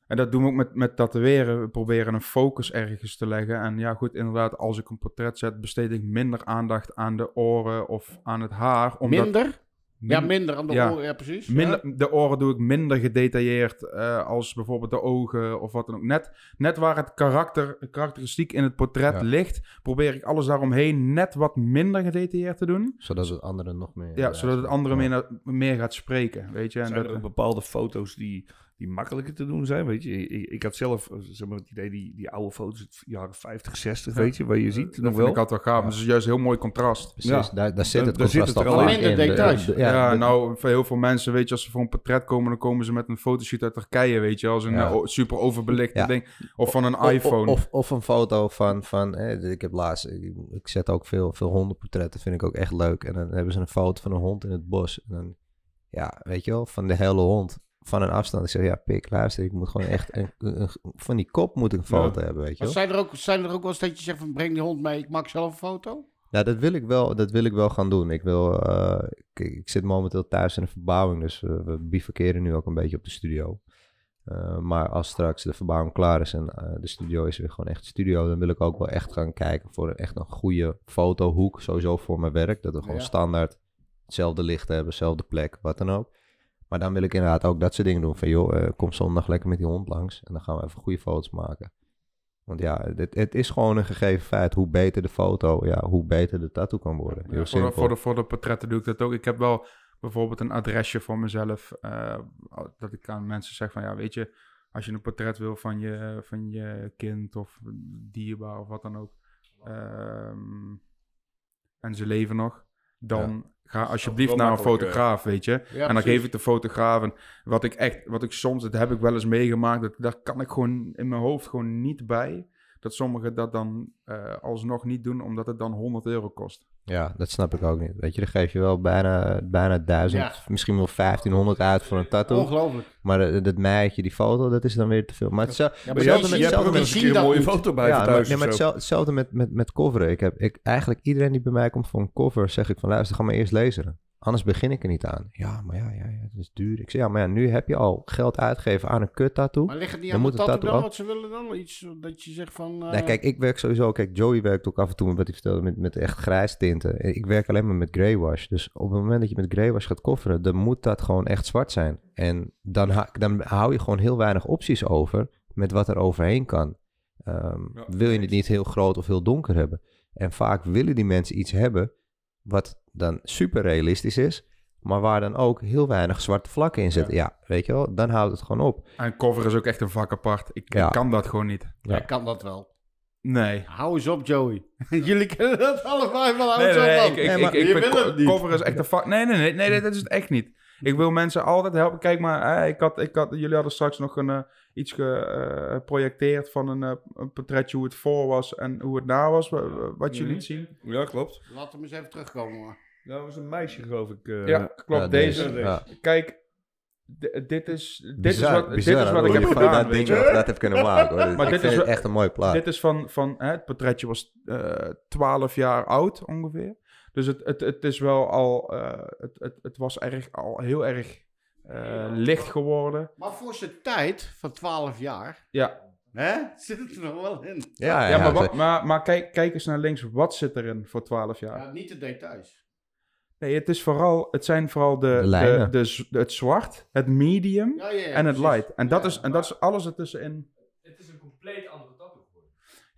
En dat doen we ook met, met tatoeëren. We proberen een focus ergens te leggen. En ja, goed, inderdaad, als ik een portret zet, besteed ik minder aandacht aan de oren of aan het haar. Omdat Minder? Ja, min- minder aan de ja. oren, ja precies. minder, Ja. De oren doe ik minder gedetailleerd eh, als bijvoorbeeld de ogen of wat dan ook. Net, net waar het karakter, karakteristiek in het portret Ja. ligt, probeer ik alles daaromheen net wat minder gedetailleerd te doen. Zodat het andere nog meer... Ja, zodat het andere Ja. meer, gaat spreken, weet je. En Zijn dat, er bepaalde foto's die, die makkelijker te doen zijn? Weet je, ik, ik had zelf eh, zeg maar, het idee, die, die oude foto's, uit de jaren 50, 60, weet je, waar je ziet dat nog vind wel. ik altijd wel gaaf. maar Het is juist een heel mooi contrast. Precies, Ja. daar, daar zit Daar- het daar zit contrast het er al in. Minder in. De- details. de- Ja, de- nou, voor heel veel mensen, weet je, als ze voor een portret komen, dan komen ze met een fotoshoot uit Turkije, weet je, als een Ja. eh, super overbelichte Ja. ding. Of van een Of- iPhone. Of, of een foto van, van hè, ik heb laatst, ik, ik zet ook veel, veel hondenportretten, vind ik ook echt leuk. En dan hebben ze een foto van een hond in het bos. En dan, ja, weet je wel, van de hele hond, van een afstand. Ik zeg, ja, pik, luister, ik moet gewoon echt, een, een- een- van die kop moet ik een foto hebben, weet je wel. zijn er, ook, zijn er ook wel eens dat je zegt van breng die hond mee, ik maak zelf een foto? Nou, dat wil ik wel, dat wil ik wel gaan doen. Ik wil, eh, ik, ik zit momenteel thuis in een verbouwing, dus we, we bivakeren nu ook een beetje op de studio. Eh, maar als straks de verbouwing klaar is en eh, de studio is weer gewoon echt studio, dan wil ik ook wel echt gaan kijken voor een, echt een goede fotohoek, sowieso voor mijn werk. Dat we gewoon Ja. standaard hetzelfde licht hebben, dezelfde plek, wat dan ook. Maar dan wil ik inderdaad ook dat soort dingen doen. Van joh, eh, kom zondag lekker met die hond langs en dan gaan we even goede foto's maken. Want ja, het, het is gewoon een gegeven feit. Hoe beter de foto, ja, hoe beter de tattoo kan worden. Heel Ja, voor, de, voor, de, voor de portretten doe ik dat ook. Ik heb wel bijvoorbeeld een adresje voor mezelf. eh, dat ik aan mensen zeg van ja, weet je, als je een portret wil van je, van je kind of dierbaar of wat dan ook. ehm, en ze leven nog. Dan ga alsjeblieft naar een fotograaf, weet je. Ja, en dan precies. geef ik de fotograaf. En wat ik echt, wat ik soms, dat heb ik wel eens meegemaakt. Dat, daar kan ik gewoon in mijn hoofd gewoon niet bij. Dat sommigen dat dan eh, alsnog niet doen, omdat het dan 100 euro kost. Ja, dat snap ik ook niet. Weet je, dan geef je wel bijna, bijna 1000, Ja. misschien wel 1500 uit voor een tattoo. Ongelooflijk. Maar eh, dat meidje, die foto, dat is dan weer te veel. Maar Ja, je hebt er een mooie dat foto bij ja, maar, thuis nee, maar hetzelfde met, met, met coveren. Ik heb ik, eigenlijk iedereen die bij mij komt voor een cover, zeg ik van luister, ga maar eerst lezen. Anders begin ik er niet aan. Ja, maar ja, ja, ja, dat is duur. Ik zeg ja, maar ja, nu heb je al geld uitgegeven aan een kut tattoo. Maar ligt het niet Dan aan de moet het tattoo tattoo dan wat ze willen dan? Iets dat je zegt van... eh, Nee, kijk, ik werk sowieso. Kijk, Joey werkt ook af en toe met wat hij vertelde met, met echt grijs tinten. Ik werk alleen maar met greywash. Dus op het moment dat je met greywash gaat kofferen, dan moet dat gewoon echt zwart zijn. En dan, ha- dan hou je gewoon heel weinig opties over met wat er overheen kan. Ehm, Ja, wil je het niet heel groot of heel donker hebben? En vaak willen die mensen iets hebben wat dan super realistisch is, maar waar dan ook heel weinig zwarte vlakken in zitten. Ja, weet je wel, dan houdt het gewoon op. En cover is ook echt een vak apart. Ik, Ja. ik kan dat gewoon niet. Jij kan dat wel. Nee. Hou eens op, Joey. Jullie kennen dat allebei wel. Hou Nee, eens nee, op. Ik, ik, ik, ik je ben- wil het niet. cover is echt een vak. Nee, nee, nee, nee, nee, dat is het echt niet. Ik wil mensen altijd helpen. Kijk maar, eh, ik had, ik had, jullie hadden straks nog een, eh, iets geprojecteerd van een, eh, een portretje hoe het voor was en hoe het na was, wa- wa- wat je Mhm. liet zien. Ja, klopt. Laat hem eens even terugkomen. hoor. Dat was een meisje, geloof ik. eh. ja, klopt. Ja, deze. deze. Ja. Kijk, dit is, dit Bizar, is wat, bizar dit is wat ik heb gedaan. Dat ding dat heb kunnen maken. Hoor. Maar ik dit vind is echt een mooie plaat. Dit is van, van hè, het portretje was eh 12 jaar oud ongeveer. Dus het, het, het is wel al, eh, het, het, het was erg, al heel erg eh, licht geworden. Maar voor zijn tijd van 12 jaar, Ja, hè, zit het er nog wel in. ja, ja, ja, maar, wat, maar, maar kijk, kijk eens naar links. Wat zit erin voor 12 jaar? Ja, niet de details. Nee, het, is vooral, het zijn vooral de, De de, lijnen. de z- het zwart, het medium Ja, ja, ja, en het precies. light. En dat, is, en dat is alles ertussenin. Het is een compleet.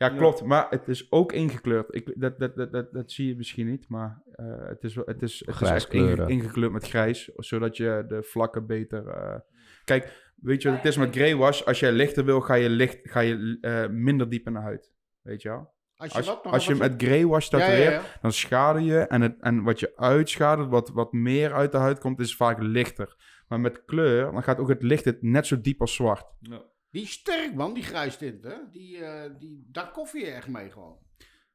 Ja, klopt. Maar het is ook ingekleurd. Ik, dat, dat, dat, dat, dat zie je misschien niet, maar eh, het is, wel- het is, het is Grijs echt inge- ingekleurd met grijs, zodat je de vlakken beter... eh, Kijk, weet je wat het is met grey wash? Als jij lichter wil, ga je, licht, ga je eh, minder diep in de huid. Weet je wel? Als je, Als, nog als je hem met grey wash Ja, ja, tatoeëert, ja. dan schade je. En, het, en wat je uitschadert, wat, wat meer uit de huid komt, is vaak lichter. Maar met kleur, dan gaat ook het licht het net zo diep als zwart. Die is sterk, man, die grijstint, hè? Die, eh, die, daar koffie je echt mee gewoon.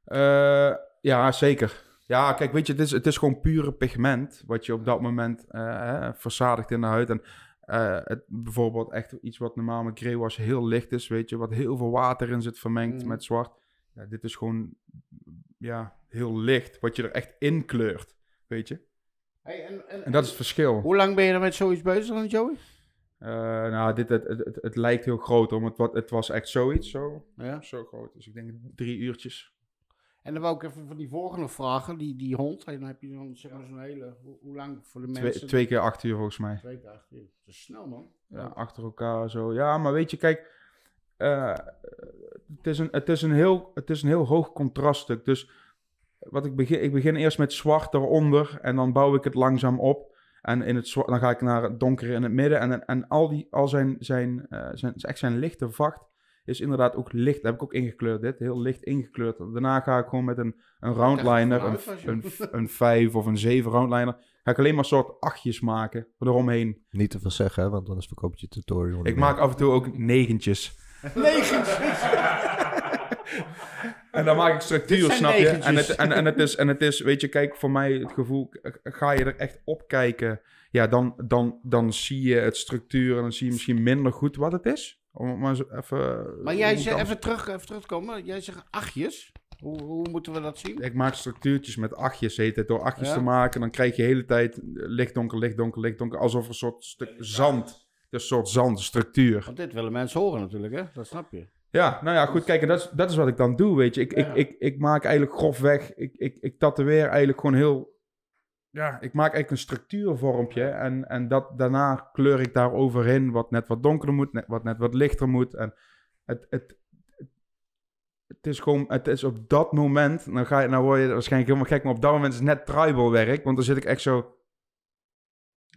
Eh, ja, zeker. Ja, kijk, weet je, het is, het is gewoon pure pigment. Wat je op dat moment hè, verzadigt in de huid. En het, bijvoorbeeld echt iets wat normaal met grey was heel licht is, weet je. Wat heel veel water in zit vermengd Mhm. met zwart. Ja, dit is gewoon, ja, heel licht. Wat je er echt in kleurt, weet je. Hey, en, en, En dat is het verschil. Hoe lang ben je er met zoiets bezig dan, Joey? Eh, nou, dit, het, het, het, het lijkt heel groot, om het, wat, het was echt zoiets, zo, Ja. zo groot. Dus ik denk drie uurtjes. En dan wou ik even van die volgende vragen. Die, die hond, dan heb je dan zeg maar zo'n hele... Hoe, hoe lang voor de Twee, mensen? twee keer acht uur volgens mij. Twee keer acht uur. Dat is snel, man. Ja, achter elkaar zo. Ja, maar weet je, kijk, eh, het, is een, het, is een heel, het is een heel hoog contraststuk. Dus wat ik begin, ik begin eerst met zwart eronder en dan bouw ik het langzaam op. En in het dan ga ik naar het donkere in het midden. En, en al, die, al zijn, zijn, eh, zijn, echt zijn lichte vacht is inderdaad ook licht. Dat heb ik ook ingekleurd, dit. Heel licht ingekleurd. Daarna ga ik gewoon met een, een roundliner, een, een, een 5 of een 7 roundliner. Ga ik alleen maar soort achtjes maken eromheen. Niet te veel zeggen, hè, want anders verkoop je je tutorial. Ik meer. maak af en toe ook negentjes. Negentjes! En dan maak ik structuur, snap je? En het, en, en, het is, en het is, weet je, kijk, voor mij het gevoel, ga je er echt op kijken, ja, dan, dan, dan zie je het structuur en dan zie je misschien minder goed wat het is. Om maar even... Maar jij zegt, even, terug, even terugkomen. Jij zegt achtjes. Hoe, hoe moeten we dat zien? Ik maak structuurtjes met achtjes, heet het. Door achtjes Ja. te maken, dan krijg je de hele tijd lichtdonker, lichtdonker, lichtdonker. Alsof er een soort stuk zand, een soort zandstructuur. Want dit willen mensen horen natuurlijk, hè? Dat snap je. Ja, nou ja, goed, kijk, en dat is, dat is wat ik dan doe, weet je. Ik, Ja. ik, ik, ik maak eigenlijk grofweg, ik, ik, ik tatoeëer eigenlijk gewoon heel... Ja, ik maak eigenlijk een structuurvormpje en, en dat, daarna kleur ik daar overheen wat net wat donkerder moet, net, wat net wat lichter moet. En het, het, het, is gewoon, het is op dat moment, nou, ga je, nou word je waarschijnlijk helemaal gek, maar op dat moment is het net tribal werk, want dan zit ik echt zo...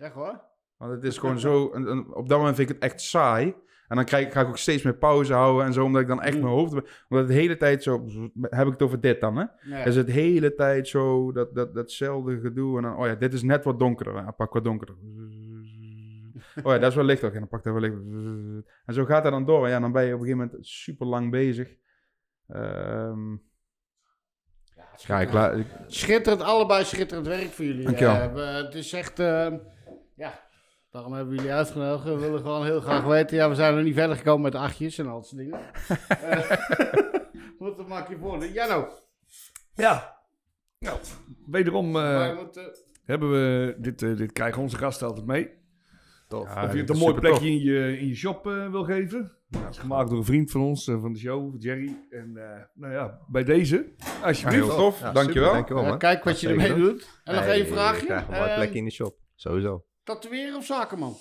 Echt hoor? Want het is gewoon zo, een- op dat moment vind ik het echt saai. En dan krijg, ga ik ook steeds meer pauze houden en zo, omdat ik dan echt Mm. mijn hoofd... Omdat de hele tijd zo... Heb ik het over dit dan, hè? Ja. Het hele tijd zo, dat, dat, datzelfde gedoe. En dan, oh ja, dit is net wat donkerder. Ja, pak wat donkerder. Oh ja, dat is wel lichter. En dan pak dat wel lichter. En zo gaat dat dan door. En ja, dan ben je op een gegeven moment super lang bezig. Ehm ja, ik, Schitterend, allebei schitterend werk voor jullie. Dankjewel. We- het is echt, eh, ja, daarom hebben we jullie uitgenodigd. We willen gewoon heel graag weten. Ja, we zijn nog niet verder gekomen met achtjes en al dat soort dingen. Eh, Wat maak je voor? Jano, Ja. Nou, wederom eh, wij moeten... hebben we... Dit, eh, dit krijgen onze gasten altijd mee. Tof. Ja, of je het een mooi plekje in je, in je shop wil geven. Nou, dat is gemaakt door een vriend van ons, van de show, Jerry. En eh, nou ja, bij deze, ja, alsjeblieft. heel tof. Ja, Dankjewel. Ja, kijk wat je ermee doet. En nog één Je vraagje. een mooi plekje in de shop. Sowieso. Tatoeëren of zakenman?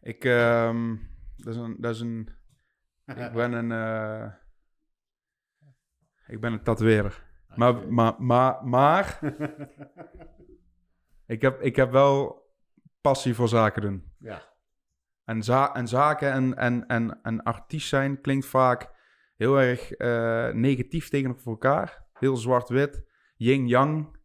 Ik, ehm, dat is een, dat is een, ik ben een, eh, ik ben een tatoeëerder. Maar, maar, maar, maar, ik heb, ik heb wel passie voor zaken doen. Ja. En, za en zaken en, en, en, en artiest zijn klinkt vaak heel erg eh, negatief tegenover elkaar. Heel zwart-wit, yin-yang.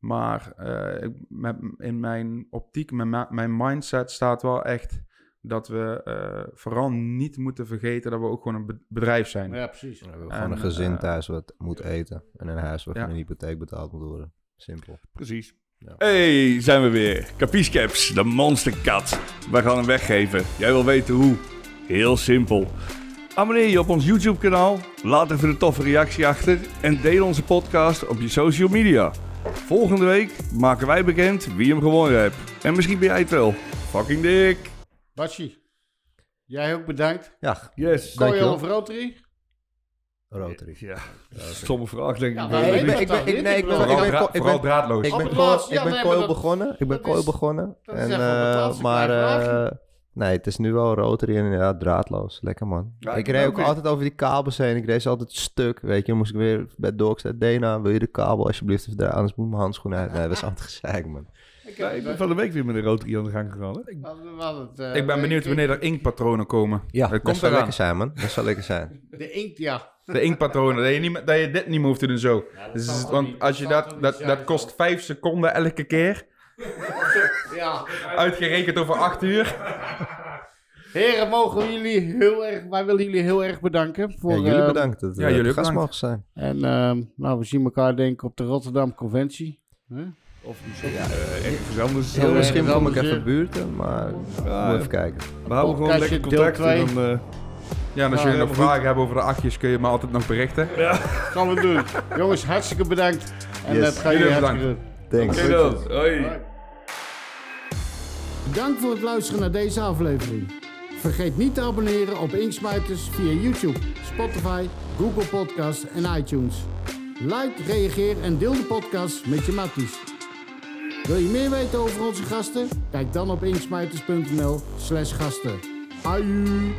Maar eh, ik- met, in mijn optiek, mijn, mijn mindset staat wel echt dat we eh, vooral niet moeten vergeten dat we ook gewoon een be- bedrijf zijn. Ja, precies. We hebben En, gewoon een gezin eh, thuis wat moet eten. En een huis waarvan Ja. een hypotheek betaald moet worden. Simpel. Precies. Ja. Hey, zijn we weer. Capiche Caps, de monsterkat. Wij gaan hem weggeven. Jij wil weten hoe? Heel simpel. Abonneer je op ons YouTube kanaal, laat even een toffe reactie achter en deel onze podcast op je social media. Volgende week maken wij bekend wie hem gewonnen heeft. En misschien ben jij het wel. Fucking dik. Batschi, jij ook bedankt. Ja, Yes. Coil Dankjewel. of Rotary? Rotary. Ja, stomme vraag denk Ja, ik. Nee, ik ben, ik ben, ik, nee, ik Ik ben, ik ben, ik ben, draadloos. ik ben, ik ben begonnen. Ik ben is- begonnen. dat is En, echt wel een eh, fantastische maar vraag. eh, nee, het is nu wel rotary en ja, draadloos. Lekker man. Ja, ik ik reed ook weer. altijd over die kabels heen. Ik reed ze altijd stuk. Weet je, dan moest ik weer bij Dogs Dena. Wil je de kabel alsjeblieft even draaien? Anders moet mijn handschoen uit. Nee, dat is altijd gezeik man. Ja, ik ben van de week weer met een Rotary aan de gang gegaan. Hè? Het, eh, Ik ben benieuwd wanneer er inkpatronen komen. Ja, dat dat, komt zal eraan. lekker zijn, man. Dat zal lekker zijn. De inkt, ja. De inkpatronen, dat je, niet, dat je dit niet meer hoeft te doen zo. Dus, want niet- als je dat dat, dat, kost 5 seconden elke keer. ja. Uitgerekend over 8 uur. Heren, mogen we jullie heel erg, wij willen jullie heel erg bedanken. Voor, Ja, jullie eh, bedankt dat we ja, jullie ook gast mogen zijn. En ehm, nou, we zien elkaar denk ik op de Rotterdam Conventie. Huh? Of misschien eh, ergens anders. Misschien kom ik even eh. buurten, maar Ja, moet even kijken. We houden gewoon lekker contact. En dan, eh, Ja, en als Ja, jullie nog vragen hebben over de achtjes, kun je me altijd nog berichten. Gaan we doen. Jongens, hartstikke bedankt. En Yes. dat ga jullie Jullie hartstikke doen. Thanks. Oké dan. Hoi. Bedankt voor het luisteren naar deze aflevering. Vergeet niet te abonneren op Inksmijters via YouTube, Spotify, Google Podcasts en iTunes. Like, reageer en deel de podcast met je matties. Wil je meer weten over onze gasten? Kijk dan op inksmijters.nl slash gasten. Aju!